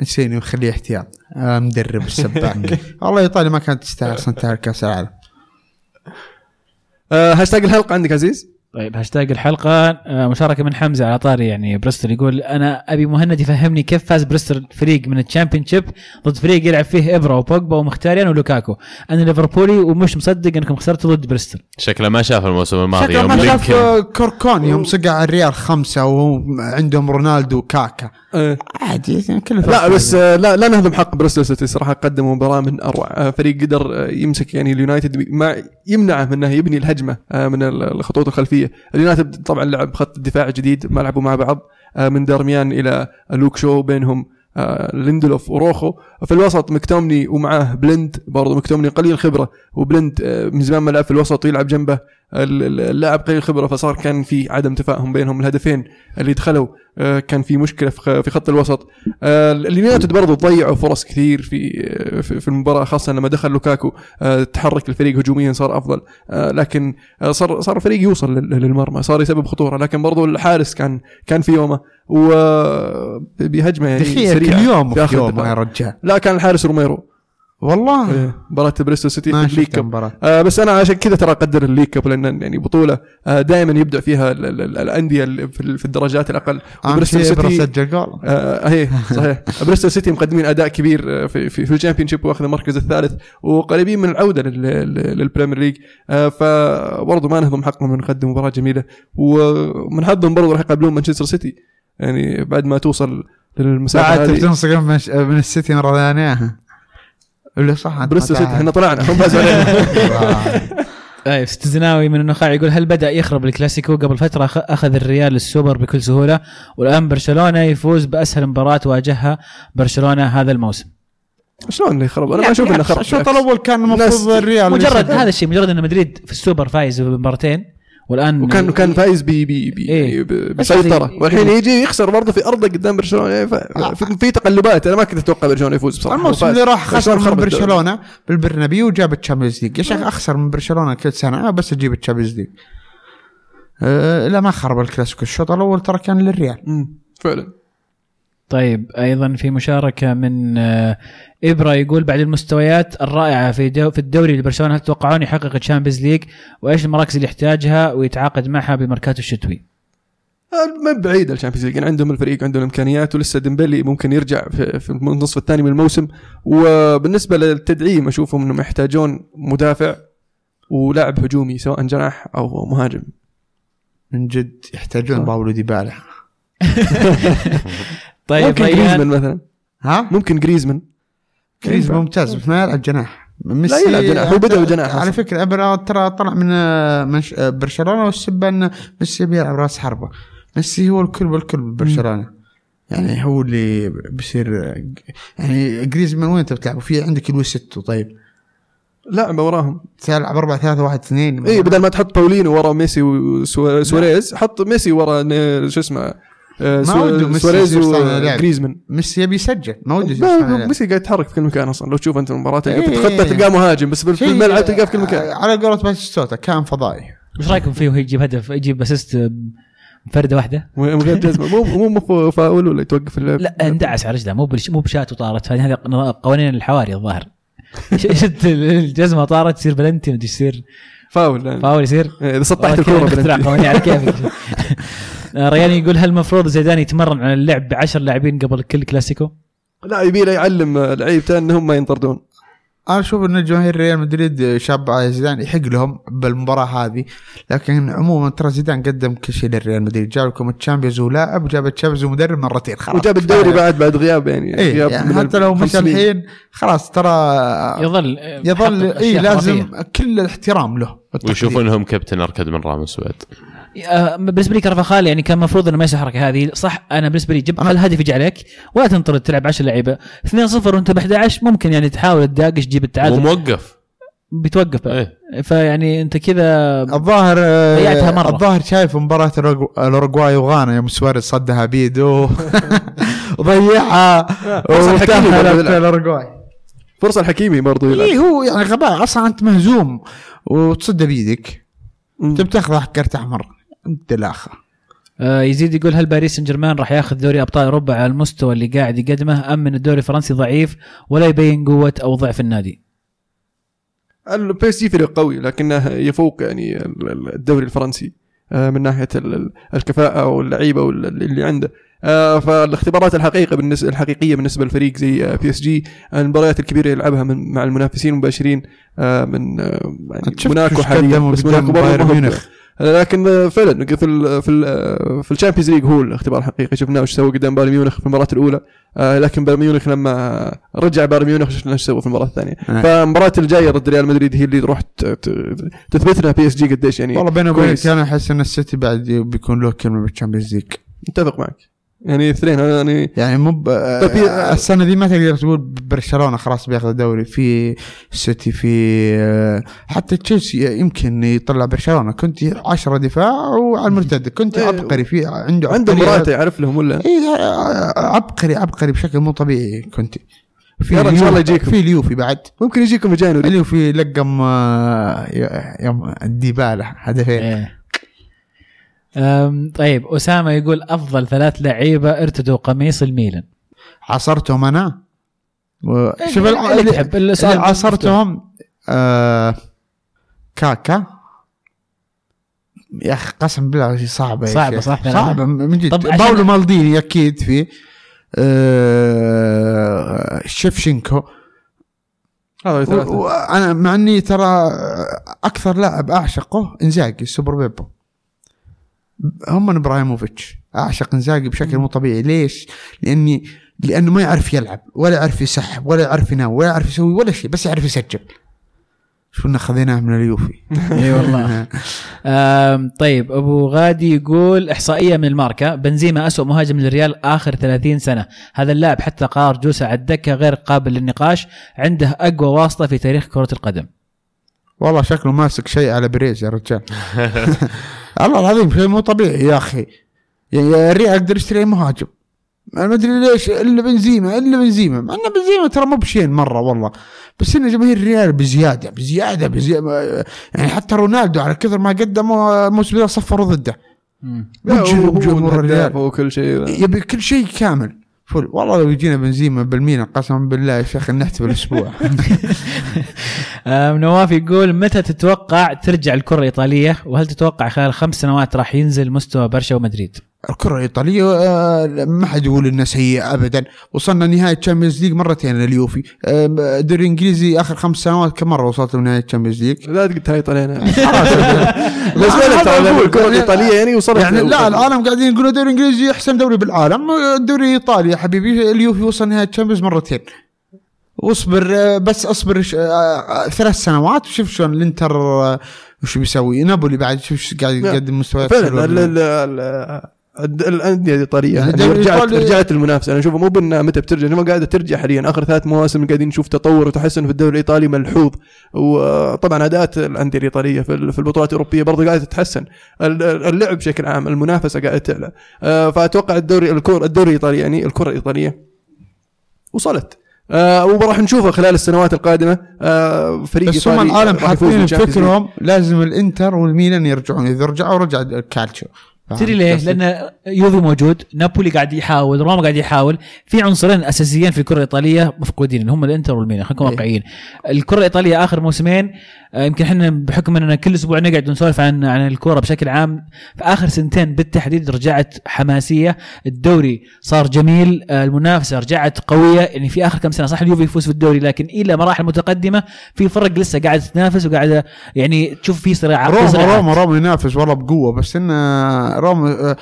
إنسيني مخليه احتياط. مدرب سباك والله ايطاليا ما كانت تستاهل أصلا كأس العالم. آه هاشتاج الحلقة عندك عزيز؟ طيب هاشتاج الحلقة آه، مشاركة من حمزة على طاري يعني بريستول يقول أنا أبي مهند يفهمني كيف فاز بريستول فريق من ال Championship ضد فريق يلعب فيه إبرا وبوجبا ومخيتاريان ولوكاكو. أنا ليفربولي ومش مصدق إنكم خسرتوا ضد بريستول شكله ما شاف الموسم الماضي شكله يوم ما شاف ألكوركون يوم صقع الريال خمسة وعندهم رونالدو وكاكا. إيه. عادي كله لا. بس آه، لا لا نهضم حق بريستول سيتي. صراحة قدموا مباراة من أروع. آه، فريق قدر آه، يمسك يعني اليونايتد ما يمنعه من إنه يبني الهجمة من ال- الخطوط الخلفية. اليونايتد طبعا لعب خط دفاع جديد ما لعبوا مع بعض من دارميان إلى لوك شو بينهم ليندلوف وروخو. في الوسط مكتوميني ومعاه بلند برضه مكتوميني قليل خبرة وبلند من زمان ما لعب في الوسط ويلعب جنبه. اللاعب قليل خبره فصار كان في عدم تفاهم بينهم. الهدفين اللي دخلوا آه، كان في مشكلة في خط الوسط. آه، اليونايتد برضو ضيعوا فرص كثير في آه، في في المباراة خاصة لما دخل لوكاكو. تحرك الفريق هجوميا صار أفضل. لكن صار صار الفريق يوصل لل- للمرمى صار يسبب خطورة. لكن برضو الحارس كان كان في يومه. وبهجمه يعني سريعة كل يوم في يوم. يا رجال. لا كان الحارس روميرو. والله. إيه، مباراة بريستول سيتي في مال league cup. آه بس أنا عشان كذا ترى أقدر ال league cup لأن يعني بطولة آه دائما يبدع فيها ال- ال- ال- الأندية في ال- في الدرجات الأقل. وبريستول شيء إبرا سجل جول آه هي صحيح. بريستول سيتي مقدمين أداء كبير آه، في في, في ال Championship واخذ المركز الثالث وقريبين من العودة لل- لل- لل Premier League. آه فبرضه ما نهضم حقهم إنه قدم مباراة جميلة. ومن حظهم برضه راح يقابلون مانشستر سيتي. يعني بعد ما توصل للمسافه بعد من, من السيتي مرة ثانية. ولا صح ما سيتي. إحنا طلعنا هم فازوا علينا طيب استزناوي من النخاع يقول هل بدأ يخرب الكلاسيكو قبل فترة أخذ الريال السوبر بكل سهولة والآن برشلونة يفوز بأسهل مباراة واجهها برشلونة هذا الموسم شلون اللي خرب أنا ما أشوف إنه خرب الشوط. الأول كان المفروض الريال مجرد. هذا الشيء مجرد إن مدريد في السوبر فايز بمباراتين والآن وكان كان فايز بي بي بي إيه. ب- بس بسيطرة. هذه- والحين يجي يخسر برضه في أرضه قدام برشلونة. يعني ف- في, في تقلبات. أنا ما كنت أتوقع برشلونة يفوز بصراحة. الموسم. اللي راح خسر من. برشلونة بالبرنابيو وجاب الشامبيونز ليج. يا شيخ أخسر من برشلونة كل سنة. بس أجيب ال Champions League. أه لا ما خرب الكلاسيكو. الشوط الأول ترى كان للريال. فعلا. طيب أيضا في مشاركة من آه، إبرة يقول بعد المستويات الرائعة في دو في الدوري لبرشلونه هل تتوقعون يحقق ال Champions League وإيش المراكز اللي يحتاجها؟ ويتعاقد معها بالميركاتو الشتوي؟ آه، ما بعيد ال Champions League. يعني عندهم الفريق عندهم الإمكانيات ولسه ديمبلي ممكن يرجع في, في النصف الثاني من الموسم. وبالنسبة للتدعيم أشوفهم إنهم يحتاجون مدافع ولاعب هجومي سواء جناح أو مهاجم. من جد يحتاجون. باولو ديبالا. طيب ممكن ريان جريزمان مثلا. ها؟ ممكن جريزمان. ينفع. ممتاز بس ما يلعب جناح. لا يلعب جناح، هو بدأ بجناح على. فكرة أبرا ترى طلع من آه، آه، برشلونة والسبه أن ميسي بيلعب راس حربة. ميسي هو الكل بالكل ببرشلونه يعني هو اللي بيصير آه، يعني جريزمان وين أنت بتلعب في عندك لويس طيب. لاعب وراهم. تلعب 4 3 1 2 اي إيه، بدل ما تحط باولينو ورا ميسي وسواريز حط ميسي ورا شو اسمه ما سو- وده ميسي سواريز. وجريزمان ميسي يبي يسجل ما لعب. ميسي قاعد يتحرك في كل مكان أصلا لو تشوف أنت المباراة تلقى في إيه. الخطه تلقاه مهاجم بس في الملعب تلقاه في كل مكان آه، على قولة باتيستوتا كان فضائي وش رأيكم فيه وهو يجيب هدف يجيب assist فرده واحدة؟ من غير جزمه مو مو مو فاول ولا يتوقف اللعب لا اندعس على رجله مو مو بشات وطارت هذه قوانين الحواري الظاهر ش- شفت الجزمة طارت يصير بلنتي مدري يصير فاول يعني. فاول يصير إيه، إذا سطحت الكورة بلنتي. قوانين على كيفك آه، ريان يقول هل المفروض زيدان يتمرن على اللعب ب 10 لاعبين قبل كل كلاسيكو؟ لا يبي له يعلم لعيبته إنهم ما ينطردون أنا أشوف إن جماهير ريال مدريد شاب على زيدان يحق لهم بالمباراة هذه لكن عموما ترى زيدان قدم كل شيء للريال مدريد جاب لكم ال Champions ولاعب وجاب ال Champions ومدرب مرتين خلاص وجاب الدوري بعد بعد غياب يعني اي غياب يعني حتى لو مشى. الحين خلاص ترى يظل يظل اي لازم. كل الاحترام له. ويشوفونهم كابتن أركد من راموس بعد آه، بالنسبة لي كرفخال يعني كان المفروض إنه ما يسوي الحركه هذه. صح أنا بالنسبة لي جيب خل الهدف يجي عليك ولا تنطرد تلعب 10 لعيبة. 2-0 وأنت ب 11 ممكن يعني تحاول تداقش تجيب التعادل. وموقف بتوقف بقى. إيه. فيعني أنت كذا الظاهر ضيعتها مرة. الظاهر شايف مباراة الأورجو- الأوروغواي وغانا يوم سواريز صدها بيده وضيعها يلعب. الاوروغواي فرصة الحكيمي برضو يلعب. اي هو يعني غباء أصلا أنت مهزوم. وتصد بيدك. تبي تاخذ كرت احمر الآخر آه، يزيد يقول هل باريس سان جيرمان راح ياخذ دوري أبطال أوروبا على المستوى اللي قاعد يقدمه أم من الدوري الفرنسي ضعيف ولا يبين قوة أو ضعف النادي؟ ال PSG فريق قوي لكنه يفوق يعني ال- ال- الدوري الفرنسي آه، من ناحية ال- ال- الكفاءة واللعيبه وال- اللي عنده. آه، فالاختبارات الحقيقة بالنسبة الحقيقية بالنسبة للفريق زي PSG المباريات الكبيرة يلعبها من مع المنافسين المباشرين آه، من يعني موناكو حاليا بس موناكو بايرن ميونخ. لكن فعلا في ال في ال آه، في ال Champions League هو الاختبار الحقيقي. شفناه وش سوى قدام بايرن ميونخ في المباراة الأولى. آه، لكن بايرن ميونخ لما رجع بايرن ميونخ شفنا إيش سوى في المباراة الثانية. نعم. فالمباراة الجاية ضد ريال مدريد هي اللي تروح تثبت لنا بي اس جي قديش يعني والله بيني وبينك. أنا أحس إن السيتي بعد بيكون له كلمة بالتشامبيونز ليج. متفق معك. يعني اثنين يعني يعني مو ب- طيب في- السنة دي ما تقدر تقول برشلونة خلاص بياخذ الدوري في السيتي في حتى تشيلسي يمكن يطلع برشلونة كنت 10 دفاع وعلى المرتد كنت إيه. عبقري في عنده عنده. مراته يعرف لهم ولا اي عبقري عبقري بشكل مو طبيعي كنت في إن شاء اليوفي- الله يجيكم. في اليوفي بعد ممكن يجيكم في جانوري اليوفي لقم آه، يوم الديباله هدفين إيه. طيب أسامة يقول أفضل ثلاث لعيبة ارتدوا قميص الميلان. عصرتهم أنا؟ و- شوف اللي تحب السؤال اللي عصرتهم آه كاكا. يا أخي قسم بالله صعبة شيخ. صح. صعبة من جد. طب باولو مالديني أكيد فيه آه شيفشينكو. هذا وأنا مع إني ترى أكثر لاعب أعشقه إنزاجي السوبر بيبو. هم من إبراهيموفيتش. أعشق إنزاجي بشكل مو طبيعي. ليش؟ لاني لأنه ما يعرف يلعب ولا يعرف يسحب ولا يعرف ينام ولا يعرف يسوي ولا شيء بس يعرف يسجل. شو خذيناه من اليوفي. إي والله. أم، طيب أبو غادي يقول إحصائية من الماركة. بنزيما اسوء مهاجم للريال آخر 30 سنة. هذا اللاعب حتى قرار جلوسه على الدكة غير قابل للنقاش. عنده أقوى واسطة في تاريخ كرة القدم. والله شكله ماسك شيء على بريز يا رجال. الله العظيم شيء مو طبيعي يا أخي. يعني الريال يقدر يشتري مهاجم. ما أدري ليش إلا بنزيما إلا بنزيما. مع إن بنزيما ترى مو بشين مرة والله. بس ان جماهير الريال بزيادة بزيادة بزيادة. يعني حتى رونالدو على كثر ما قدم الموسم ده صفروا ضده. هو- وكل شيء. يبي كل شيء كامل. فل والله لو يجينا بنزيما بالمينا قسما بالله يا شيخ نحتفل أسبوع أم، نواف يقول متى تتوقع ترجع الكرة الإيطالية؟ وهل تتوقع خلال خمس سنوات راح ينزل مستوى برشا ومدريد؟ الكرة الإيطالية آه، ما حد يقول إنها سيئة أبدا. وصلنا نهاية Champions League مرتين اليوفي آه، الدوري الإنجليزي آخر خمس سنوات كم مرة وصلت لنهاية Champions League لا تهايط علينا بس. الكرة الإيطالية يعني وصلت يعني لا العالم قاعدين يقولوا الدوري الإنجليزي أحسن دوري بالعالم الدوري الإيطالي يا حبيبي اليوفي وصل نهاية Champions مرتين. واصبر آه، بس اصبر ش- آه، آه، ثلاث سنوات وشوف شلون الإنتر آه، وش بيسوي. نابولي بعد شوف شو قاعد. يقدم مستويات فعلا الانديه الايطاليه يعني يعني رجعت رجعت المنافسة. أنا اشوفها مو بانها متى بترجع. انما قاعدة ترجع حاليا. آخر ثلاث مواسم قاعدين نشوف تطور وتحسن في الدوري الإيطالي ملحوظ. وطبعا اداءات الانديه الايطاليه في ال- في البطولات الأوروبية برضه قاعدة تتحسن. ال- ال- اللعب بشكل عام المنافسة قاعدة تعلى. آه، فأتوقع الدوري الكره الدوري الإيطالي يعني الكرة الإيطالية وصلت. آه وراح نشوفها خلال السنوات القادمة. آه فريق بس هم العالم حاطين. فكرهم لازم الإنتر والميلان يرجعون. إذا رجعوا رجع الكالتشو تدري ليه؟ قصدي؟ يوفي موجود، نابولي قاعد يحاول، روما قاعد يحاول، في عنصرين أساسيين في الكرة الإيطالية مفقودين اللي هم الإنتر والميلان، خلينا نكون إيه. واقعيين. الكرة الإيطالية آخر موسمين آه، يمكن إحنا بحكم إننا كل أسبوع نقعد نسولف عن عن الكوره بشكل عام، في آخر سنتين بالتحديد رجعت حماسية، الدوري صار جميل، آه، المنافسة رجعت قوية، يعني في آخر كم سنة صح اليوفي يفوز في الدوري لكن إلى مراحل متقدمة في فرق لسه قاعدة تتنافس وقاعده يعني تشوف في صراع روما. روما روما ينافس والله بقوة بس إن روما آه،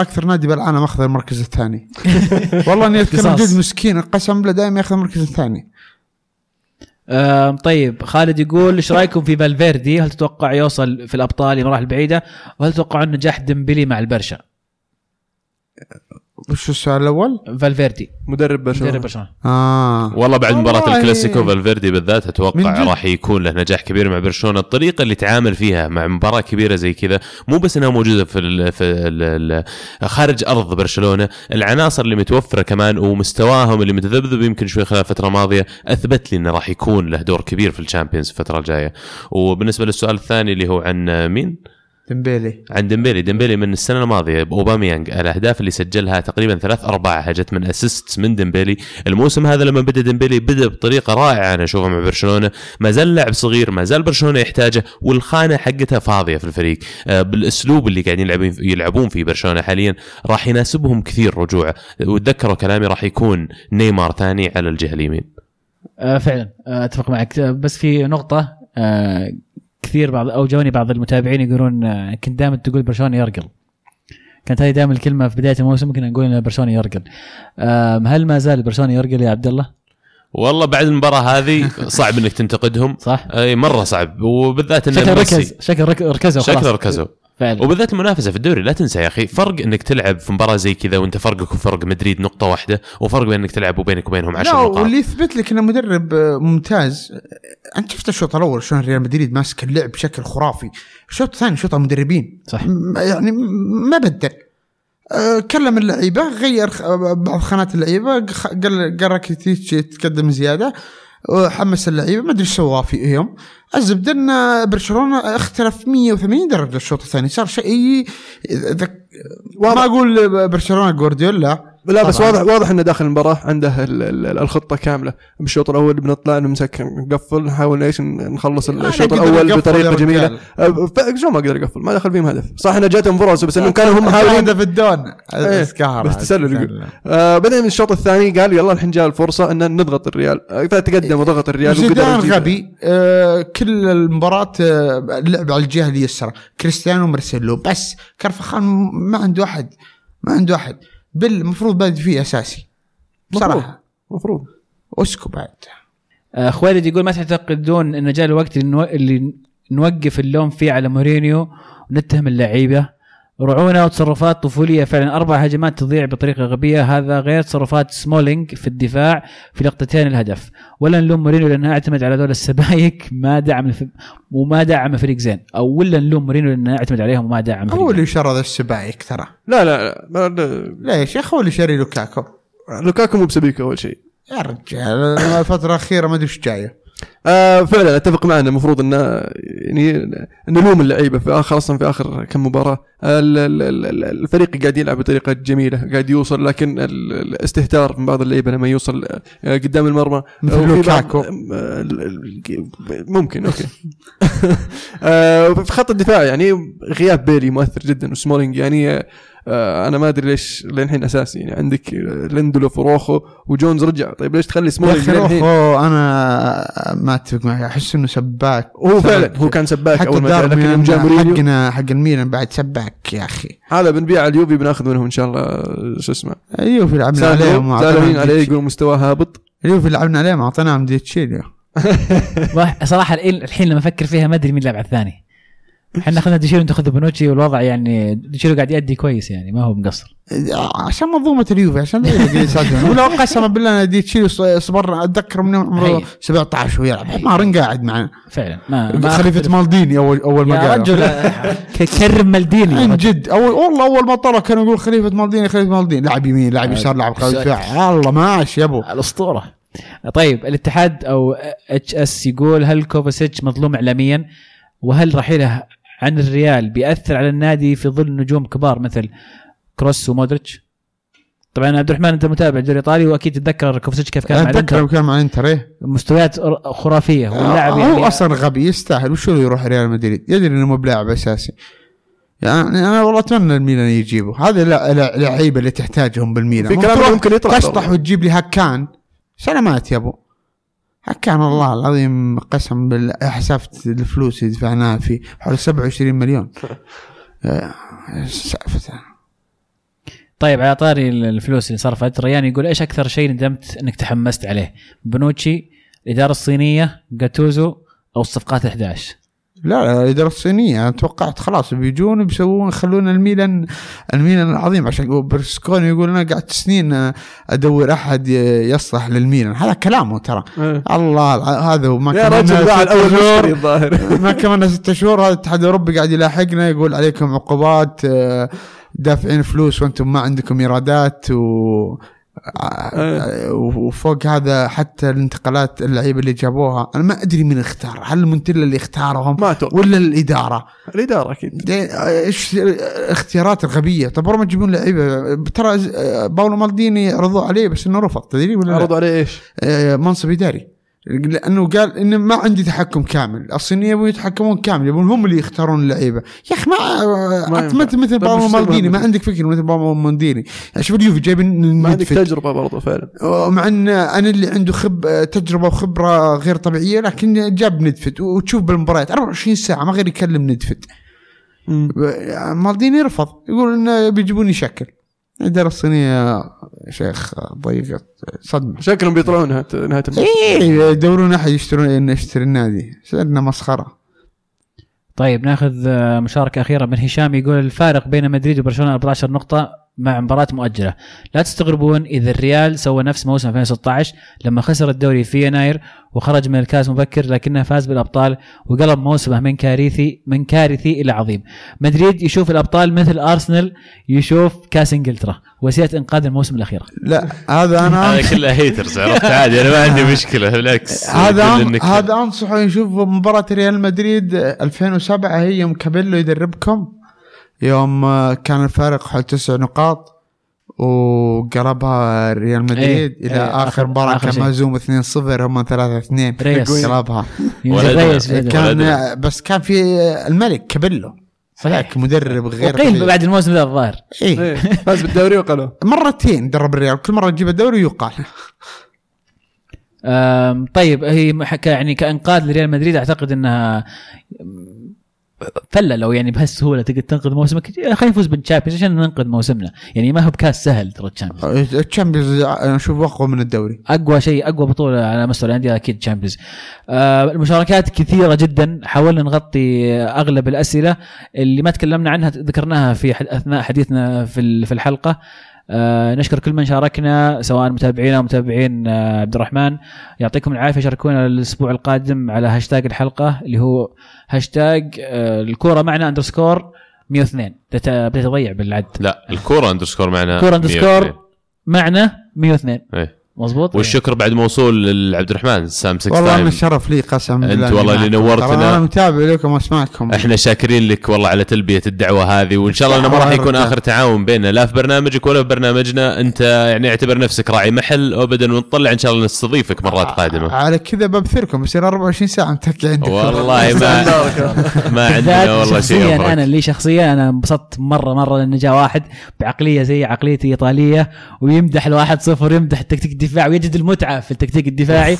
الظاهر أكثر نادي بالعالم أخذ المركز الثاني والله إني قصاص. جد مسكين قسم بالله دائما يأخذ المركز الثاني طيب خالد يقول إيش رأيكم في فالفيردي؟ هل تتوقع يوصل في الأبطال لمراحل بعيده؟ وهل تتوقعون نجاح ديمبلي مع البرشا؟ وش السؤال الأول؟ فالفيردي مدرب برشلونة مدرب برشلونة آه والله بعد مباراة والله. الكلاسيكو فالفيردي بالذات أتوقع. راح يكون له نجاح كبير مع برشلونة الطريقة اللي تعامل فيها مع مباراة كبيرة زي كذا مو بس إنها موجودة في ال في ال ال خارج أرض برشلونة العناصر اللي متوفرة كمان ومستواهم اللي متذبذب يمكن شوي خلال الفترة الماضية أثبت لي إنه راح يكون له دور كبير في ال Champions الفترة الجاية وبالنسبة للسؤال الثاني اللي هو عن مين؟ ديمبيلي. عن ديمبيلي. ديمبيلي من السنة الماضية باوباميانج الأهداف اللي سجلها تقريبا ثلاث ارباعها جت من assist من ديمبيلي. الموسم هذا لما بدأ ديمبيلي بدأ بطريقة رائعة أنا اشوفها مع برشلونة. ما زال لاعب صغير ما زال برشلونة يحتاجه والخانة حقتها فاضية في الفريق. آه، بالأسلوب اللي قاعدين يلعبون يلعبون فيه برشلونة حاليا راح يناسبهم كثير رجوعه وتذكروا كلامي راح يكون نيمار ثاني على الجهة اليمين. آه فعلا آه أتفق معك. بس في نقطة كثير بعض أو جوني بعض المتابعين يقولون آه، كنت دائما تقول برشلونة يرقل. كانت هذه دائما الكلمة في بداية الموسم كنا نقول إن برشلونة يرقل. هل ما زال برشلونة يرقل يا عبد الله؟ والله بعد المباراة هذه صعب إنك تنتقدهم. صح. أي مرة صعب وبالذات إن شكل ركز شكل رك- ركزوا شكله ركزوا. فعلا. وبالذات المنافسة في الدوري لا تنسى يا أخي فرق إنك تلعب في مباراة زي كذا وأنت فرقك وفرق مدريد نقطة واحدة وفرق بين إنك تلعب وبينك وبينهم 10 لا نقاط. واللي يثبت لك انه مدرب آه، ممتاز. آه، أنت شفت الشوط الأول شلون ريال مدريد ماسك اللعب بشكل خرافي. الشوط الثاني شوط مدربين صح. يعني ما بدل. آه، كلم اللعيبة غير خ- بعض خانات اللعيبة قال قال راكيتيتش يتقدم زيادة. حمس اللعيبة ما أدري إيش سواه فيهم الزبدة إن برشلونة اختلف 180 درجة الشوط الثاني صار شيء ذك- ما أقول برشلونه جوارديولا لا بس طبعاً. واضح واضح إنه داخل المباراة عنده ال- ال- الخطة كاملة. بالشوط الأول بنطلع نمسك نقفل نحاول إيش نخلص الشوط يقدر الأول بطريقة جميلة. أه، شو ما أقدر أقفل ما دخل فيهم هدف. صح إنه جاتهم فرص بس إنهم كانوا هم محاولين هدف الدون. إيه، بس بس تسلل. يقول. آه بعدين الشوط الثاني قال يلا الحين جاء الفرصة ان نضغط الريال. آه، فتقدم وضغط الريال زيدان غبي آه كل المباراة آه لعب على الجهة اليسرى. كريستيانو ومارسيلو بس كرفخان ما عنده أحد ما عنده أحد. بل المفروض بادئ فيه أساسي. مفروض. بصراحة. المفروض إيسكو بعد. آه، خوالد يقول ما تعتقدون إن جاء الوقت اللي نوقف اللوم فيه على مورينيو ونتهم اللعيبة؟ رعونه وتصرفات طفولية فعلا. أربع هجمات تضيع بطريقة غبية. هذا غير تصرفات سمولينج في الدفاع في لقطتين الهدف. ولا نلوم مورينيو لأنه أعتمد على دول السبايك ما دعم الف... وما دعم فريق زين. أو ولا نلوم مورينيو لأنه أعتمد عليهم وما دعم فريق هو. اللي شرى ذا السبايك ترى؟ لا لا لا, لا ليش؟ يا أخي هو اللي شاري لوكاكو. لوكاكو مو بسبيكه أول شيء. يا رجال الفترة الأخيرة ما أدري إيش جاية. آه فعلا أتفق معنا المفروض ان يعني نلوم اللعيبة في اخر أصلا في آخر كم مباراة. ال- ال- ال- الفريق قاعد يلعب بطريقة جميلة قاعد يوصل لكن ال- الاستهتار من بعض اللعيبة لما يوصل آه، قدام المرمى. مثل لوكاكو. آه، ممكن okay. آه، في خط الدفاع يعني غياب بيلي مؤثر جدا وسمولينج يعني آه، أنا ما أدري ليش للحين أساسي يعني. عندك آه، ليندلوف وروخو وجونز رجع. طيب ليش تخلي يا سمولينج أخي للحين؟ روخو أنا ما أتفق معك. أحس إنه سباك هو فعلا هو كان سباك أول ما جاء لكن يوم جاء مورينيو حقنا حق الميلان بعد سباك يا أخي. هذا بنبيع اليوفي بناخذ منهم إن شاء الله شو اسمه. أيوه لعبنا عليهم زعلانين عليه. يقولوا مستواه هابط. اليوفي لعبنا عليهم أعطيناهم ديتشيليو صراحة الحين الحين لما أفكر فيها ما أدري مين لعب على الثاني. إحنا اخذنا ديشيرو انت اخذ بونوتشي والوضع يعني ديشيرو قاعد يأدي كويس يعني ما هو مقصر. عشان منظومة اليوفي عشان ولو قسما بالله أنا ديتشيليو ص- صبرنا أتذكر من عمره حي. 17 ويلعب. حمار قاعد معنا. فعلا. ما, ما خليفة. مالديني اول أول ما يا قال رجل كرم مالديني. عن. جد. اول والله أول ما طلع كانوا يقول خليفة مالديني خليفة مالديني. لاعب يمين لاعب يسار لاعب دفاع الله ماش يا أبو. الأسطورة. طيب الاتحاد أو HS يقول هل كوفاسيتش مظلوم اعلاميا؟ وهل رحيله عن الريال بيأثر على النادي في ظل نجوم كبار مثل كروس ومودريتش؟ طبعا عبد الرحمن أنت متابع الدوري الايطالي وأكيد تتذكر كوفاسيتش كيف كان مع أتذكر كان مع انتر إيه؟ مستويات خرافية واللاعب هو يعني أصلا غبي يستاهل وشو يروح ريال مدريد؟ يدري إنه مو بلاعب أساسي. يعني أنا والله أتمنى الميلان يجيبه. هذه لا- لا- لعيبة اللي تحتاجهم بالميلان. في كلام ممكن يطلع تشطح. وتجيب لي هكان. سلامات يا أبو. هكان الله العظيم قسم بالله حسافة الفلوس اللي دفعناها فيه حوالي 27 مليون. آه، سالفته طيب على طاري الفلوس اللي صرفت ريان يقول إيش أكثر شيء ندمت إنك تحمست عليه؟ بنوتشي الإدارة الصينية جاتوزو أو الصفقات ال 11 لا لا الاداره الصينيه أنا توقعت خلاص بيجون بيسوون يخلون الميلان الميلان العظيم. عشان برسكوني يقول أنا قعدت سنين أدور أحد يصلح للميلان. هذا كلامه ترى. إيه. الله هذا وما يا رجل باع الأول شهور. ما كملنا ست شهور هذا الاتحاد الاوروبي قاعد يلاحقنا يقول عليكم عقوبات آه، دافعين فلوس وأنتم ما عندكم إيرادات و آه، وفوق هذا حتى الانتقالات اللعيبة اللي جابوها أنا ما أدري مين اختار. هل مونتيلا اللي اختارهم ما ولا الإدارة؟ الإدارة أكيد. دي- إيش الاختيارات الغبية؟ طب ما تجيبون لعيبة. ترى ز- باولو مالديني رضوا عليه بس إنه رفض. تدري ولا لا؟ عرضوا عليه إيش؟ آه، منصب إداري. لأنه قال إنه ما عندي تحكم كامل. الصينيين يبون يتحكمون كامل يبون هم اللي يختارون اللعيبة. يا أخي ما ما أنت ينفع. مثل طيب تبغى مالديني. ما؟ عندك فكره مثل باولو مالديني. شوف اليوفي جايبين ما عندك. تجربة برضه فعلا. مع إن أنا اللي عنده خب تجربة وخبرة غير طبيعية لكن جاب ندفد وتشوف بالمباريات 24 ساعة ما غير يكلم ندفد مالديني رفض يقول إنه بيجيبون يشكل. الاداره الصينية يا شيخ ضيقت صدمة. شكلهم بيطلعون نهايه الموسم. إيه يدورون أحد يشترون يشتري النادي. صرنا مسخرة؟ طيب ناخذ آه، مشاركة أخيرة. من هشام يقول الفارق بين مدريد وبرشلونة 14 نقطة. مع مباراة مؤجلة. لا تستغربون إذا الريال سوى نفس موسم 2016 لما خسر الدوري في يناير وخرج من الكاس مبكر لكنه فاز بالأبطال وقلب موسمه من كارثي من كارثي إلى عظيم. مدريد يشوف الأبطال مثل أرسنال يشوف كاس إنجلترا. وسيلة إنقاذ الموسم الأخيرة لا هذا أنا هذا كله haters عرفت؟ عادي أنا ما عندي مشكلة بالعكس. هذا هذا أنصحه يشوف مباراة ريال مدريد 2007 هي يوم كابيلو يدربكم. يوم آه، كان الفارق حول تسع نقاط وقلبها ريال مدريد إيه، إلى إيه، اخر آخر- مباراة آخر كان. مهزوم 2-0 هم 3-2 ريس. قلبها. كان. بس كان في الملك كابيلو صحيح مدرب غير طبيعي. بعد الموسم ذا الظاهر إيه. إيه، فاز بالدوري وأقالوه مرتين درب الريال كل مرة يجيب الدوري يقال أم، طيب هي يعني كإنقاذ لريال مدريد أعتقد إنها فله لو يعني بهالسهولة تقدر تنقذ موسمك. خلينا نفوز بال Champions عشان ننقذ موسمنا. يعني ما هو بكاس سهل ترى ال Champions ال Champions أنا اشوفه أقوى من الدوري. أقوى شيء أقوى بطولة على مستوى الأندية أكيد Champions آه المشاركات كثيرة جدا. حاولنا نغطي أغلب الأسئلة. اللي ما تكلمنا عنها ذكرناها في أثناء حديثنا في في الحلقة. آه نشكر كل من شاركنا سواء متابعينا ومتابعين آه عبد الرحمن. يعطيكم العافية شاركونا الأسبوع القادم على هاشتاج الحلقة اللي هو هاشتاج آه الكورة معنا underscore 102 بديت اضيع بالعد. لا الكورة underscore معنا كورة underscore معنا 102 إيه. مظبوط؟ والشكر بعد موصول لعبد الرحمن سام 6 والله تايم أنا الشرف لي قسم أنت بالله والله اللي. نورتنا. أنا متابع لكم وأسمعكم. إحنا شاكرين لك والله على تلبية الدعوة هذه وإن شاء الله إنه ما راح يكون آخر تعاون بيننا لا في برنامجك ولا في برنامجنا. أنت يعني اعتبر نفسك راعي محل ابدا ونطلع إن شاء الله نستضيفك مرات قادمة. على كذا ببثركم يصير 24 ساعة متكي عندكم. والله ما ما عندنا والله شيء شخصيا. أنا اللي شخصيا أنا انبسطت مرة مرة لأن جاء واحد بعقلية زي عقليتي إيطالية ويمدح الواحد صفر يمدح التكتيك الدفاعي ويجد المتعة في التكتيك الدفاعي.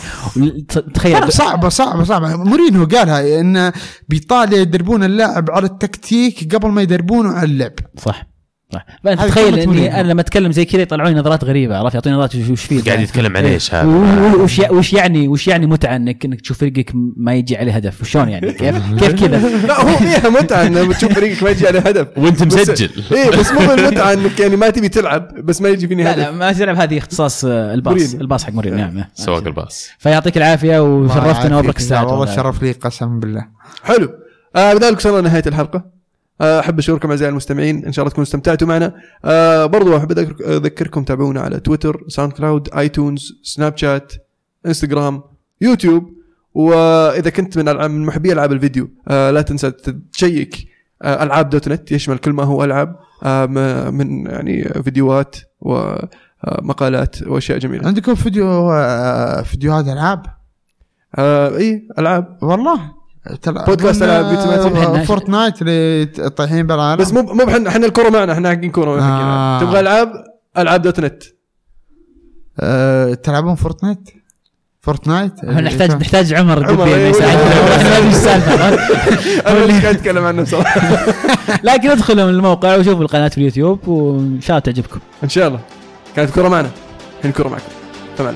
تخيل. صعبة صعبة صعبة. مورينهو قالها إن بايطاليا يدربون اللاعب على التكتيك قبل ما يدربونه على اللعب. صح. فانت تخيل إني. أنا لما أتكلم زي كذا يطلعوني نظرات غريبة عرفت؟ يعطوني نظرات وش- فيه قاعد يتكلم عن إيش هذا؟ وش وش يعني وش يعني متعة انك إنك تشوف فريقك ما يجي عليه هدف؟ وشلون يعني؟ كيف كيف كذا؟ لا هو فيها متعة لما تشوف فريقك ما يجي عليه هدف. وأنت مسجل. إيه بس مو بالمتعة إنك يعني ما تبي تلعب بس ما يجي فيني لا لا هدف. ما تلعب هذه اختصاص آه، الباص. الباص حق مورينيو نعم. سواق الباص. فيعطيك العافية وشرفتنا وأبرك الساعة. والله شرف لي قسم بالله. حلو. آه بذلك وصلنا لنهايه الحلقة. أحب أشكركم أعزائي المستمعين. إن شاء الله تكونوا استمتعتوا معنا. آه برضو أحب أذكركم تابعونا على تويتر ساوند كلاود آيتونز سناب شات إنستغرام يوتيوب. وإذا كنت من من محبي ألعاب الفيديو آه لا تنسى check آه ألعاب dot net يشمل كل ما هو ألعاب م- من يعني فيديوهات ومقالات وأشياء جميلة. عندكم فيديو فيديوهات ألعاب؟ آه إي ألعاب. والله؟ تلع- بودكاست بيتمثل. فورتنايت اللي طايحين بالعالم. بس مو مو بحن- إحنا الكره معنا إحنا حقين كورة آه. ألعاب. تبغى ألعاب؟ ألعاب dot net. آه، تلعبون فورتنايت؟ فورتنايت؟ إحنا نحتاج نحتاج عمر إنه إيه، يساعدنا إيه. إحنا السالفه أنا اللي قاعد أتكلم عنه صراحة لكن ادخلوا من الموقع وشوفوا القناة في اليوتيوب وإن شاء الله تعجبكم. إن شاء الله. كانت كره معنا. الحين كره معكم. تمام.